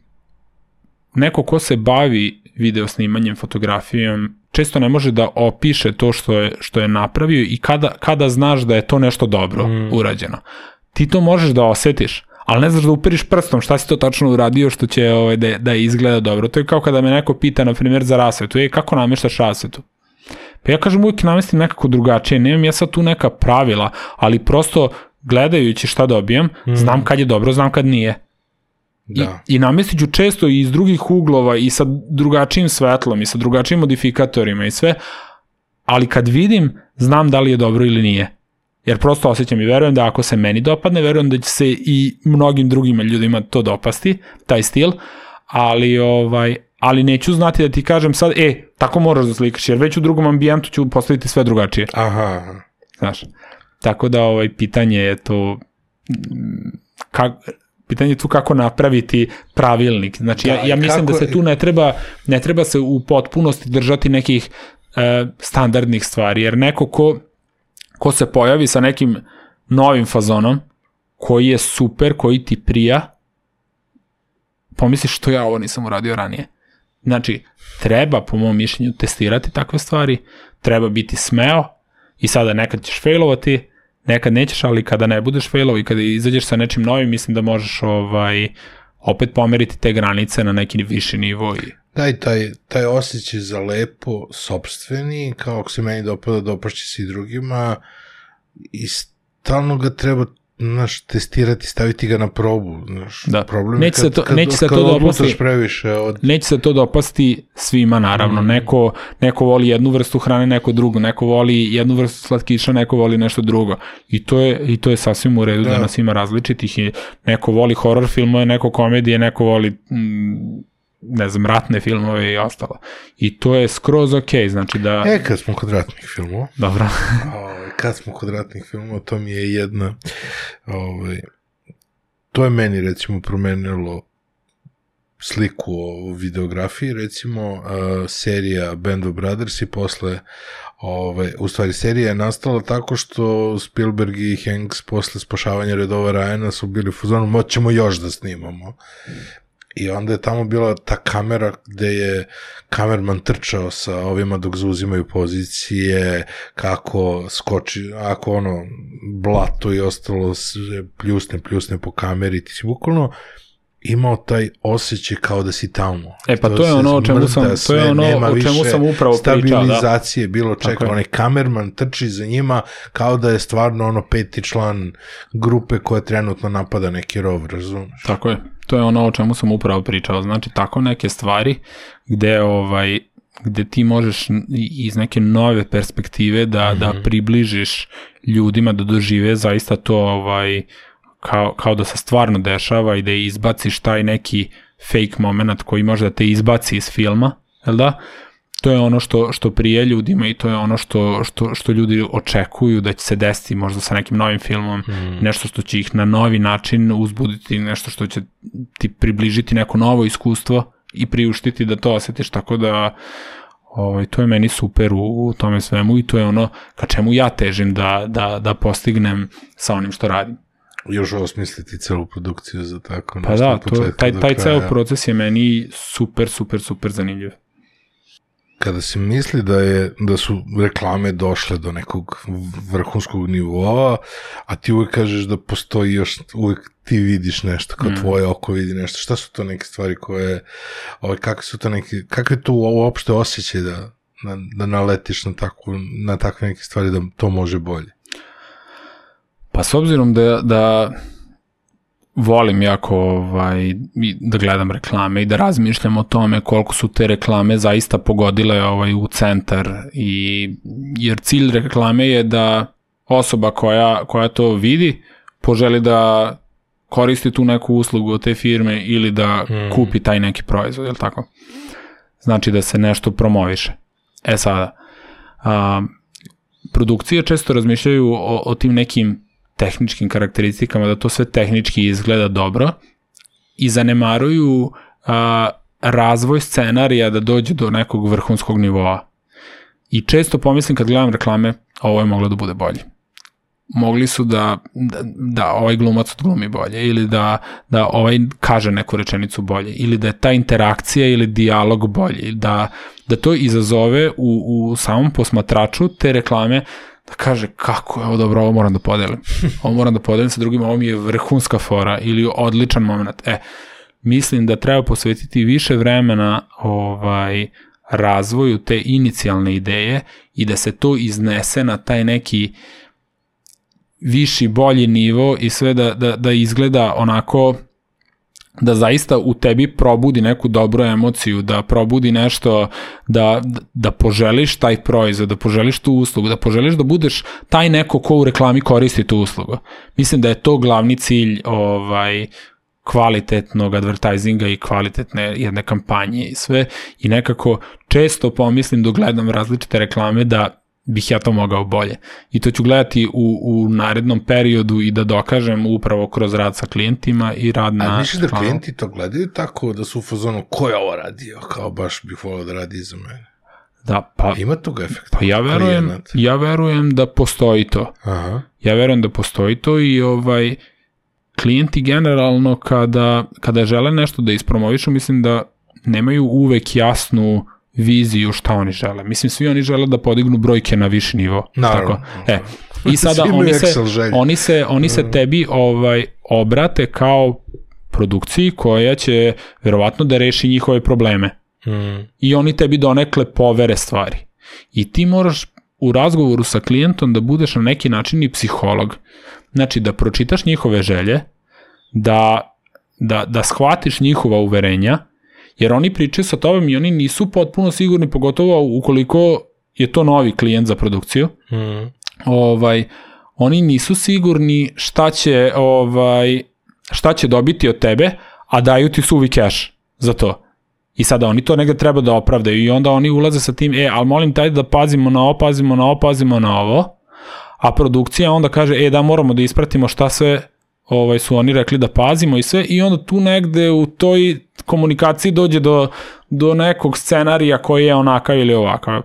neko ko se bavi video snimanjem, fotografijom, često ne može da opiše to što je, što je napravio i kada, kada znaš da je to nešto dobro mm. urađeno. Ti to možeš da osetiš, ali ne znaš da uperiš prstom šta si to tačno uradio što će ovaj, da, da izgleda dobro. To je kao kada me neko pita, na primjer, za rasvetu. E, kako namještaš rasvetu? Pa ja kažem uvijek namestim nekako drugačije, nemam ja sad tu neka pravila, ali prosto gledajući šta dobijam, mm. znam kad je dobro, znam kad nije. Da. I, I namestit ću često i iz drugih uglova i sa drugačijim svetlom i sa drugačijim modifikatorima i sve, ali kad vidim, znam da li je dobro ili nije. Jer prosto osjećam i verujem da ako se meni dopadne, verujem da će se i mnogim drugim ljudima to dopasti, taj stil, ali ovaj ali neću znati da ti kažem sad, e, tako moraš da slikaš, jer već u drugom ambijentu ću postaviti sve drugačije. Aha. Znaš, tako da ovaj, pitanje je to, kak, pitanje je tu kako napraviti pravilnik. Znači, Da, ja, ja mislim da kako- se tu ne treba, ne treba se u potpunosti držati nekih e, standardnih stvari, jer neko ko, ko se pojavi sa nekim novim fazonom, koji je super, koji ti prija, pomisliš što ja ovo nisam uradio ranije. Znači, treba, po mom mišljenju, testirati takve stvari, treba biti smeo i sada nekad ćeš failovati, nekad nećeš, ali kada ne budeš failov i kada izađeš sa nečim novim, mislim da možeš ovaj, opet pomeriti te granice na neki viši nivo i Daj, taj, taj osjećaj za lepo, sobstveni, kao ako se meni dopada, dopašće se i drugima, i stalno ga treba znaš, testirati, staviti ga na probu, znaš, Da. problem Neće je se to- neće se to kad dopasti. previše od... neće se to dopasti svima naravno. Mm. Neko, neko voli jednu vrstu hrane, neko drugu, neko voli jednu vrstu slatkiša, neko voli nešto drugo. I to je, i to je sasvim u redu da, Da. nas ima različitih i neko voli horror filmove, neko komedije, neko voli mm, ne znam, ratne filmove i ostalo. I to je skroz okej, znači da... E, kad smo kod ratnih filmova, Dobro. <laughs> ovaj, kad smo kod ratnih filmova, to mi je jedna, ovaj, to je meni recimo promenilo sliku o videografiji, recimo uh, serija Band of Brothers i posle Ove, u stvari, serija je nastala tako što Spielberg i Hanks posle spašavanja redova Ryana su bili u fuzonu, moćemo još da snimamo. I onda je tamo bila ta kamera gde je kamerman trčao sa ovima dok zauzimaju pozicije, kako skoči, ako ono, blato i ostalo pljusne, pljusne po kameri, ti si bukvalno imao taj osjećaj kao da si tamo. E, pa to je se ono o čemu sam- to je ono o čemu sam upravo pričao, da. Stabilizacije, bilo Tako čeka, je. onaj kamerman trči za njima kao da je stvarno ono peti član grupe koja trenutno napada neki rov, razumeš? Tako je. To je ono o čemu sam upravo pričao. Znači, tako neke stvari gde, ovaj, gde ti možeš iz neke nove perspektive da, mm -hmm. da približiš ljudima da dožive zaista to ovaj, kao, kao da se stvarno dešava i da izbaciš taj neki fake moment koji može da te izbaci iz filma, jel da? To je ono što, što prije ljudima i to je ono što, što, što ljudi očekuju da će se desiti možda sa nekim novim filmom, mm. nešto što će ih na novi način uzbuditi, nešto što će ti približiti neko novo iskustvo i priuštiti da to osjetiš, tako da ovaj, to je meni super u, u tome svemu i to je ono ka čemu ja težim da, da, da postignem sa onim što radim. Još osmisliti celu produkciju za tako Pa nešto da, od to, taj, taj ceo proces je meni super, super, super zanimljiv. Kada se misli da je da su reklame došle do nekog vrhunskog nivoa, a ti uvek kažeš da postoji još, uvek ti vidiš nešto, kao mm. tvoje oko vidi nešto. Šta su to neke stvari koje, ovaj, kakve su to neke, kakve tu uopšte osjećaj da, da, da naletiš na, takvu, na takve neke stvari da to može bolje? Pa s obzirom da, da volim jako ovaj, da gledam reklame i da razmišljam o tome koliko su te reklame zaista pogodile ovaj, u centar i jer cilj reklame je da osoba koja, koja to vidi poželi da koristi tu neku uslugu od te firme ili da mm. kupi taj neki proizvod, je li tako? Znači da se nešto promoviše. E sada, a, produkcije često razmišljaju o, o tim nekim tehničkim karakteristikama, da to sve tehnički izgleda dobro i zanemaruju a, razvoj scenarija da dođe do nekog vrhunskog nivoa. I često pomislim kad gledam reklame, ovo je moglo da bude bolje mogli su da, da, da ovaj glumac odglumi bolje ili da, da ovaj kaže neku rečenicu bolje ili da je ta interakcija ili dijalog bolji, da, da to izazove u, u samom posmatraču te reklame da kaže kako je ovo dobro, ovo moram da podelim. Ovo moram da podelim sa drugim, ovo mi je vrhunska fora ili odličan moment. E, mislim da treba posvetiti više vremena ovaj razvoju te inicijalne ideje i da se to iznese na taj neki viši, bolji nivo i sve da, da, da izgleda onako da zaista u tebi probudi neku dobru emociju, da probudi nešto, da, da poželiš taj proizvod, da poželiš tu uslugu, da poželiš da budeš taj neko ko u reklami koristi tu uslugu. Mislim da je to glavni cilj ovaj, kvalitetnog advertisinga i kvalitetne jedne kampanje i sve i nekako često pomislim dok gledam različite reklame da bih ja to mogao bolje. I to ću gledati u, u narednom periodu i da dokažem upravo kroz rad sa klijentima i rad na... A misliš da klijenti to gledaju tako da su u fazonu ko je ovo radio, kao baš bih volao da radi iza mene? Da, pa... Ima tog efekta? Pa ja verujem, klijenat. ja verujem da postoji to. Aha. Ja verujem da postoji to i ovaj klijenti generalno kada, kada žele nešto da ispromovišu, mislim da nemaju uvek jasnu viziju šta oni žele. Mislim, svi oni žele da podignu brojke na viši nivo. Naravno. Tako? E, I <laughs> sada oni se, oni se, oni se tebi ovaj obrate kao produkciji koja će verovatno da reši njihove probleme. Mm. I oni tebi donekle povere stvari. I ti moraš u razgovoru sa klijentom da budeš na neki način i psiholog. Znači da pročitaš njihove želje, da, da, da shvatiš njihova uverenja, jer oni pričaju sa tobom i oni nisu potpuno sigurni, pogotovo ukoliko je to novi klijent za produkciju. Mm. Ovaj, oni nisu sigurni šta će, ovaj, šta će dobiti od tebe, a daju ti suvi keš za to. I sada oni to negde treba da opravdaju i onda oni ulaze sa tim, e, ali molim taj da pazimo na ovo, pazimo na ovo, pazimo na ovo, a produkcija onda kaže, e, da moramo da ispratimo šta sve ovaj, su oni rekli da pazimo i sve i onda tu negde u toj komunikaciji dođe do, do nekog scenarija koji je onakav ili ovakav.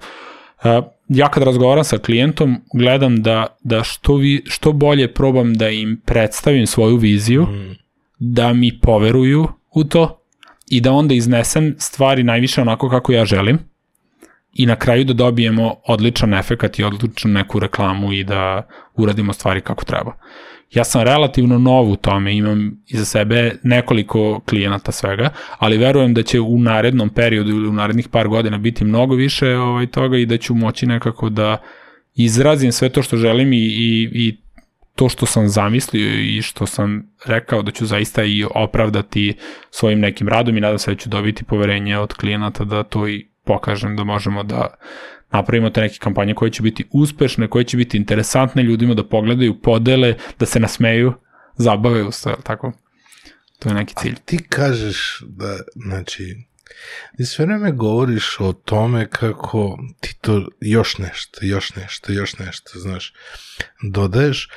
Uh, ja kad razgovaram sa klijentom, gledam da, da što, vi, što bolje probam da im predstavim svoju viziju, mm. da mi poveruju u to i da onda iznesem stvari najviše onako kako ja želim i na kraju da dobijemo odličan efekat i odličnu neku reklamu i da uradimo stvari kako treba. Ja sam relativno nov u tome, imam iza sebe nekoliko klijenata svega, ali verujem da će u narednom periodu ili u narednih par godina biti mnogo više ovaj, toga i da ću moći nekako da izrazim sve to što želim i, i, i to što sam zamislio i što sam rekao da ću zaista i opravdati svojim nekim radom i nadam se da ću dobiti poverenje od klijenata da to i pokažem da možemo da napravimo te neke kampanje koje će biti uspešne, koje će biti interesantne ljudima da pogledaju, podele, da se nasmeju, zabave u sve, tako? To je neki cilj. A ti kažeš da, znači, ti sve vreme govoriš o tome kako ti to još nešto, još nešto, još nešto, znaš, dodaješ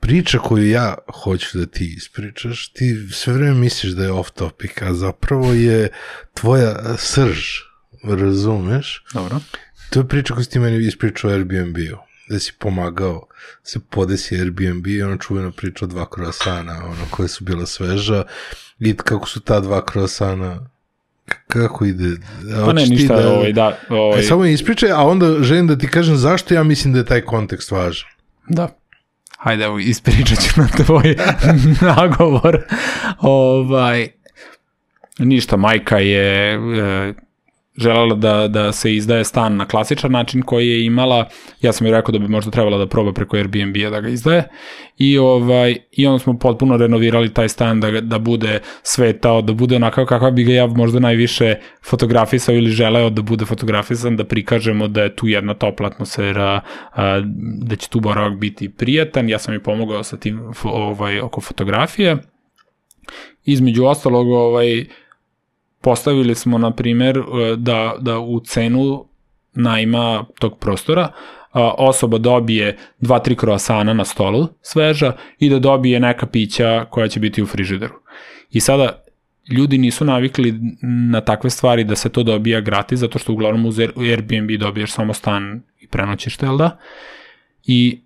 priča koju ja hoću da ti ispričaš, ti sve vreme misliš da je off topic, a zapravo je tvoja srž, razumeš? Dobro. To je priča koju si ti meni ispričao o Airbnb-u da si pomagao se podesi Airbnb i ono čuveno priča o dva krosana, ono koje su bila sveža i kako su ta dva krosana kako ide? Pa ne, ništa, da, ovaj, da. Ovaj... E, samo ispričaj, a onda želim da ti kažem zašto ja mislim da je taj kontekst važan. Da. Hajde, evo, ispričat ću na tvoj <laughs> nagovor. Ovaj, ništa, majka je... E, želela da, da se izdaje stan na klasičan način koji je imala, ja sam joj rekao da bi možda trebala da proba preko Airbnb-a da ga izdaje i, ovaj, i onda smo potpuno renovirali taj stan da, da bude svetao, da bude onakav kakva bi ga ja možda najviše fotografisao ili želeo da bude fotografisan, da prikažemo da je tu jedna topla atmosfera, da će tu boravak biti prijatan, ja sam joj pomogao sa tim ovaj, oko fotografije. Između ostalog, ovaj, postavili smo, na primer, e, da, da u cenu najma tog prostora a, osoba dobije dva, tri kroasana na stolu sveža i da dobije neka pića koja će biti u frižideru. I sada ljudi nisu navikli na takve stvari da se to dobija gratis, zato što uglavnom uz Airbnb dobiješ samo stan i prenoćiš, jel da? I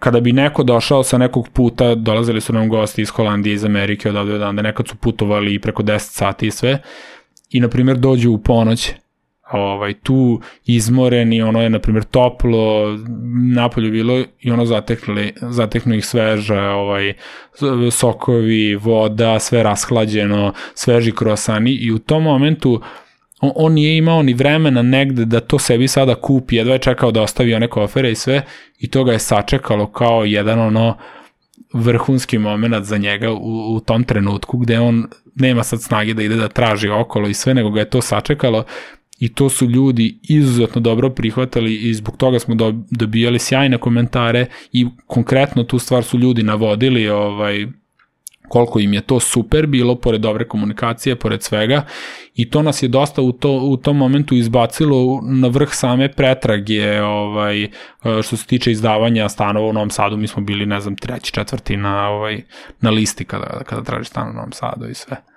kada bi neko došao sa nekog puta, dolazili su nam gosti iz Holandije, iz Amerike, odavde odande, nekad su putovali preko 10 sati i sve, i na primjer dođu u ponoć, ovaj, tu izmoreni, ono je na primjer toplo, napolju bilo i ono zatekli, zateknu ih sveža, ovaj, sokovi, voda, sve rashlađeno, sveži krosani i u tom momentu on, on nije imao ni vremena negde da to sebi sada kupi, jedva je čekao da ostavi one kofere i sve i to ga je sačekalo kao jedan ono vrhunski moment za njega u, u tom trenutku gde on nema sad snage da ide da traži okolo i sve, nego ga je to sačekalo i to su ljudi izuzetno dobro prihvatali i zbog toga smo dobijali sjajne komentare i konkretno tu stvar su ljudi navodili ovaj koliko im je to super bilo, pored dobre komunikacije, pored svega, i to nas je dosta u, to, u tom momentu izbacilo na vrh same pretrage, ovaj, što se tiče izdavanja stanova u Novom Sadu, mi smo bili, ne znam, treći, četvrti na, ovaj, na listi kada, kada traži stan u Novom Sadu i sve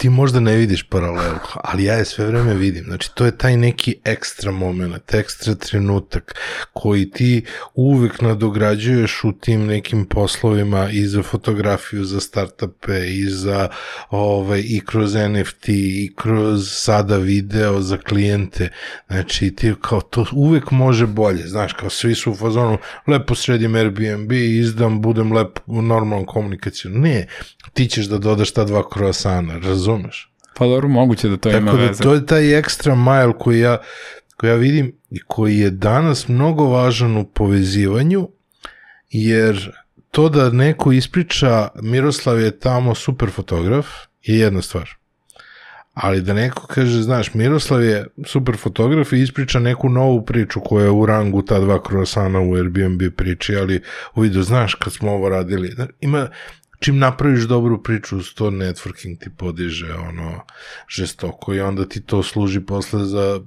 ti možda ne vidiš paralelu, ali ja je sve vreme vidim. Znači, to je taj neki ekstra moment, ekstra trenutak koji ti uvek nadograđuješ u tim nekim poslovima i za fotografiju, za startupe i za ovaj, i kroz NFT i kroz sada video za klijente. Znači, ti kao to uvek može bolje. Znaš, kao svi su u fazonu lepo sredim Airbnb, izdam, budem lepo u normalnom komunikaciju. Ne, ti ćeš da dodaš ta dva kroasana, razumeš? Pa dobro, moguće da to Tako ima da veze. to je taj ekstra mile koji ja, koji ja vidim i koji je danas mnogo važan u povezivanju, jer to da neko ispriča Miroslav je tamo super fotograf je jedna stvar. Ali da neko kaže, znaš, Miroslav je super fotograf i ispriča neku novu priču koja je u rangu ta dva krosana u Airbnb priči, ali u vidu, znaš, kad smo ovo radili, ima, čim napraviš dobru priču, to networking ti podiže ono žestoko i onda ti to služi posle za,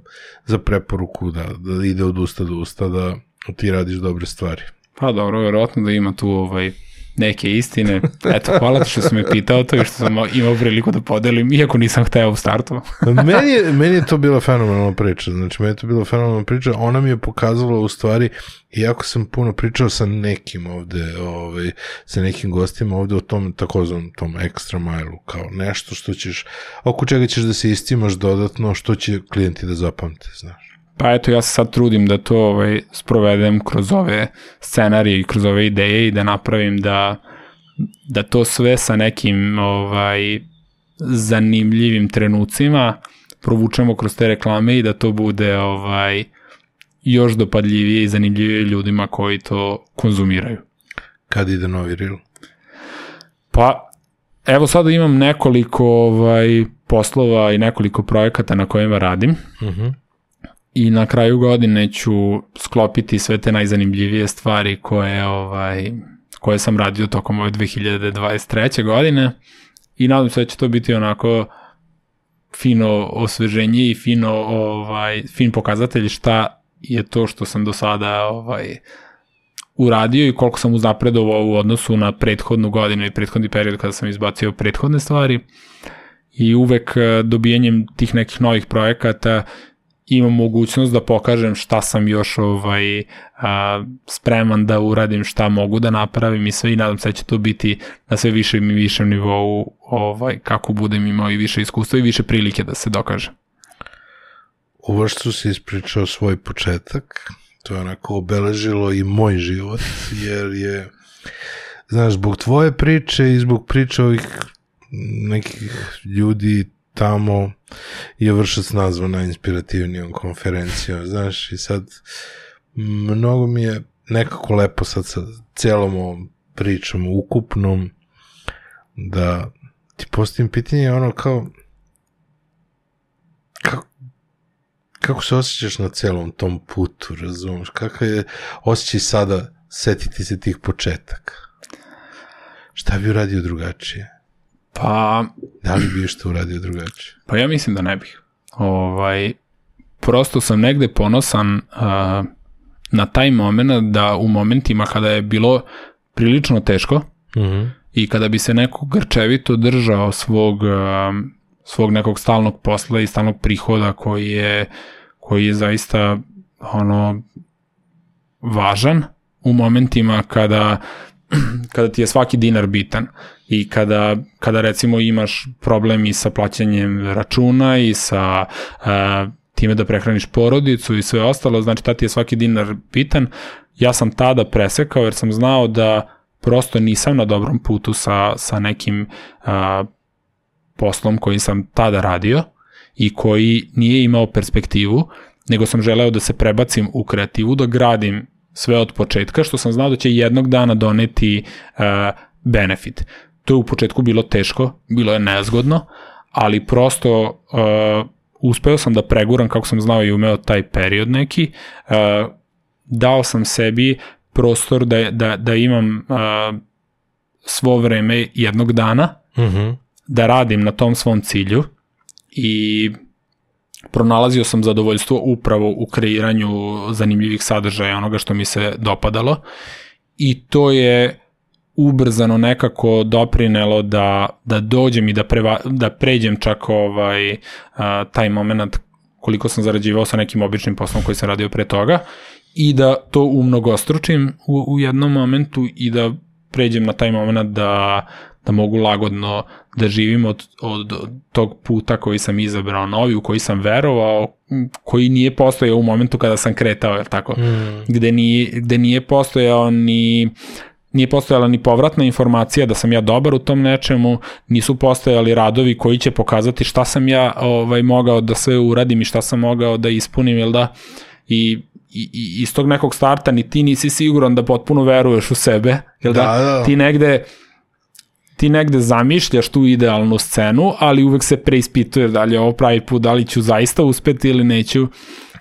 za preporuku da, da ide od usta do usta da ti radiš dobre stvari. Pa dobro, verovatno da ima tu ovaj neke istine. Eto, hvala što si me pitao to i što sam imao priliku da podelim, iako nisam hteo u startu. meni, je, meni je to bila fenomenalna priča, znači meni je to bila fenomenalna priča, ona mi je pokazala u stvari, iako sam puno pričao sa nekim ovde, ovaj, sa nekim gostima ovde o tom takozvanom tom extra mailu, kao nešto što ćeš, oko čega ćeš da se istimaš dodatno, što će klijenti da zapamte, znaš. Pa eto, ja se sad trudim da to ovaj, sprovedem kroz ove scenarije i kroz ove ideje i da napravim da, da to sve sa nekim ovaj, zanimljivim trenucima provučemo kroz te reklame i da to bude ovaj, još dopadljivije i zanimljivije ljudima koji to konzumiraju. Kad ide novi reel? Pa, evo sada imam nekoliko ovaj, poslova i nekoliko projekata na kojima radim. Uh mhm. -huh i na kraju godine ću sklopiti sve te najzanimljivije stvari koje, ovaj, koje sam radio tokom ove 2023. godine i nadam se da će to biti onako fino osveženje i fino ovaj fin pokazatelj šta je to što sam do sada ovaj uradio i koliko sam uznapredovao u odnosu na prethodnu godinu i prethodni period kada sam izbacio prethodne stvari i uvek eh, dobijanjem tih nekih novih projekata imam mogućnost da pokažem šta sam još ovaj a, spreman da uradim, šta mogu da napravim i sve i nadam se da će to biti na sve višem i višem nivou ovaj, kako budem imao i više iskustva i više prilike da se dokaže. U vrstu si ispričao svoj početak, to je onako obeležilo i moj život, jer je, znaš, zbog tvoje priče i zbog priče ovih nekih ljudi tamo je vršac nazva najinspirativnijom konferencijom, znaš, i sad mnogo mi je nekako lepo sad sa celom ovom pričom ukupnom da ti postavim pitanje ono kao kako, kako se osjećaš na celom tom putu, razumeš? Kakav je osjećaj sada setiti se tih početaka? Šta bi uradio drugačije? Pa... Da li bi što uradio drugačije? Pa ja mislim da ne bih. Ovaj, prosto sam negde ponosan uh, na taj moment da u momentima kada je bilo prilično teško Mhm. i kada bi se neko grčevito držao svog, um, svog nekog stalnog posla i stalnog prihoda koji je, koji je zaista ono važan u momentima kada <clears throat> kada ti je svaki dinar bitan i kada, kada recimo imaš problem i sa plaćanjem računa i sa uh, time da prehraniš porodicu i sve ostalo, znači tada ti je svaki dinar bitan, ja sam tada presekao jer sam znao da prosto nisam na dobrom putu sa, sa nekim uh, poslom koji sam tada radio i koji nije imao perspektivu, nego sam želeo da se prebacim u kreativu, da gradim sve od početka, što sam znao da će jednog dana doneti uh, benefit. To je u početku bilo teško, bilo je nezgodno, ali prosto uh, uspeo sam da preguram kako sam znao i umeo taj period neki, uh, dao sam sebi prostor da, da, da imam uh, svo vreme jednog dana, Mhm. da radim na tom svom cilju i pronalazio sam zadovoljstvo upravo u kreiranju zanimljivih sadržaja onoga što mi se dopadalo. I to je ubrzano nekako doprinelo da, da dođem i da, preva, da pređem čak ovaj, a, taj moment koliko sam zarađivao sa nekim običnim poslom koji sam radio pre toga i da to umnogostručim u, u jednom momentu i da pređem na taj moment da, da mogu lagodno da živim od, od tog puta koji sam izabrao novi, u koji sam verovao, koji nije postojao u momentu kada sam kretao, jer tako, Mm. gde nije, gde nije postojao ni nije postojala ni povratna informacija da sam ja dobar u tom nečemu, nisu postojali radovi koji će pokazati šta sam ja ovaj mogao da sve uradim i šta sam mogao da ispunim, jel da? I i, i iz tog nekog starta ni ti nisi siguran da potpuno veruješ u sebe, jel da? Da, da. Ti negde ti negde zamišljaš tu idealnu scenu, ali uvek se preispituješ da li je ovo pravi put, da li ću zaista uspeti ili neću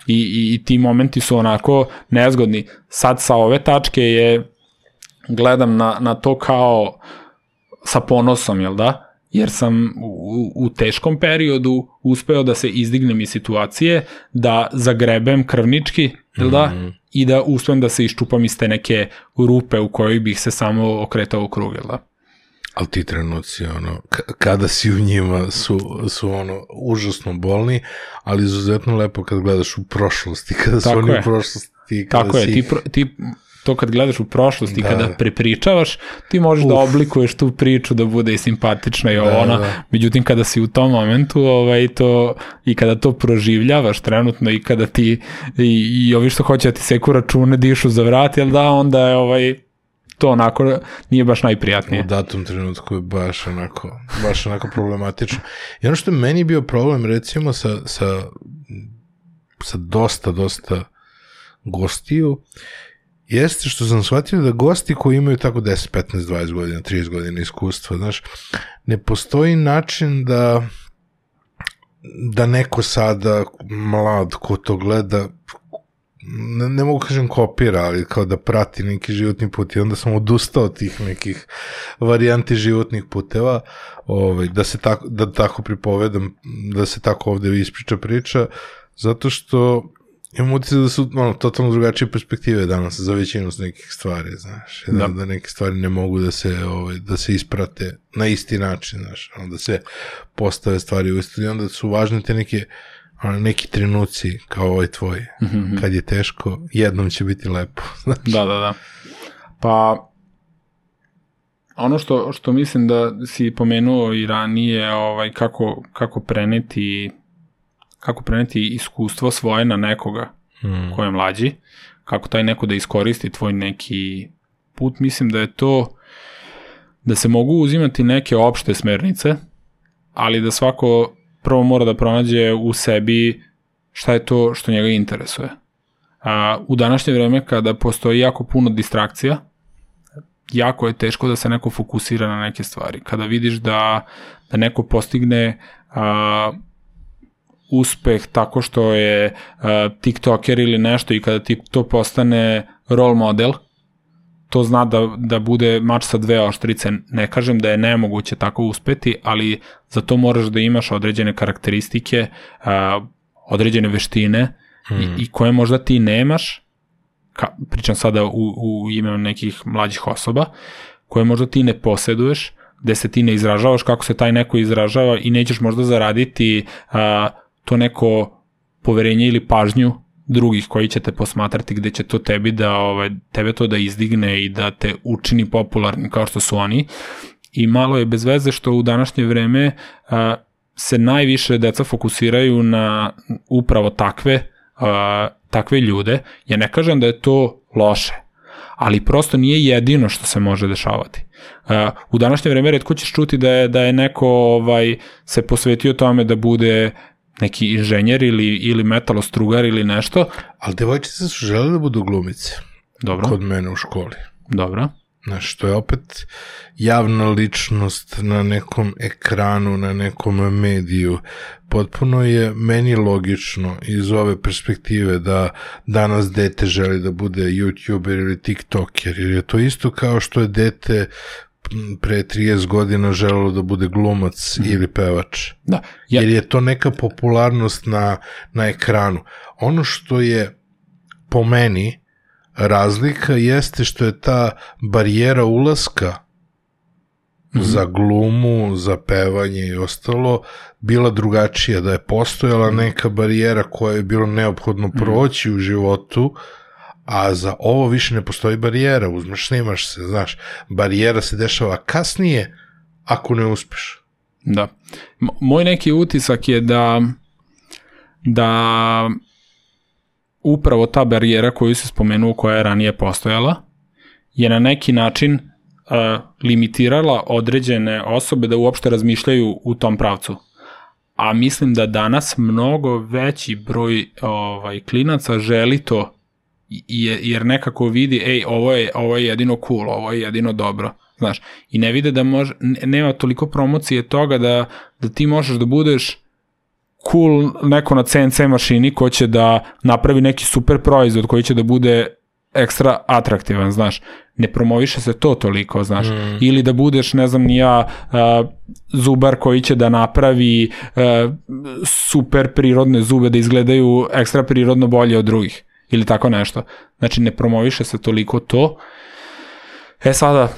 i, i, i ti momenti su onako nezgodni. Sad sa ove tačke je gledam na, na to kao sa ponosom, jel da? Jer sam u, u teškom periodu uspeo da se izdignem iz situacije, da zagrebem krvnički, jel da? Mhm. I da uspem da se iščupam iz te neke rupe u kojoj bih se samo okretao u krug, jel da? Ali ti trenuci, ono, kada si u njima su, su ono, užasno bolni, ali izuzetno lepo kad gledaš u prošlosti, <laughs> kada su Tako oni je. u prošlosti, kada Tako je, si... ti, pro, ti to kad gledaš u prošlost i Da. kada prepričavaš, ti možeš da Uf. oblikuješ tu priču da bude i simpatična i Da, ona. da. Međutim, kada si u tom momentu ovaj, to, i kada to proživljavaš trenutno i kada ti i, i ovi što hoće da ti seku račune dišu za vrat, jel da, onda je ovaj, to onako nije baš najprijatnije. U datom trenutku je baš onako, baš onako problematično. I ono što je meni bio problem, recimo, sa, sa, sa dosta, dosta gostiju, jeste što sam shvatio da gosti koji imaju tako 10, 15, 20 godina, 30 godina iskustva, znaš, ne postoji način da da neko sada mlad ko to gleda ne, ne mogu kažem kopira, ali kao da prati neki životni put i onda sam odustao od tih nekih varijanti životnih puteva, ovaj, da se tako, da tako pripovedam, da se tako ovde ispriča priča, zato što imam utisak da su ono, totalno drugačije perspektive danas za većinu s nekih stvari, znaš, da, Da. da neke stvari ne mogu da se, ovaj, da se isprate na isti način, znaš, ono, da se postave stvari u istu i onda su važne te neke ono, neki trenuci kao ovaj tvoj, Mhm. kad je teško, jednom će biti lepo. <laughs> znaš. Da, da, da. Pa, ono što, što mislim da si pomenuo i ranije, ovaj, kako, kako preneti kako preneti iskustvo svoje na nekoga Mm. ko je mlađi, kako taj neko da iskoristi tvoj neki put, mislim da je to da se mogu uzimati neke opšte smernice, ali da svako prvo mora da pronađe u sebi šta je to što njega interesuje. A, u današnje vreme kada postoji jako puno distrakcija, jako je teško da se neko fokusira na neke stvari. Kada vidiš da, da neko postigne a, uspeh tako što je a, tiktoker ili nešto i kada ti to postane role model, to zna da, da bude mač sa dve oštrice. Ne kažem da je nemoguće tako uspeti, ali za to moraš da imaš određene karakteristike, a, određene veštine Mm. i, i koje možda ti nemaš, ka, pričam sada u, u ime nekih mlađih osoba, koje možda ti ne poseduješ, gde se ti ne izražavaš kako se taj neko izražava i nećeš možda zaraditi a, to neko poverenje ili pažnju drugih koji će te posmatrati gde će to tebi da ovaj tebe to da izdigne i da te učini popularnim kao što su oni i malo je bez veze što u današnje vreme a, se najviše deca fokusiraju na upravo takve a, takve ljude. Ja ne kažem da je to loše, ali prosto nije jedino što se može dešavati. U današnje vreme redko ćeš čuti da je, da je neko ovaj, se posvetio tome da bude neki inženjer ili, ili metalostrugar ili nešto. Ali devojčice su žele da budu glumice. Dobro. Kod mene u školi. Dobro. Znaš, to je opet javna ličnost na nekom ekranu, na nekom mediju. Potpuno je meni logično iz ove perspektive da danas dete želi da bude youtuber ili tiktoker, jer je to isto kao što je dete pre 30 godina želelo da bude glumac mm. ili pevač. Da. Ja. Jer je to neka popularnost na, na ekranu. Ono što je po meni razlika jeste što je ta barijera ulaska mm -hmm. za glumu, za pevanje i ostalo bila drugačija, da je postojala mhm. neka barijera koja je bilo neophodno mhm. proći mm -hmm. u životu, a za ovo više ne postoji barijera, uzmeš, snimaš se, znaš, barijera se dešava kasnije ako ne uspeš. Da. Moj neki utisak je da da upravo ta barijera koju se spomenuo koja je ranije postojala je na neki način uh, limitirala određene osobe da uopšte razmišljaju u tom pravcu. A mislim da danas mnogo veći broj ovaj klinaca želi to jer nekako vidi ej ovo je ovo je jedino cool, ovo je jedino dobro, znaš. I ne vide da može nema toliko promocije toga da da ti možeš da budeš cool neko na CNC mašini ko će da napravi neki super proizvod koji će da bude ekstra atraktivan, znaš. Ne promoviše se to toliko, znaš. Mm. Ili da budeš, ne znam, nija uh, zubar koji će da napravi uh, super prirodne zube da izgledaju ekstra prirodno bolje od drugih. Ili tako nešto. Znači, ne promoviše se toliko to. E sada,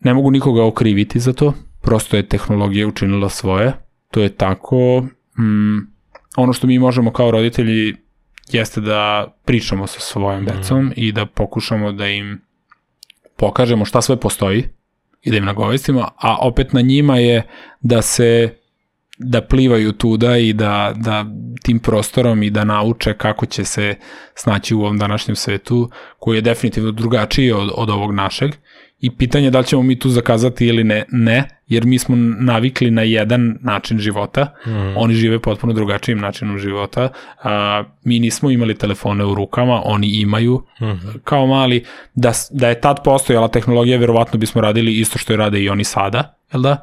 ne mogu nikoga okriviti za to. Prosto je tehnologija učinila svoje. To je tako mm, ono što mi možemo kao roditelji jeste da pričamo sa svojom mm. decom i da pokušamo da im pokažemo šta sve postoji i da im nagovestimo, a opet na njima je da se da plivaju tuda i da, da tim prostorom i da nauče kako će se snaći u ovom današnjem svetu koji je definitivno drugačiji od, od ovog našeg i pitanje da li ćemo mi tu zakazati ili ne, ne, jer mi smo navikli na jedan način života, mm. oni žive potpuno drugačijim načinom života, a, mi nismo imali telefone u rukama, oni imaju mm. kao mali, da, da je tad postojala tehnologija, verovatno bismo radili isto što je rade i oni sada, jel da?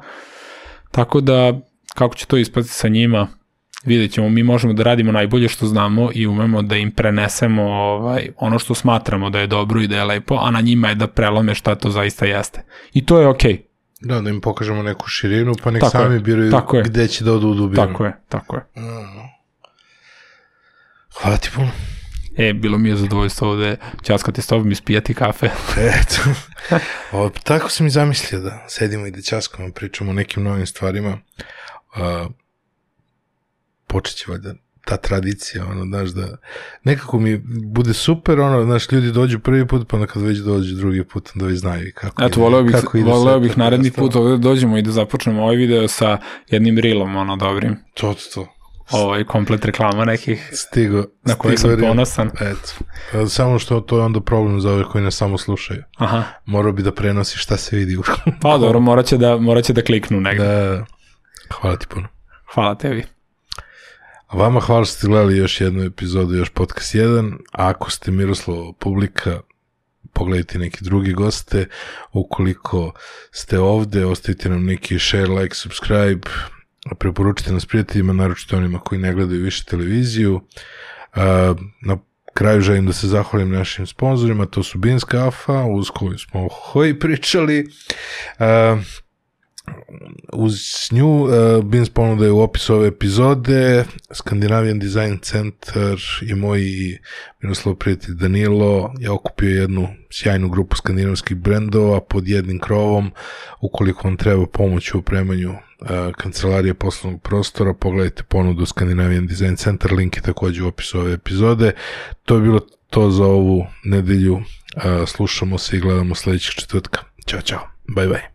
Tako da, kako će to ispati sa njima, vidjet ćemo, mi možemo da radimo najbolje što znamo i umemo da im prenesemo ovaj, ono što smatramo da je dobro i da je lepo, a na njima je da prelome šta to zaista jeste. I to je okej. Okay. Da, da im pokažemo neku širinu, pa nek tako sami je, biraju tako gde će da odu u dubinu. Tako je, tako je. Mm. Hvala ti puno. E, bilo mi je zadovoljstvo ovde časkati s tobom i spijati kafe. <laughs> Eto. O, tako sam i zamislio da sedimo i da časkamo, pričamo o nekim novim stvarima. Uh, počet će valjda ta tradicija, ono, znaš, da nekako mi bude super, ono, znaš, ljudi dođu prvi put, pa onda kad već dođu drugi put, onda već znaju kako Eto, voleo bih, kako voleo bih naredni put ovde dođemo i da započnemo ovaj video sa jednim rilom, ono, dobrim. To, to, to. Ovo je komplet reklama nekih stigo, na koji sam ponosan. Eto. Pa, samo što to je onda problem za ove koji ne samo slušaju. Aha. Morao bi da prenosi šta se vidi. pa dobro, morat će da, morat će da kliknu negde. Da, hvala ti puno. Hvala tebi. A vama hvala što ste gledali još jednu epizodu, još podcast 1. A ako ste Miroslavo publika, pogledajte neki drugi goste. Ukoliko ste ovde, ostavite nam neki share, like, subscribe, preporučite nas prijateljima, naročito onima koji ne gledaju više televiziju. Na kraju želim da se zahvalim našim sponsorima, to su Binska Afa, uz koju smo hoj pričali. Uz nju uh, Bins ponuda je u opisu ove epizode Scandinavian Design Center i moj Miroslav prijatelj Danilo je okupio jednu sjajnu grupu skandinavskih brendova pod jednim krovom ukoliko vam treba pomoć u opremanju uh, kancelarije poslovnog prostora pogledajte ponudu Scandinavian Design Center link je takođe u opisu ove epizode to je bilo to za ovu nedelju uh, slušamo se i gledamo sledećeg četvrtka Ćao, čao. Bye, bye.